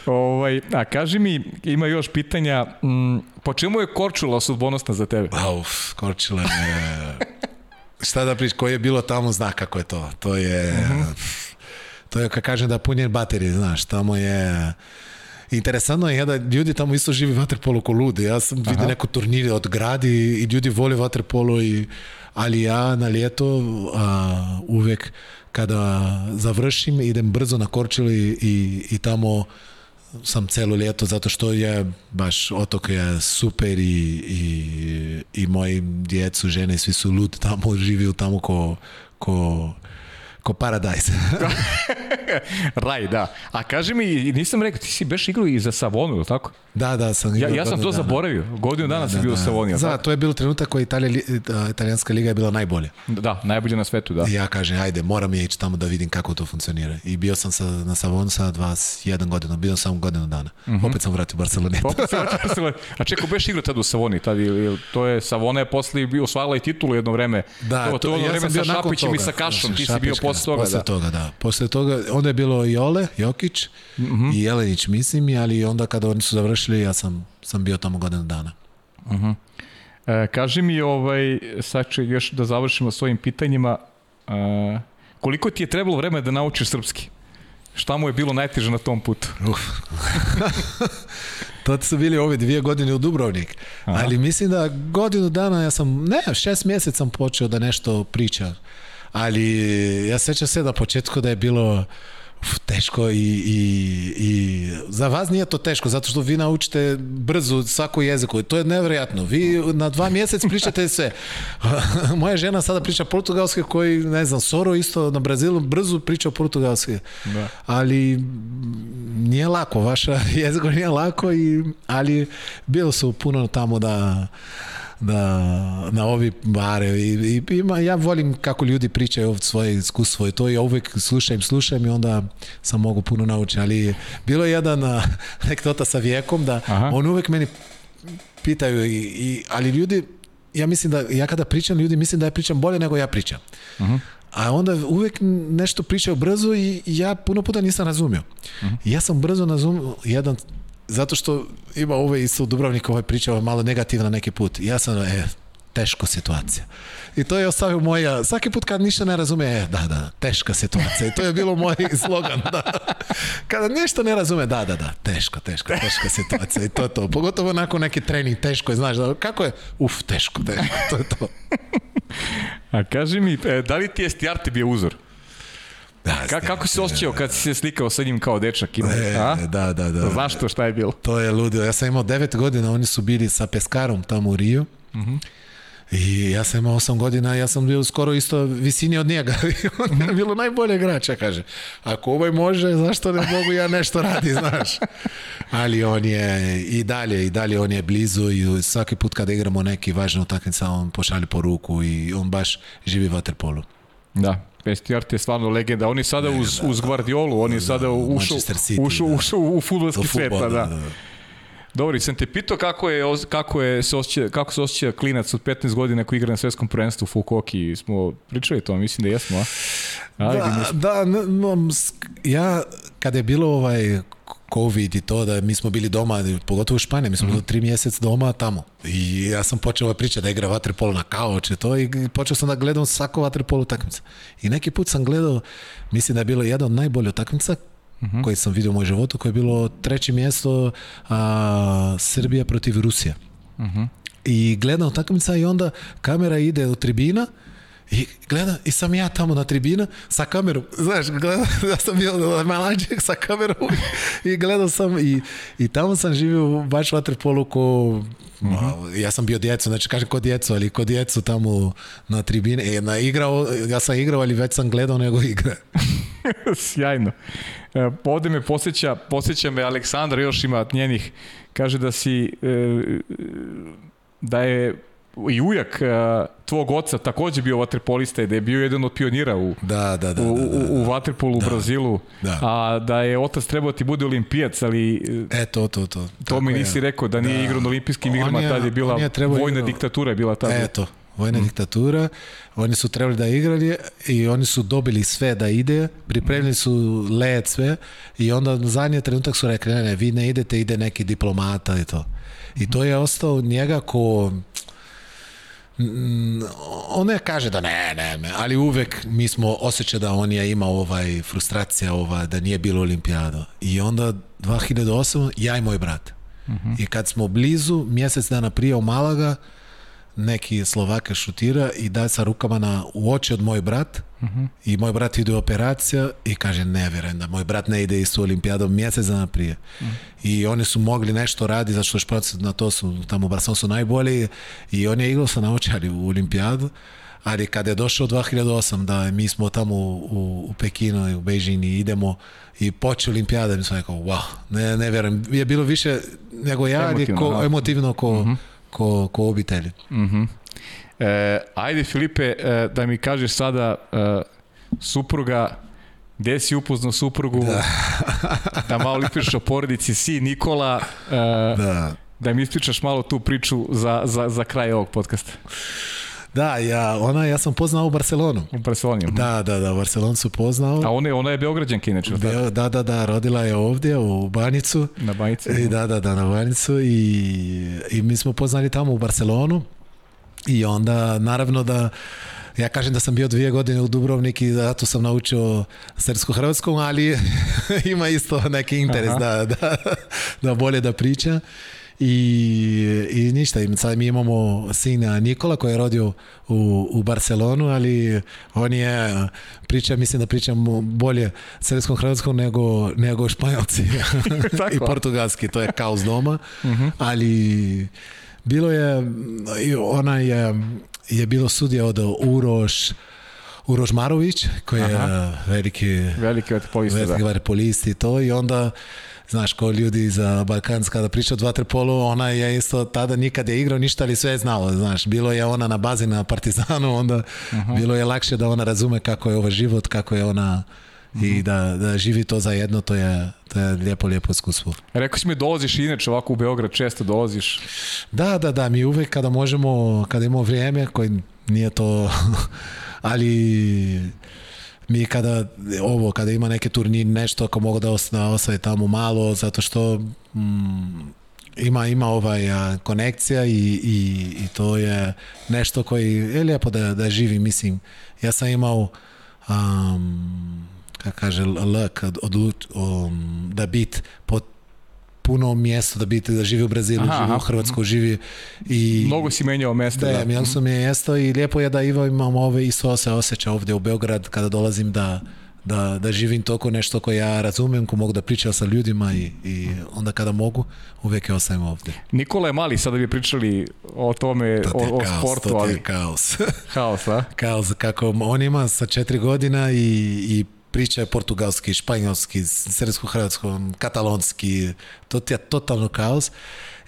Ovaj, a kaži mi, ima još pitanja, m, mm, po čemu je Korčula sudbonosna za tebe? Uf, Korčula je... Šta da prič, koji je bilo tamo zna kako je to. To je... Uh mhm. -huh to je kad kaže da punjen baterije, znaš, tamo je... Interesantno je da ljudi tamo isto živi vaterpolo ko ludi. Ja sam Aha. vidio neko turnire od gradi i ljudi vole vaterpolo i ali ja na ljeto a, uvek kada završim idem brzo na Korčili i, i tamo sam celo ljeto zato što je baš otok je super i, i, i moji djecu, žene, svi su lud tamo, živiju tamo ko, ko Ko Paradise. Raj, da. A kaži mi, nisam rekao, ti si beš igrao i za Savonu, ili tako? Da, da, sam igrao. Ja, ja sam to dana. zaboravio. Godinu dana da, sam da, bio da. u Savoni. Zna, to je bilo trenutak koji Italija, e, italijanska liga je bila najbolja. Da, najbolja na svetu, da. I ja kažem, ajde, moram ja ići tamo da vidim kako to funkcionira. I bio sam sa, na Savonu sa 21 godinu. bio sam godinu dana. Mm -hmm. Opet sam vratio u Barcelonu. Opet sam vratio u Barcelonu. A čekao, beš igrao tada u Savoni, Tad tada, to je, Savona je posle osvajala i titulu jedno vreme. Da, to, to, to, to ja vreme bio Šapićem i sa Kašom, ti si bio da posle toga, posle da. toga, da. Posle toga, onda je bilo i Ole, Jokić mm -hmm. i Jelenić, mislim, ali onda kada oni su završili, ja sam, sam bio tamo godinu dana. Uh mhm. -huh. e, kaži mi, ovaj, sad ću još da završimo s ovim pitanjima, e, koliko ti je trebalo vremena da naučiš srpski? Šta mu je bilo najteže na tom putu? Uf. to su bili ove dvije godine u Dubrovnik. Aha. Ali mislim da godinu dana ja sam, ne, šest mjesec sam počeo da nešto pričam ali ja sećam se da početku da je bilo uf, teško i, i, i za vas nije to teško zato što vi naučite brzo svaku jeziku i to je nevjerojatno vi na dva mjeseca pričate sve moja žena sada priča portugalski koji ne znam Soro isto na Brazilu brzo priča portugalski da. ali nije lako vaša jezik nije lako i, ali bilo su puno tamo da na, da, na ovi bare i, i ima, ja volim kako ljudi pričaju svoje iskustvo i to ja uvek slušam, slušam i onda sam mogu puno naučiti, ali bilo je jedan anekdota sa vijekom da Aha. on uvek meni pitaju i, i, ali ljudi ja mislim da ja kada pričam ljudi mislim da ja pričam bolje nego ja pričam. Uh mhm. -huh. A onda uvek nešto pričaju brzo i ja puno puta nisam razumio. Uh mhm. -huh. Ja sam brzo razumio jedan zato što ima ove isto u Dubrovniku ove ovaj priče, malo negativna neki put. Ja sam, e, teško situacija. I to je ostavio moja, svaki put kad ništa ne razume, e, da, da, teška situacija. I to je bilo moj slogan, da. Kada nešto ne razume, da, da, da, teško, teško, teška situacija. I to je to. Pogotovo nakon neki trening, teško je, znaš, da, kako je? Uf, teško, teško, to je to. A kaži mi, e, da li ti je Stjarti bio uzor? Da, Ka, kako si osjećao kad si se slikao sa njim kao dečak? Ima, e, a? Da, da, da. Zašto, da, šta je bilo? To je ludilo. Ja sam imao 9 godina, oni su bili sa Peskarom tamo u Riju. Mhm. Mm I ja sam imao 8 godina, ja sam bio skoro isto visini od njega. on je bilo najbolje igrača, kaže. Ako ovaj može, zašto ne mogu ja nešto radi, znaš. Ali on je i dalje, i dalje on je blizu i svaki put kad igramo neki važnu utakmicu, on pošalje poruku i on baš živi vaterpolu. Da, Vestiart je stvarno legenda. On je sada uz, uz Guardiolu, on je da, da, sada ušao, da, ušao, ušao u futbolski svet. Da, Dobro, da. Dobri, sam te pitao kako, je, kako, je se osjeća, kako se osjeća klinac od 15 godina koji igra na svetskom prvenstvu u Fukuoki. Smo pričali to, mislim da jesmo. A? Ajde, da, da, no, ja, kada je bilo ovaj COVID i to, da mi smo bili doma, pogotovo u Španiji, mi smo bili mm tri mjeseca doma tamo. I ja sam počeo priča da igra vaterpolo na kaoče to i počeo sam da gledam svako vaterpolo utakmice. I neki put sam gledao, mislim da je bilo jedna od najboljih utakmica mm -hmm. koji sam vidio u moj životu, koje je bilo treće mjesto a, Srbija protiv Rusije. Mm -hmm. I gledam utakmica i onda kamera ide u tribina, I gleda, i sam ja tamo na tribina sa kamerom, znaš, gleda, ja sam bio malanđek sa kamerom i gledao sam i, i tamo sam živio baš vaterpolu ko Mm Ja sam bio djecu, znači kažem ko djecu, ali ko djecu tamo na tribine. E, na igrao, ja sam igrao, ali već sam gledao nego igre. Sjajno. E, ovde me posjeća, posjeća me Aleksandra, još ima njenih, kaže da si, e, e da je i ujak e, tvog oca takođe bio vaterpolista i da je bio jedan od pionira u, da, da, da, u, u, u vaterpolu da, u da, da. Da, Brazilu, da. a da je otac trebao ti bude olimpijac, ali e, to, to, to, to mi nisi je. rekao da nije da. igrao na olimpijskim igrama, tad je bila je vojna igrao. diktatura je bila tad. Eto, vojna mm. diktatura, oni su trebali da igrali i oni su dobili sve da ide, pripremili su let sve i onda na zadnji trenutak su rekli, ne, ne, vi ne idete, ide neki diplomata i to. I to je ostao njega ko Mm, ona kaže da ne, ne, ne, ali uvek mi smo osjeća da on je imao ovaj frustracija ova, da nije bilo olimpijado. I onda 2008, ja i moj brat. Uh mhm. -huh. I kad smo blizu, mjesec dana prije u Malaga, neki Slovaka šutira i daje sa rukama na, u oči od moj brat -huh. I moj brat ide u operacija i kaže ne verujem da moj brat ne ide isto olimpijadom mjesec dana prije. Uh -huh. I oni su mogli nešto radi, zato što špaci na to su tamo u Barcelonu su najbolji i on je igrao sa naočari u olimpijadu. Ali kada je došao 2008 da mi smo tamo u, u Pekinu i u Beijini idemo i počeo olimpijada mi sam rekao wow, ne, ne verujem. Je bilo više nego ja emotivno, ali ko, emotivno ko, uh da. mhm. -huh. ko, ko obitelj. Mhm. E, ajde, Filipe, e, da mi kažeš sada, e, supruga, gde si upoznao suprugu, da, da malo lipiš o porodici, si Nikola, e, da. da mi ispričaš malo tu priču za, za, za kraj ovog podcasta. Da, ja, ona, ja sam poznao u Barcelonu. U Barceloni. Da, da, da, u Barcelonu su poznao. A ona je, ona je Beograđanka inače. Beo, da, da, da, rodila je ovdje u Banicu. Na Banjicu. I, da, da, da, na Banjicu i, i mi smo poznali tamo u Barcelonu. I onda, naravno da ja kažem da sam bio dvije godine u Dubrovnik i zato sam naučio srpsko-hrvatskom, ali ima isto neki interes Aha. da, da, da bolje da priča. I, i ništa, sad mi imamo sina Nikola koji je rodio u, u Barcelonu, ali on je, priča, mislim da pričam bolje srpskom hrvatskom nego, nego španjolci i portugalski, to je kaos doma, uh mhm. -huh. ali Bilo je, ona je, eh, je bilo sudija od Uroš, Uroš Marović, koji je Aha. veliki, veliki vaterpolista, veliki da. vaterpolist i to, i onda znaš, ko ljudi za Balkans kada priča o vaterpolu, ona je isto tada nikad je igrao ništa, ali sve je znala, znaš, bilo je ona na bazi na Partizanu, onda uh bilo je lakše da ona razume kako je ovaj život, kako je ona i da, da živi to zajedno, to je, to je lijepo, lijepo iskustvo. Rekao si mi dolaziš inače ovako u Beograd, često dolaziš. Da, da, da, mi uvek kada možemo, kada imamo vrijeme, koji nije to, ali mi kada, ovo, kada ima neke turnir, nešto, ako mogu da ostaje da tamo malo, zato što mm, ima ima ovaj a, konekcija i, i, i, to je nešto koji je lepo da, da živi mislim ja sam imao um, kako kaže L, kad odluč, um, da bit pod puno mjesto da biti, da živi u Brazilu, aha, živi u Hrvatskoj, živi i... Mnogo si menjao mjesto. Da, da. menjao sam mhm. mjesto i lijepo je da imam ove, isto se osjeća ovdje u Beograd kada dolazim da, da, da živim toko nešto koje ja razumem, ko mogu da pričam sa ljudima i, i onda kada mogu, uvijek je ostajem ovdje. Nikola je mali, sada bi pričali o tome, to o, o kaos, sportu, to ali... kaos. kaos, a? Kaos, kako on ima sa četiri godina i, i priča portugalski, španjolski, srpsko-hrvatsko, katalonski, to je totalno kaos.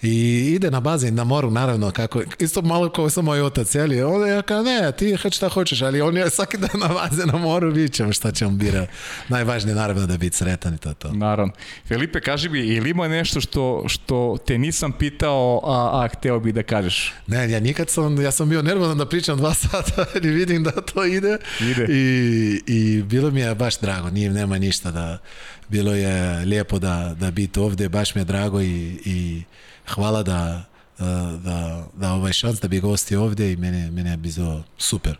i ide na bazen na moru, naravno, kako, isto malo kao sam moj otac, jeli, onda ja kao, ne, ti hoć šta hoćeš, ali on je svaki dan na bazen na moru, bit ćemo šta ćemo birati. Najvažnije, naravno, da biti sretan i to to. Naravno. Felipe, kaži mi, ili ima nešto što, što te nisam pitao, a, a hteo bi da kažeš? Ne, ja nikad sam, ja sam bio nervozan da pričam dva sata, ali vidim da to ide. Ide. I, i bilo mi je baš drago, nije, nema ništa da, bilo je lijepo da, da biti ovde, baš mi je drago i, i hvala da, e, da, da ovaj šans da bi gosti ovde i mene, mene je bilo super.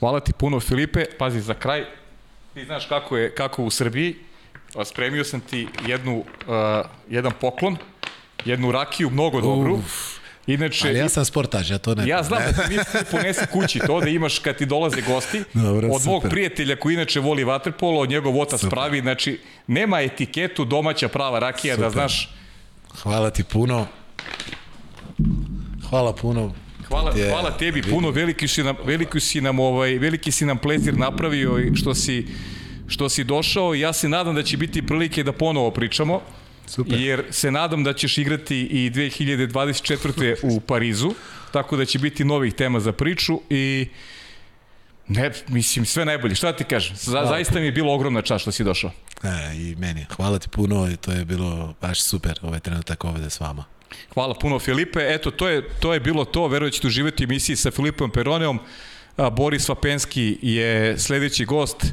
Hvala ti puno Filipe. Pazi, za kraj, ti znaš kako je kako u Srbiji, spremio sam ti jednu, uh, jedan poklon, jednu rakiju, mnogo dobru. Uf. Inače, Ali ja sam sportaž, ja to ne... Ja znam ne. da ti misli ponesi kući to da imaš kad ti dolaze gosti. Dobro, od mog prijatelja koji inače voli vaterpolo, od njegov otac super. pravi, znači nema etiketu domaća prava rakija da super. da znaš... Hvala ti puno. Hvala puno. Hvala, te, hvala tebi vidim. puno, veliki si nam, veliki si nam, ovaj, veliki si nam plezir napravio i što si, što si došao. Ja se nadam da će biti prilike da ponovo pričamo. Super. Jer se nadam da ćeš igrati i 2024. u Parizu, tako da će biti novih tema za priču i ne, mislim, sve najbolje. Šta ti kažem? Za, zaista mi je bilo ogromna čast što si došao. E, I meni. Hvala ti puno i to je bilo baš super ovaj trenutak ovde s vama. Hvala puno Filipe. Eto, to je, to je bilo to. Verujem da ćete uživati emisiji sa Filipom Peroneom. Boris Vapenski je sledeći gost,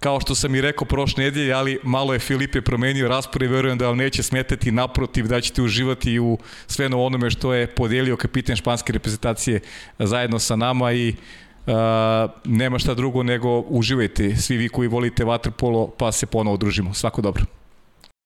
kao što sam i rekao prošle nedelje, ali malo je Filipe je promenio raspored, verujem da vam neće smetati, naprotiv da ćete uživati u sveno onome što je podelio kapiten španske reprezentacije zajedno sa nama i Uh, nema šta drugo nego uživajte svi vi koji volite vaterpolo pa se ponovo družimo. Svako dobro.